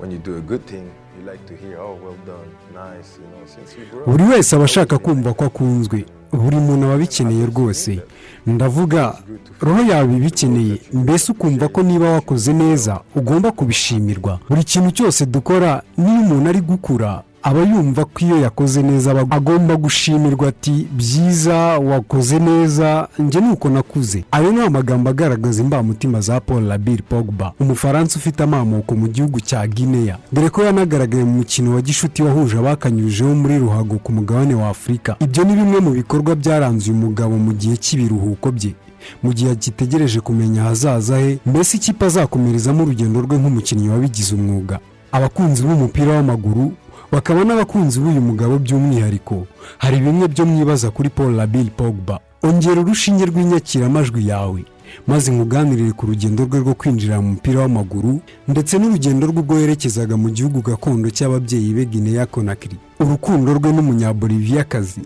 when you do a good thing, you like to hear, oh, well done, nice, you know, since we broke. buri wese aba ashaka kumva ko akunzwe buri muntu aba abikeneye rwose ndavuga roho yawe ibikeneye mbese ukumva ko niba wakoze neza ugomba kubishimirwa buri kintu cyose dukora niyo umuntu ari gukura aba yumva ko iyo yakoze neza agomba gushimirwa ati byiza wakoze neza njye nuko nakuze. Ayo ni amagambo agaragaza imbamutima za paul labir pogba umufaransa ufite amamuko mu gihugu cya guinea. Dore ko yanagaragaye mu mukino wa gishuti wahuje abakanyujijeho muri ruhago ku mugabane wa afurika ibyo ni bimwe mu bikorwa byaranze uyu mugabo mu gihe cy'ibiruhuko bye. Mu gihe agitegereje kumenya ahazaza he mbese ikipe azakomerezamo urugendo rwe nk'umukinnyi wabigize umwuga. Abakunzi b'umupira w'amaguru bakaba n'abakunzi b'uyu mugabo by'umwihariko. Hari bimwe byo mwibaza kuri paul labir pogba. Ongera urushinge rw'inyakiramajwi yawe. Maze nkuganirire ku rugendo rwe rwo kwinjira mu mupira w'amaguru ndetse n'urugendo rwe ubwo yerekezaga mu gihugu gakondo cy'ababyeyi be gineya konakiri urukundo rwe n'umunyaboliviyakazi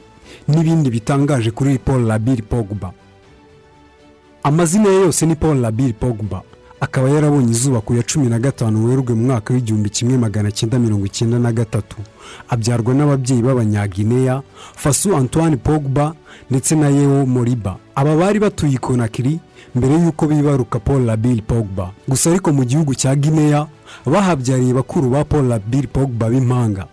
n'ibindi bitangaje kuri paul labir pogba. Amazina ye yose ni paul labir pogba. Akaba yarabonye izuba ku ya cumi na gatanu werurwe mu mwaka w'igihumbi kimwe magana cyenda mirongo icyenda na gatatu. Abyarwa n'ababyeyi b'abanyagineya fasu antoine pogba ndetse na yewo moriba. Aba bari batuye i konakiri mbere y'uko bibaruka paul labir pogba. Gusa ariko mu gihugu cya gineya bahabyariye bakuru ba paul labir pogba b'impanga.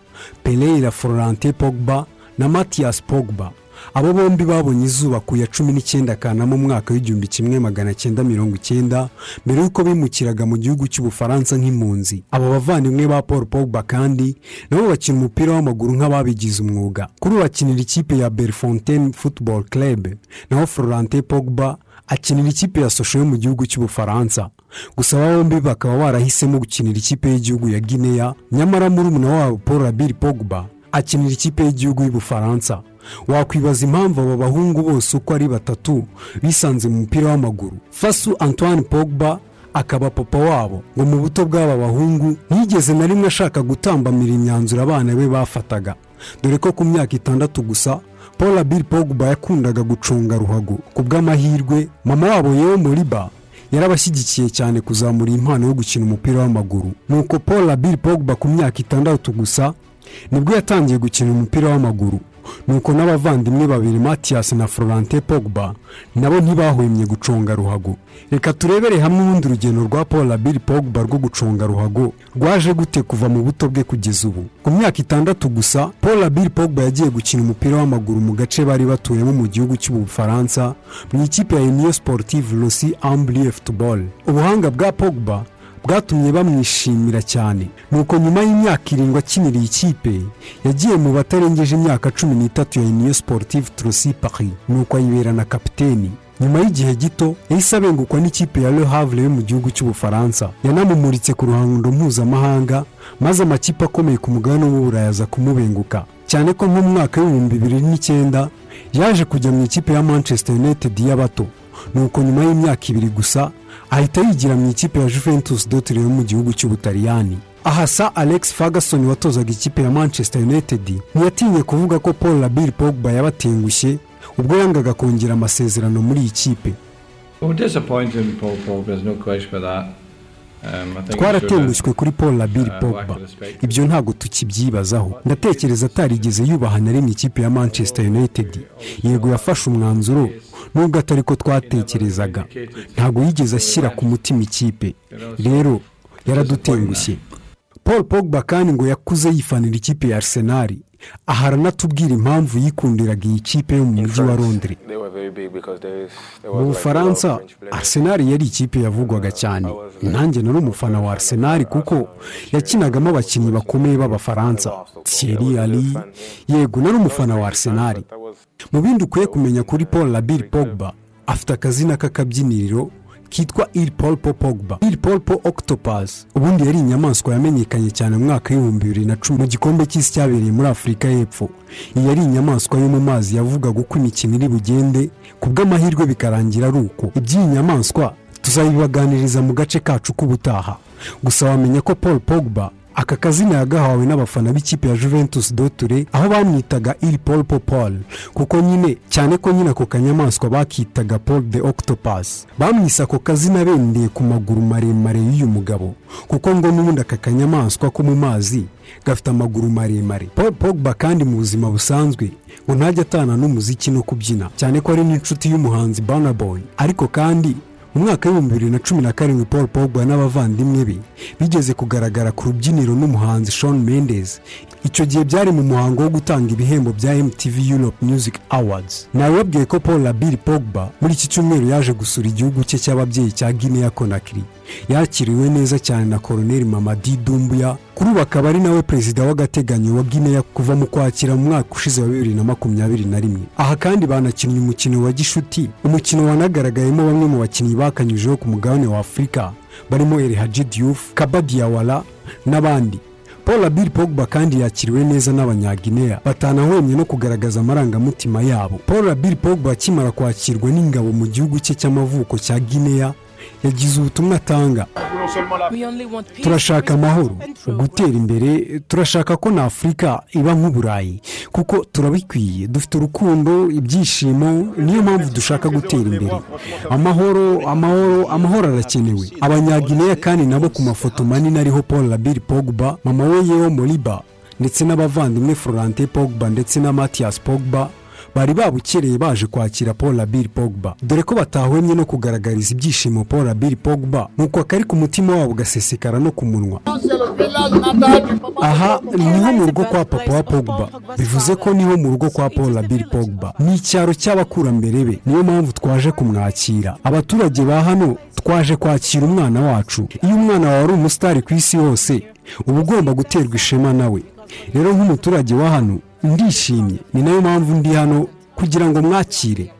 Pereira florente pogba na mathias pogba. Abo bombi babonye izuba ku ya cumi n'icyenda kanama mu mwaka w'igihumbi kimwe magana cyenda mirongo icyenda mbere y'uko bimukiraga mu gihugu cy'ubufaransa nk'impunzi. Aba bavandimwe ba paul pogba kandi nabo bakina umupira w'amaguru nk'ababigize umwuga. Kuri ubu bakinira ikipe ya berfontaine football club. Naho florente pogba akinira ikipe ya sosho yo mu gihugu cy'ubufaransa gusa aba bombi bakaba barahisemo gukinira ikipe y'igihugu ya guinea. Nyamara murumuna wabo paul rabiri pogba akinira ikipe y'igihugu y'ubufaransa wakwibaza impamvu aba bahungu bose uko ari batatu bisanze mu mupira w'amaguru. Fasu antoine pogba akaba papa wabo. Ngo mu buto bw'aba bahungu ntiyigeze na rimwe ashaka gutambamira imyanzuro abana be bafataga. Dore ko ku myaka itandatu gusa paul abiri pogba yakundaga gucunga ruhago. Ku bw'amahirwe mama wabo yewe muriba yarabashyigikiye cyane kuzamura impano yo gukina umupira w'amaguru. Nuko paul abiri pogba ku myaka itandatu gusa ni bwo yatangiye gukina umupira w'amaguru. Nuko n'abavandimwe babiri matiyasi na florente pogba nabo ntibahwemye guconga ruhago. Reka turebere hamwe ubundi urugendo rwa paul abiri pogba rwo guconga ruhago. Rwaje gute kuva mu buto bwe kugeza ubu? Ku myaka itandatu gusa paul abiri pogba yagiye gukina umupira w'amaguru mu gace bari batuyemo mu gihugu cy'ubufaransa mu ikipe ya uniyo sportive rosi amblie football. Ubuhanga bwa pogba bwatumye bamwishimira cyane. Nuko nyuma y'imyaka irindwi akiniriye ikipe yagiye mu batarengeje imyaka cumi n'itatu ya uniyo sportive trosi paris. Nuko ayibera na kapiteni. Nyuma y'igihe gito yahise abengukwa n'ikipe ya Le Havre yo mu gihugu cy'ubufaransa yanamumuritse ku ruhando mpuzamahanga maze amakipe akomeye ku mugabane w'uburayi aza kumubenguka. Cyane ko nko mu mwaka w'ibihumbi bibiri n'icyenda yaje kujya mu ikipe ya manchester united y'abato. Nuko nyuma y'imyaka ibiri gusa ahita yigira mu ikipe ya juventus dotire yo mu gihugu cy'ubutaliyani. Aha sa alex ferguson watozaga ikipe ya manchester united. Ntiyatinye kuvuga ko paul labir pogba yabatengushye ubwo yangaga kongera amasezerano muri iyi kipe. Um, should twaratengushywe kuri paul labir uh, pogba. ibyo ntabwo tukibyibazaho. Ndatekereza atarigeze yubaha na rimwe ikipe ya manchester united. Yego yafashe umwanzuro. Nubwo atari ko twatekerezaga. Ntabwo yigeze ashyira ku mutima ikipe. Rero yaradutengushye. Paul pogba kandi ngo yakuze yifanira ikipe ya arsenal. Aha aranatubwira impamvu yikundiraga iyi kipe yo mu mujyi wa londres. Mu bufaransa arsenal yari ikipe yavugwaga cyane. Nanjye nari umufana wa arsenal kuko yakinagamo abakinnyi bakomeye b'abafaransa. Thierry ali yego nari umufana wa arsenal. mu bindi ukwiye kumenya kuri paul labir pogba afite akazina k'akabyiniriro kitwa il polpo pogba. Il polpo octopus ubundi yari inyamaswa yamenyekanye cyane mu mwaka w'ibihumbi bibiri na cumi. Mu gikombe cy'isi cyabereye muri afurika y'epfo. Iyi yari inyamaswa yo mu mazi yavugaga uko imikino iri bugende ku bw'amahirwe bikarangira ari uko. Iby'iyi nyamaswa tuzabibaganiriza mu gace kacu k'ubutaha. Gusa wamenya ko paul pogba aka kazina yagahawe n'abafana b'ikipe ya juventus doture aho bamwitaga polpo paul kuko nyine cyane ko nyine ako kanyamaswa bakitaga paul the octopus. Bamwise ako kazina bendeye ku maguru maremare y'uyu mugabo kuko ngo n'ubundi aka kanyamaswa ko mu mazi gafite amaguru maremare. Paul pogba kandi mu buzima busanzwe ngo ntajya atana n'umuziki no kubyina. Cyane ko ari n'inshuti y'umuhanzi Burna Boy ariko kandi mu mwaka w'ibihumbi bibiri na cumi na karindwi paul pogba n'abavandimwe be bigeze kugaragara ku rubyiniro n'umuhanzi Shawn Mendes. Icyo gihe byari mu muhango wo gutanga ibihembo bya MTV Europe Music Awards. Nabibabwiye ko paul labir pogba muri iki cyumweru yaje gusura igihugu cye cy'ababyeyi cya Guinea Conakry. Yakiriwe neza cyane na koroneri mamadi dumbuya kuri ubu akaba ari nawe perezida w'agateganyo wa Guinea kuva mu kwakira mu mwaka ushize wa bibiri na makumyabiri na rimwe. Aha kandi banakinnye umukino wa gishuti umukino wanagaragayemo bamwe mu bakinnyi bakanyujijeho ku mugabane wa afurika barimo El Hadji Diouf Kaba Diawara n'abandi. Paul abiri pogba kandi yakiriwe neza n'abanyagineya. Batanahwemye no kugaragaza amarangamutima yabo. Paul abiri pogba akimara kwakirwa n'ingabo mu gihugu cye cy'amavuko cya gineya yagize ubutumwa atanga. Turashaka amahoro gutera imbere turashaka ko na afurika iba nk'uburayi kuko turabikwiye dufite urukundo ibyishimo niyo mpamvu dushaka gutera imbere. Amahoro amahoro amahoro arakenewe. Abanyagineya kandi nabo ku mafoto manini ariho paul labiri pogba mama we yewo moriba ndetse n'abavandimwe florante pogba ndetse na mathias pogba bari babukereye baje kwakira paul labiri pogba. Dore ko batahwemye no kugaragariza ibyishimo paul labiri pogba nuko akari ku mutima wabo gasesekara no ku munwa. Aha ni ho mu rugo kwa papa wa pogba. Bivuze ko ni ho mu rugo kwa paul labiri pogba. Ni icyaro cy'abakurambere be. Niyo mpamvu twaje kumwakira. Abaturage ba hano twaje kwakira umwana wacu. Iyo umwana wawe ari umusitari ku isi hose uba ugomba guterwa ishema nawe rero nk'umuturage wa hano ndishimye. Ni na yo mpamvu ndi hano kugira ngo mwakire.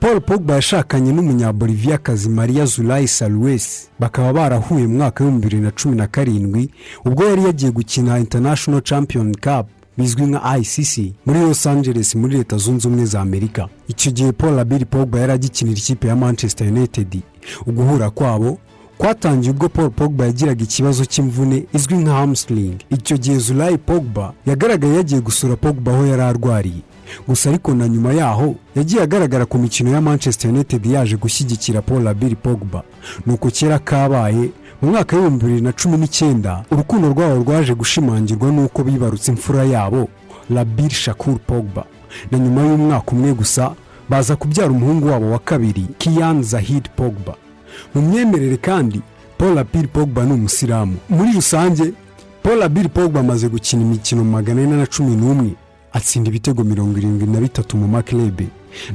Paul pogba yashakanye n'umunyaboliviakazi maria zulayi saluwesi bakaba barahuye mu mwaka w'ibihumbi bibiri na cumi na karindwi ubwo yari yagiye gukina international champion cup bizwi nka icc muri los angeles muri leta zunze ubumwe za amerika. Icyo gihe paul abiri pogba yari agikinira ikipe ya manchester united. Uguhura kwabo kwatangiye ubwo paul pogba yagiraga ikibazo cy'imvune izwi nka hamstring. Icyo gihe zulayi pogba yagaragaye yagiye gusura pogba aho yari arwariye. Gusa ariko na nyuma yaho yagiye agaragara ku mikino ya manchester united yaje gushyigikira paul labiri pogba. Nuko kera kabaye mu mwaka w'ibihumbi bibiri na cumi n'icyenda urukundo rwabo rwaje gushimangirwa n'uko bibarutse imfura yabo labir shakur pogba. Na nyuma y'umwaka umwe gusa baza kubyara umuhungu wabo wa kabiri kiyan zahid pogba. Mu myemerere kandi paul abiri pogba ni umusilamu muri rusange paul abiri pogba amaze gukina imikino magana ane na cumi n'umwe atsinda ibitego mirongo irindwi na bitatu mu makirebe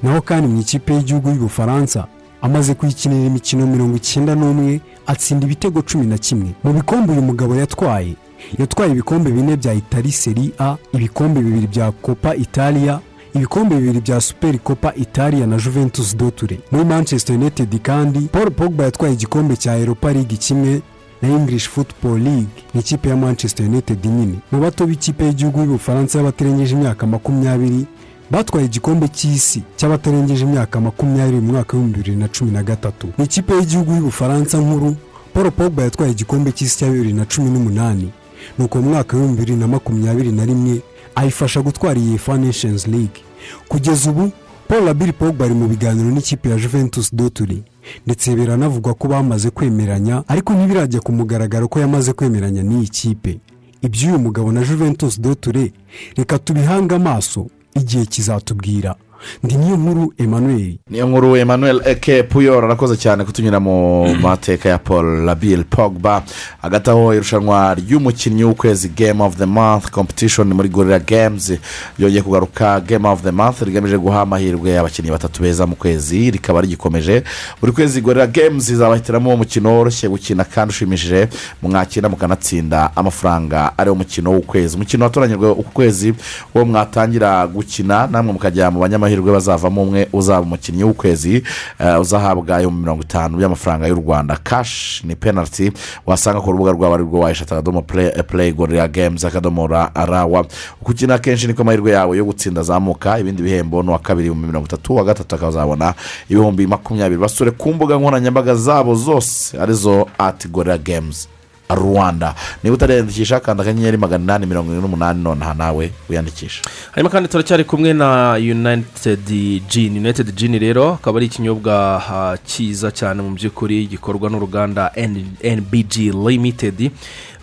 naho kandi mu ikipe y'igihugu y'ubufaransa amaze kuyikinira imikino mirongo icyenda n'umwe atsinda ibitego cumi na kimwe. Mu bikombe uyu mugabo yatwaye yatwaye ibikombe bine bya itali seri a ibikombe bibiri bya copa italia ibikombe bibiri bya superi kopa italia na juventus doture muri manchester united kandi paul pogba yatwaye igikombe cya europa league kimwe na english football league ni ikipe ya manchester united nyine. Mu bato b'ikipe y'igihugu y'ubufaransa y'abatarengeje imyaka makumyabiri batwaye igikombe cy'isi cy'abatarengeje imyaka makumyabiri mu mwaka w'ibihumbi bibiri na cumi na gatatu. Ni ikipe y'igihugu y'ubufaransa nkuru paul pogba yatwaye igikombe cy'isi cya bibiri na cumi n'umunani. Nuko mu mwaka w'ibihumbi bibiri na makumyabiri na rimwe ayifasha gutwara iyi fa league. Kugeza ubu paul labiri pogba ari mu biganiro n'ikipe ya juventus doturi ndetse biranavugwa ko bamaze kwemeranya ariko ntibirajya ku mugaragaro ko yamaze kwemeranya n'iyi kipe. Iby'uyu mugabo na juventus doture reka tubihange amaso igihe kizatubwira. Ndi niyo nkuru emmanuel. Niyo nkuru emmanuel eke puyol arakoze cyane kutunyura mu mateka ya paul labille pogba. Hagati aho irushanwa ry'umukinnyi w'ukwezi game of the month competition muri gorilla games ryongeye kugaruka game of the month rigamije guha amahirwe abakinnyi batatu beza mu kwezi rikaba rigikomeje. Buri kwezi gorilla games izabahitiramo umukino woroshye gukina kandi ushimishije mwakina mukanatsinda. Amafaranga ari wo mukino w'ukwezi. Umukino watoranyijwe uku kwezi uwo mwatangira gukina namwe mukajya mu banyamahirwe. Amahirwe bazavamo umwe uzaba umukinnyi w'ukwezi eh, uzahabwa ibihumbi mirongo itanu by'amafaranga y'u rwanda. Kashi ni penaliti wasanga ku rubuga rwabo arirwo wayishata akadomo play gorilla games akadomo ra- rawa uko ukina kenshi niko amahirwe yawe yo gutsinda azamuka ibindi bihembo ni uwa kabiri ibihumbi mirongo itatu uwa gatatu akazabona ibihumbi makumyabiri. Basure ku mbuga nkoranyambaga zabo zose ari zo ati gorilla games. Rwanda. Niba utariyandikisha kanda akanyenyeri magana inani mirongo irindwi n'umunani nonaha nawe wiyandikisha hanyuma kandi turacyari kumwe na united gin united gin rero akaba ari ikinyobwa cyiza cyane mu by'ukuri gikorwa n'uruganda nbg limited.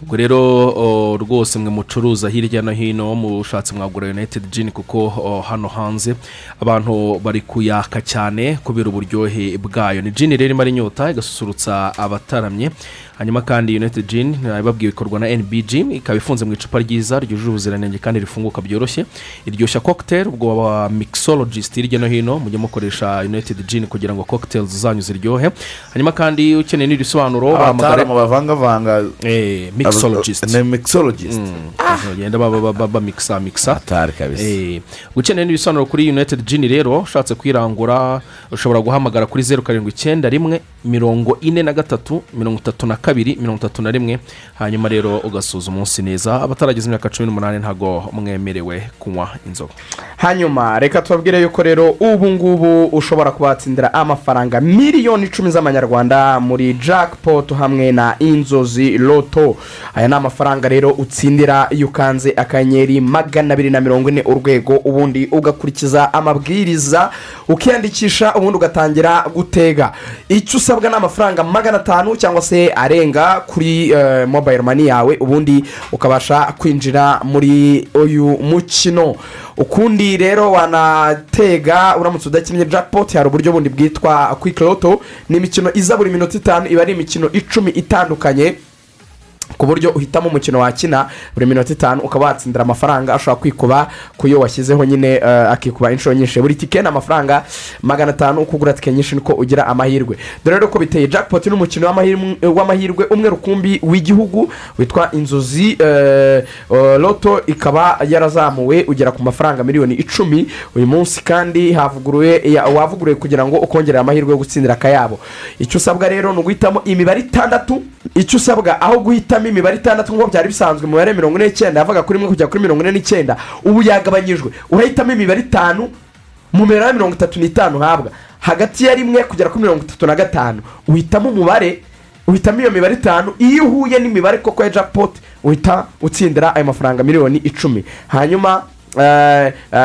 Ubwo rero rwose mwe mucuruza hirya no hino mushatse mwagura united gin kuko hano hanze abantu bari kuyaka cyane kubera uburyohe bwayo. Ni gin rero imara inyota igasusurutsa abataramye. Hanyuma kandi united gin babwiwe ikorwa na nbg ikaba ifunze mu icupa ryiza ryujuje ubuziranenge kandi rifunguka byoroshye. Iryoshya cocktail ubwo aba mixologist hirya no hino mujye mukoresha united gin kugira ngo cocktails zanyu ziryohe. Hanyuma kandi ukeneye n'iri sobanuro abataramu bavangavanga. Eh, mixologist. Ni mixologist. Bagenda bamikisa mikisa atari kabisa ukeneye n'ibisobanuro kuri united gin rero ushatse kwirangura ushobora guhamagara kuri zeru karindwi icyenda rimwe mirongo ine na gatatu mirongo itatu na kabiri mirongo itatu na rimwe. Hanyuma rero ugasuza umunsi neza abatarageza imyaka cumi n'umunani ntabwo mwemerewe kunywa inzoga. Hanyuma reka tubabwire yuko rero ubu ngubu ushobora kubatsindira amafaranga miliyoni icumi z'amanyarwanda muri jackpot hamwe na inzozi loto aya ni amafaranga rero utsindira iyo ukanze akanyenyeri magana abiri na mirongo ine urwego ubundi ugakurikiza amabwiriza ukiyandikisha ubundi ugatangira gutega. Icyo usabwa ni amafaranga magana atanu cyangwa se arenga kuri eh, mobile money yawe ubundi ukabasha kwinjira muri uyu mukino. Ukundi rero wanatega uramutse udakinnye jackpot hari uburyo bundi bwitwa quick loto ni imikino iza buri minota itanu iba ari imikino icumi itandukanye. Ku buryo uhitamo umukino wakina buri minota itanu ukaba watsindira amafaranga ashobora kwikuba ku yo washyizeho nyine eh, akikuba inshuro nyinshi. Buri tike ni amafaranga magana atanu uko ugura tike nyinshi niko ugira amahirwe. Dore rero ko biteye jackpot ni umukino w'amahirwe- w'amahirwe umwe rukumbi w'igihugu witwa inzozi eh, eh, loto ikaba yarazamuwe ugera ku mafaranga miliyoni icumi. Uyu munsi kandi havuguruwe ya- wavuguruwe kugira ngo ukongere amahirwe yo gutsindira akayabo icyo usabwa rero ni uguhitamo imibare itandatu icyo usabwa aho guhitamo imibare itandatu nk'uko byari bisanzwe imibare mirongo ine n'icyenda yavaga kuri rimwe kujya kuri mirongo ine n'icyenda. Ubu yagabanyijwe. Urahitamo imibare itanu mu mibare mirongo itatu n'itanu uhabwa hagati ya rimwe kugera kuri mirongo itatu na gatanu. Uhitamo umubare uhitamo iyo mibare itanu. Iyo uhuye n'imibare koko ya jackpot uhita utsindira ayo mafaranga miliyoni icumi. Hanyuma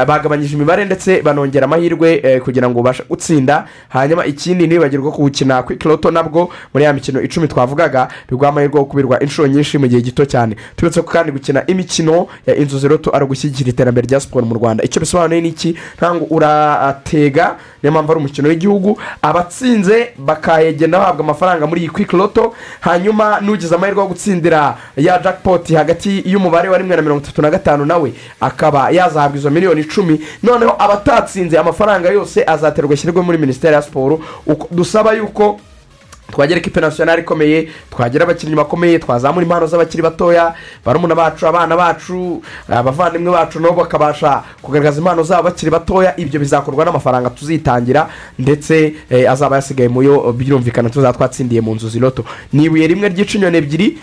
bagabanyije imibare ndetse banongera amahirwe eh, kugira ngo ubashe gutsinda. Hanyuma ikindi ntibibagirwe ko gukina kuri kiroto nabwo muri ya mikino icumi twavugaga biguha amahirwe yo kubirwa inshuro nyinshi mu gihe gito cyane. Turetse ko kandi gukina imikino ya inzozi roto ari ugushyigikira iterambere rya siporo mu rwanda. Icyo bisobanuye ni iki? Ntabwo uratega niyo mpamvu ari umukino w'igihugu. Abatsinze bakagenda bahabwa amafaranga muri iyi kwiki loto hanyuma n'ugize amahirwe yo gutsindira ya jackpot hagati y'umubare wa rimwe na mirongo itatu na gatanu nawe akaba yazahabwa izo miliyoni icumi noneho abatatsinze amafaranga yose azaterwa ashyirwe muri minisiteri ya siporo. Dusaba yuko twagera ekipe nasiyonari ikomeye twagira abakinnyi bakomeye twazamura impano z'abakiri batoya barumuna bacu abana bacu abavandimwe bacu nabo bakabasha kugaragaza impano zabo bakiri batoya. Ibyo bizakorwa n'amafaranga tuzitangira ndetse eh, azaba yasigaye muyo birumvikana tuzaba twatsindiye mu nzu ziroto ni ibuye rimwe ryica inyoni ebyiri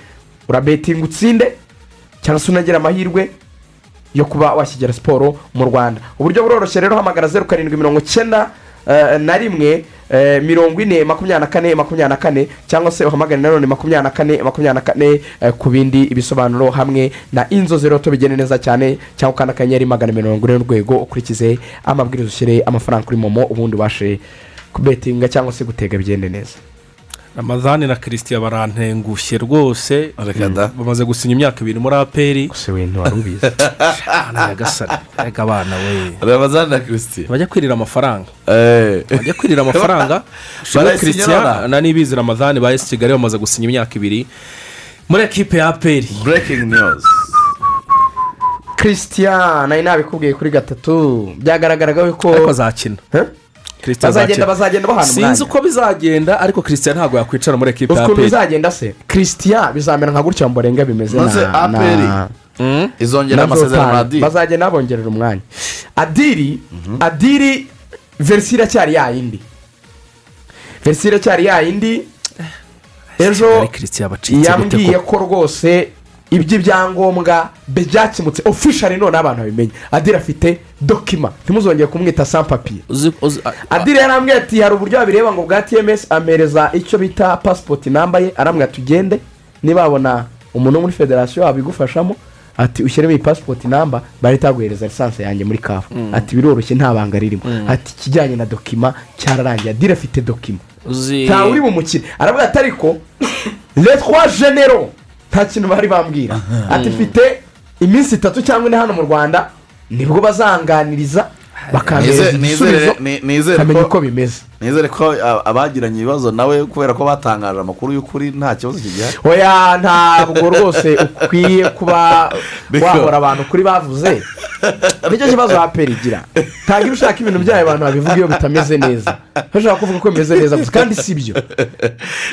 urabetinga utsinde cyangwa se unagira amahirwe yo kuba washyigera siporo mu rwanda. Uburyo buroroshye rero hamagara zeru karindwi mirongo icyenda eh, na rimwe eh, mirongo ine makumyabiri na kane makumyabiri na kane cyangwa se uhamagare nanone makumyabiri na kane makumyabiri na kane eh, ku bindi bisobanuro hamwe na inzozi roto bigene neza cyane cyangwa ukanda akanyenyeri magana mirongo ine n'urwego ukurikize amabwiriza ushyire amafaranga kuri momo ubundi ubashe kubetinga cyangwa se gutega bigende neza. Ramazani na christian barantengushye rwose. Bamaze gusinya imyaka ibiri muri aperi. Gusa wenda wari ubizi. Abana we. Ramazani na christian bajya kwirira amafaranga. Bajya kwirira amafaranga. Barayisinya christian na nibizi ramazani ba esi kigali bamaze gusinya imyaka ibiri muri ekipe ya aperi. Breaking news. Christian nari nabikubwiye kuri gatatu. Byagaragaraga ko ariko azakina. Bazagenda bazagenda bahana sinzi umwanya. uko bizagenda ariko christian ntabwo yakwicara muri ekipe uzi ya aperi bizagenda se? Christian bizamera nka gutya mborenga bimeze Maze na- APR na- izongera amasezerano. Adiri. bazagenda babongerera umwanya. Adiri adiri verisi iracyari yayindi verisi iracyari yayindi ejo yambwiye ko rwose iby'ibyangombwa byakemutse ofishari none abantu babimenye. Adiri afite dokima ntimuzongere kumwita sampapiye adiri yarambwiye ati hari uburyo babireba ngo bwa tms amereza icyo bita pasipoti namba ye. Arambwira tugende niba babona umuntu wo muri federasiyo wabigufashamo ati ushyiremo iyi pasipoti namba bahita baguhereza lisansi yanjye muri kafu Mm. ati biroroshye nta banga ririmo. Mm. ati ikijyanye na dokima cyararangiye. Adiri afite dokima ntawe uri bumukire aravuga ati ariko letwa genero nta kintu bari bambwira ati mfite iminsi itatu cyangwa ine hano mu rwanda ni bwo bazanganiriza nizere igisubizo ni- nizere kamenya ko- uko bimeze. nizere ko abagiranye ibibazo nawe kubera ko batangaje amakuru y'ukuri nta kibazo kigihari oya ntabwo rwose ukwiye kuba wahora abantu kuri bavuze. ni cyo kibazo aperi igira ntabwo iyo ushaka ibintu byayo abantu babivuga iyo bitameze neza. Bashaka kuvuga ko bimeze neza gusa kandi si byo.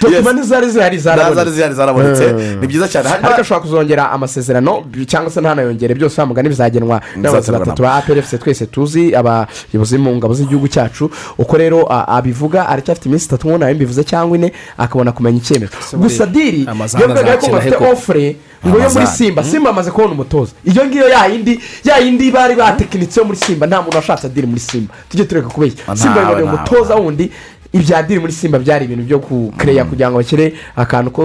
Dokima ntizari zihari zarabonetse. Eh. Ni byiza cyane. Ariko ashobora kuzongera amasezerano cyangwa se ntanayongere byose mugani bizagenwa. N'abayobozi batatu ba aperi efuse twese tuzi abayobozi mu ngabo z'igihugu cyacu. Uko rero abivuga aracyafite iminsi itatu nk'ubu nawe mbivuze cyangwa ine akabona kumenya icyemezo. Gusa diri yavugaga ko bafite ofure ngo yo muri simba simba amaze kubona umutoza. Iyo ngiyo yayindi yayindi bari batekinitse yo muri simba nta muntu washatse diri muri simba. Tujye tureka kubeshya. Simba ntawe. umutoza wundi ibya diri muri simba byari ibintu byo kukereya kugira ngo bashyire akantu ko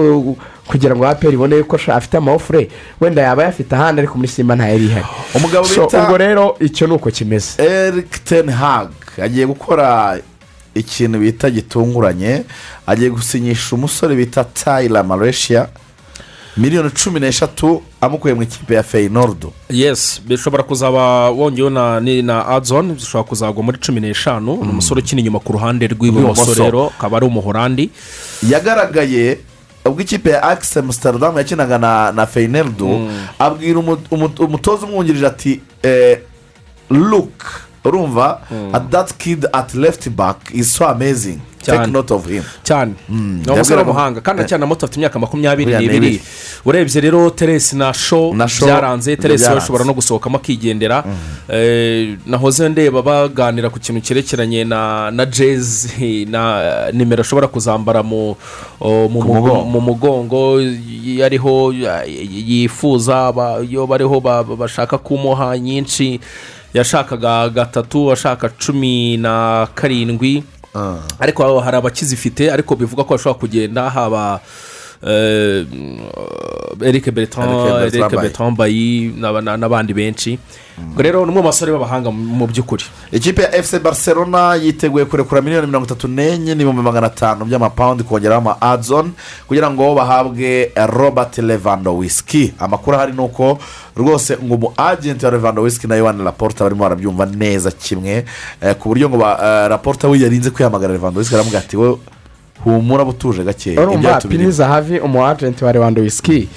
kugira ngo aperi ibone ko afite amawufure wenda yaba yafite ahandi ariko muri simba ntayari ihari. Umugabo bita ubwo rero icyo ni uko kimeze. Eric ten hag agiye gukora ikintu bita gitunguranye agiye gusinyisha umusore bita tayira malaysia miliyoni cumi n'eshatu amukuye mu ikipe ya feyinorudu yesi bishobora kuzaba wongeyeho na ni na adzone bishobora kuzagwa muri cumi n'eshanu. Ni umusore ukina inyuma ku ruhande rw'ibumoso rero akaba ari umuhorandi. Yagaragaye ubwo ikipe ya akisi amusitaridamu yakinaga na na feyinorudu abwira umu- umu- umutoza umwungirije ati luke urumva ati dati kidi ati lefuti baki izi so amezingi Cyane. cyane ni umusore w'umuhanga. Kandi acyana na moto afite imyaka makumyabiri n'ibiri. ibiri. urebye rero teresi na sho byaranze. teresi we ashobora no gusohokamo akigendera. Eh, nahoze ndeba baganira ku kintu cyerekeranye na na jezi na nimero ashobora kuzambara mu mu mugongo. ariho yifuza iyo bariho ba- ba- bashaka kumuha nyinshi. Yashakaga gatatu ashaka cumi na karindwi. Ariko hari abakizifite ariko bivuga ko bashobora kugenda haba eric bertrand Eric Bertrand eric bertrand bayi n'aba- na- n'abandi benshi. Ubwo rero ni umwe mu basore b'abahanga mu by'ukuri. Ikipe ya efuse barcelona yiteguye kurekura miliyoni mirongo itatu n'enye n'ibihumbi magana atanu by'amapawundi kongeraho ama adzone kugira ngo bahabwe robert levandowiski amakuru ahari ni uko rwose ngo umu agenti wa levandowiski na yohani raporta barimo barabyumva neza kimwe eh, ku buryo ngo ba- eh, we yarinze kwihamagara levandowiski aramubwira ati we humura butuje gakeya urumva piniza havi umu agenti wa rwanda wisiki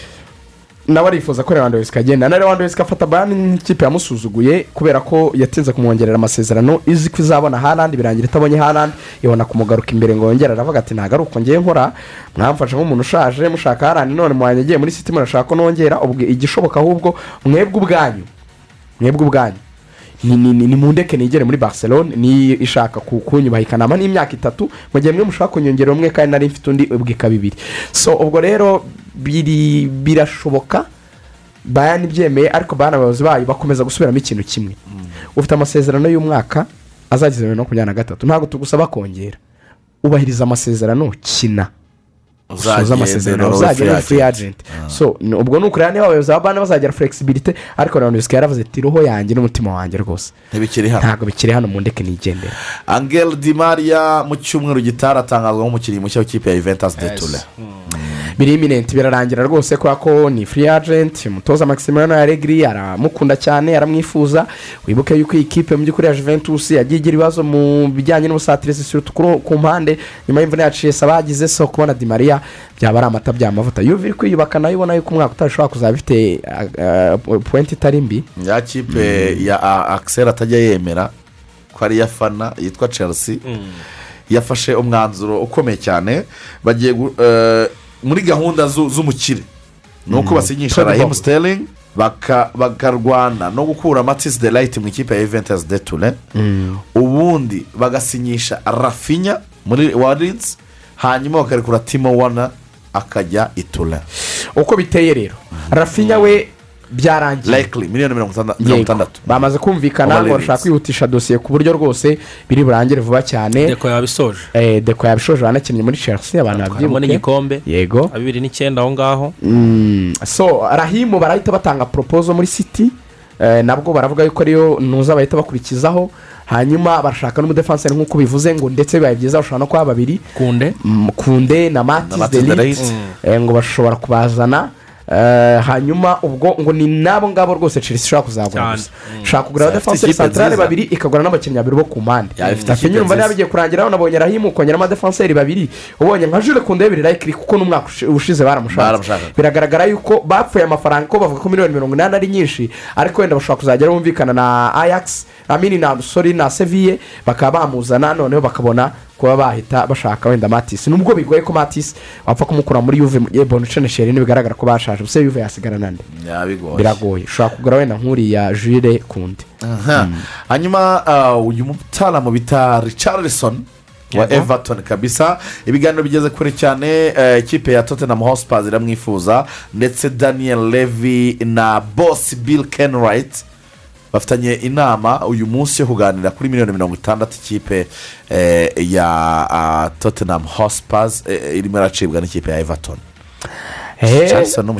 nawe arifuza ko lewandowski agenda. Na lewandowski afata bayani nk'ikipe yamusuzuguye kubera ko yatinze kumwongerera amasezerano. Izi ko izabona harandi birangira itabonye harandi ibona kumugaruka imbere ngo yongere aravuga ati ntabwo ari uko ngiye nkora. Mwamfashe nk'umuntu ushaje mushaka harandi none mwanyagiye muri siti murashaka ko nongera? Igishoboka ahubwo mwebwe ubwanyu mwebwe ubwanyu. Ni ni ni ni mundeke nigere muri barcelone niyo ishaka ku- kunyubaha ikanama n'imyaka itatu mu gihe mwe mushaka kunyongera umwe kandi nari mfite undi ubwika bibiri. So ubwo rero biri birashoboka bayani byemeye ariko bayani abayobozi bayo bakomeza gusubiramo ikintu kimwe. Ufite amasezerano y'umwaka azageza bibiri na makumyabiri na gatatu. Ntabwo tugusaba kongera. Ubahiriza amasezerano kina. Amasezerano uzagera uri free free agent so ubwo ni ukureba niba abayobozi ba bane bazagira flexibility ariko na unisika yaravuze ati roho yanjye n'umutima wanjye rwose. Ntibikiri hano. Ntabwo bikiri hano mu ndeke nigendera angel di maria mu cyumweru gitaha atangazwa nk'umukinnyi mushya w'ikipe ya juventus de ture biri iminenti birarangira rwose kubera ko ni free agent umutoza maximiliano aregri aramukunda cyane aramwifuza. Wibuke yuko iyi kipe mu by'ukuri ya juventus yagiye igira ibibazo mu bijyanye n'ubusatirizi ku mpande nyuma y'imvune ya chesa bagize so kubona di maria byaba ari amata by'amavuta yuva iri kwiyubaka na yo ubona yuko umwaka utaha ishobora kuzaba ifite puwenti itari mbi? Ya kipe ya a- axel atajya yemera ko ari iya fana yitwa chelsea. Yafashe umwanzuro ukomeye cyane. Bagiye muri gahunda zu- z'umukire. Ni uko Mm. basinyisha sterling baka- bakarwana. No gukura matisi de layiti mu ikipe ya juventus de ture ubundi bagasinyisha rafinya muri warinzi hanyuma bakarekura timo wana akajya itura uko biteye rero. Rafinya we byarangiye. Likely. Miliyoni mirongo itandatu. Bamaze kumvikana ngo bashaka kwihutisha dosiye ku buryo rwose biri burangire vuba cyane. Deko yabisoje. Eh, deko yabishoje banakinnye muri chelsea abantu harimo babyibuke. n'igikombe yego. Bibiri n'icyenda aho ngaho. Mm, so rahimu barahita batanga poropozo muri city eh, nabwo baravuga yuko ariyo ntuza bahita bakurikizaho. Hanyuma barashaka n'umudefanseri nk'uko bivuze ngo ndetse bibaye byiza bashobora no kuba babiri. Kunde. Kunde na Mathis de Ligt. ngo bashobora kubazana. Eh, hanyuma ubwo ngo ni nabo ngabo rwose chelsea ishobora kuzagura gusa. Ishobora kugura Ifite abadefanseri ikipe santarare babiri ikagura n'abakinnyi babiri bo ku mpande. Nziza. niba bigiye kurangira unabonye rahimu ukongeramo abadefanseri babiri. Ubonye nka jure kunde bibiri rayikiri kuko n'umwaka ushi- ushize Baramushaka. biragaragara yuko bapfuye amafaranga ko bavuga ko miliyoni mirongo inani ari nyinshi ariko wenda bashobora kuzagera bumvikana na ajax amini na sori na seviye bakaba bamuzana noneho bakabona kuba bahita bashaka wenda matisi nubwo bigoye ko matisi wapfa kumukura muri yuve yebona ucenesheri ntibigaragara ko bashaje. Gusa yuve yasigara nande? Biragoye. Ushobora kugura wenda nk'uriya jure kundi Aha. hanyuma ah, uyu mutaramu bita richarlison wa everton kabisa. Ibiganiro bigeze kure cyane eh, ikipe ya tottenham hotspur iramwifuza ndetse daniel levy na boss bill kenwright bafitanye inama uyu munsi yo kuganira kuri miliyoni mirongo itandatu ikipe eh, ya ah, tottenham hotspur eh, irimo iracibwa n'ikipe ya everton. Eh, ni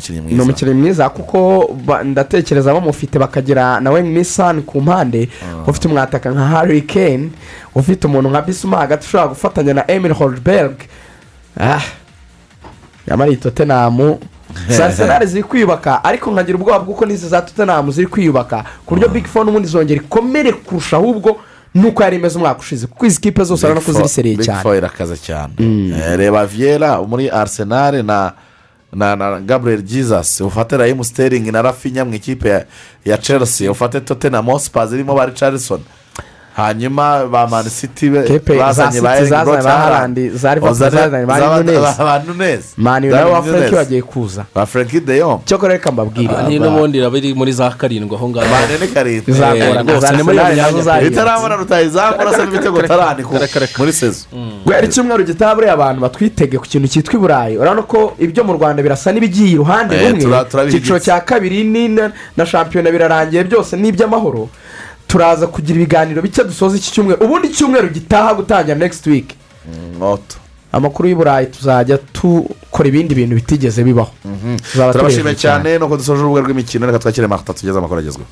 umukinnyi mwiza. kuko ndatekereza bamufite bakagira nawe misani ku mpande ufite umwataka nka harry kane ufite umuntu nka bisuma hagati ushobora gufatanya na emil holberg. Ah nyamara iyi totenamu za arsenal ziri kwiyubaka ariko nkagira ubwoba bw'uko n'izi za totenamu ziri kwiyubaka ku buryo big four n'ubundi zongera ikomere kurusha ahubwo nuko yari imeze umwaka ushize kuko izi kipe zose urabona ko ziri seriye Big cyane. Four irakaze cyane. Eh, reba viera muri arsenal na na na gabriel jesus ufate rahimu sterling na rafinya mu ikipe ya, chelsea ufate tottenham hotspur zirimo ba richarlison hanyuma ba man city be- Kepe za bazanye ba Haaland. Haaland, za zazanye ba zaba- Nunez. ba- ba Nunez. mani nawe wa frank bagiye kuza ba frank de yong cyokora reka mbabwire ni n'ubundi iraba iri muri za karindwi aho ngaho bane karindwi Bizagorana. Eh, rwose ni muri iyo myanya zayo. itarabona rutayizamura se n'ibitego tarani ku- muri sezo guhera icyumweru gitaha buriya abantu batwitege ku kintu cyitwa i burayi urabona ko ibyo mu rwanda birasa n'ibigiye iruhande Eh, rumwe turabiha icyiciro cya kabiri ni na- na shampiyona birarangiye byose ni iby'amahoro turaza kugira ibiganiro bike dusoza iki cyumweru. Ubundi icyumweru gitaha gutangira next week. Moto amakuru y'i burayi tuzajya dukora ibindi bintu bitigeze bibaho. Tuzaba turabashimiye cyane. nuko dusoje urubuga rw'imikino reka twakire amakuru agezweho.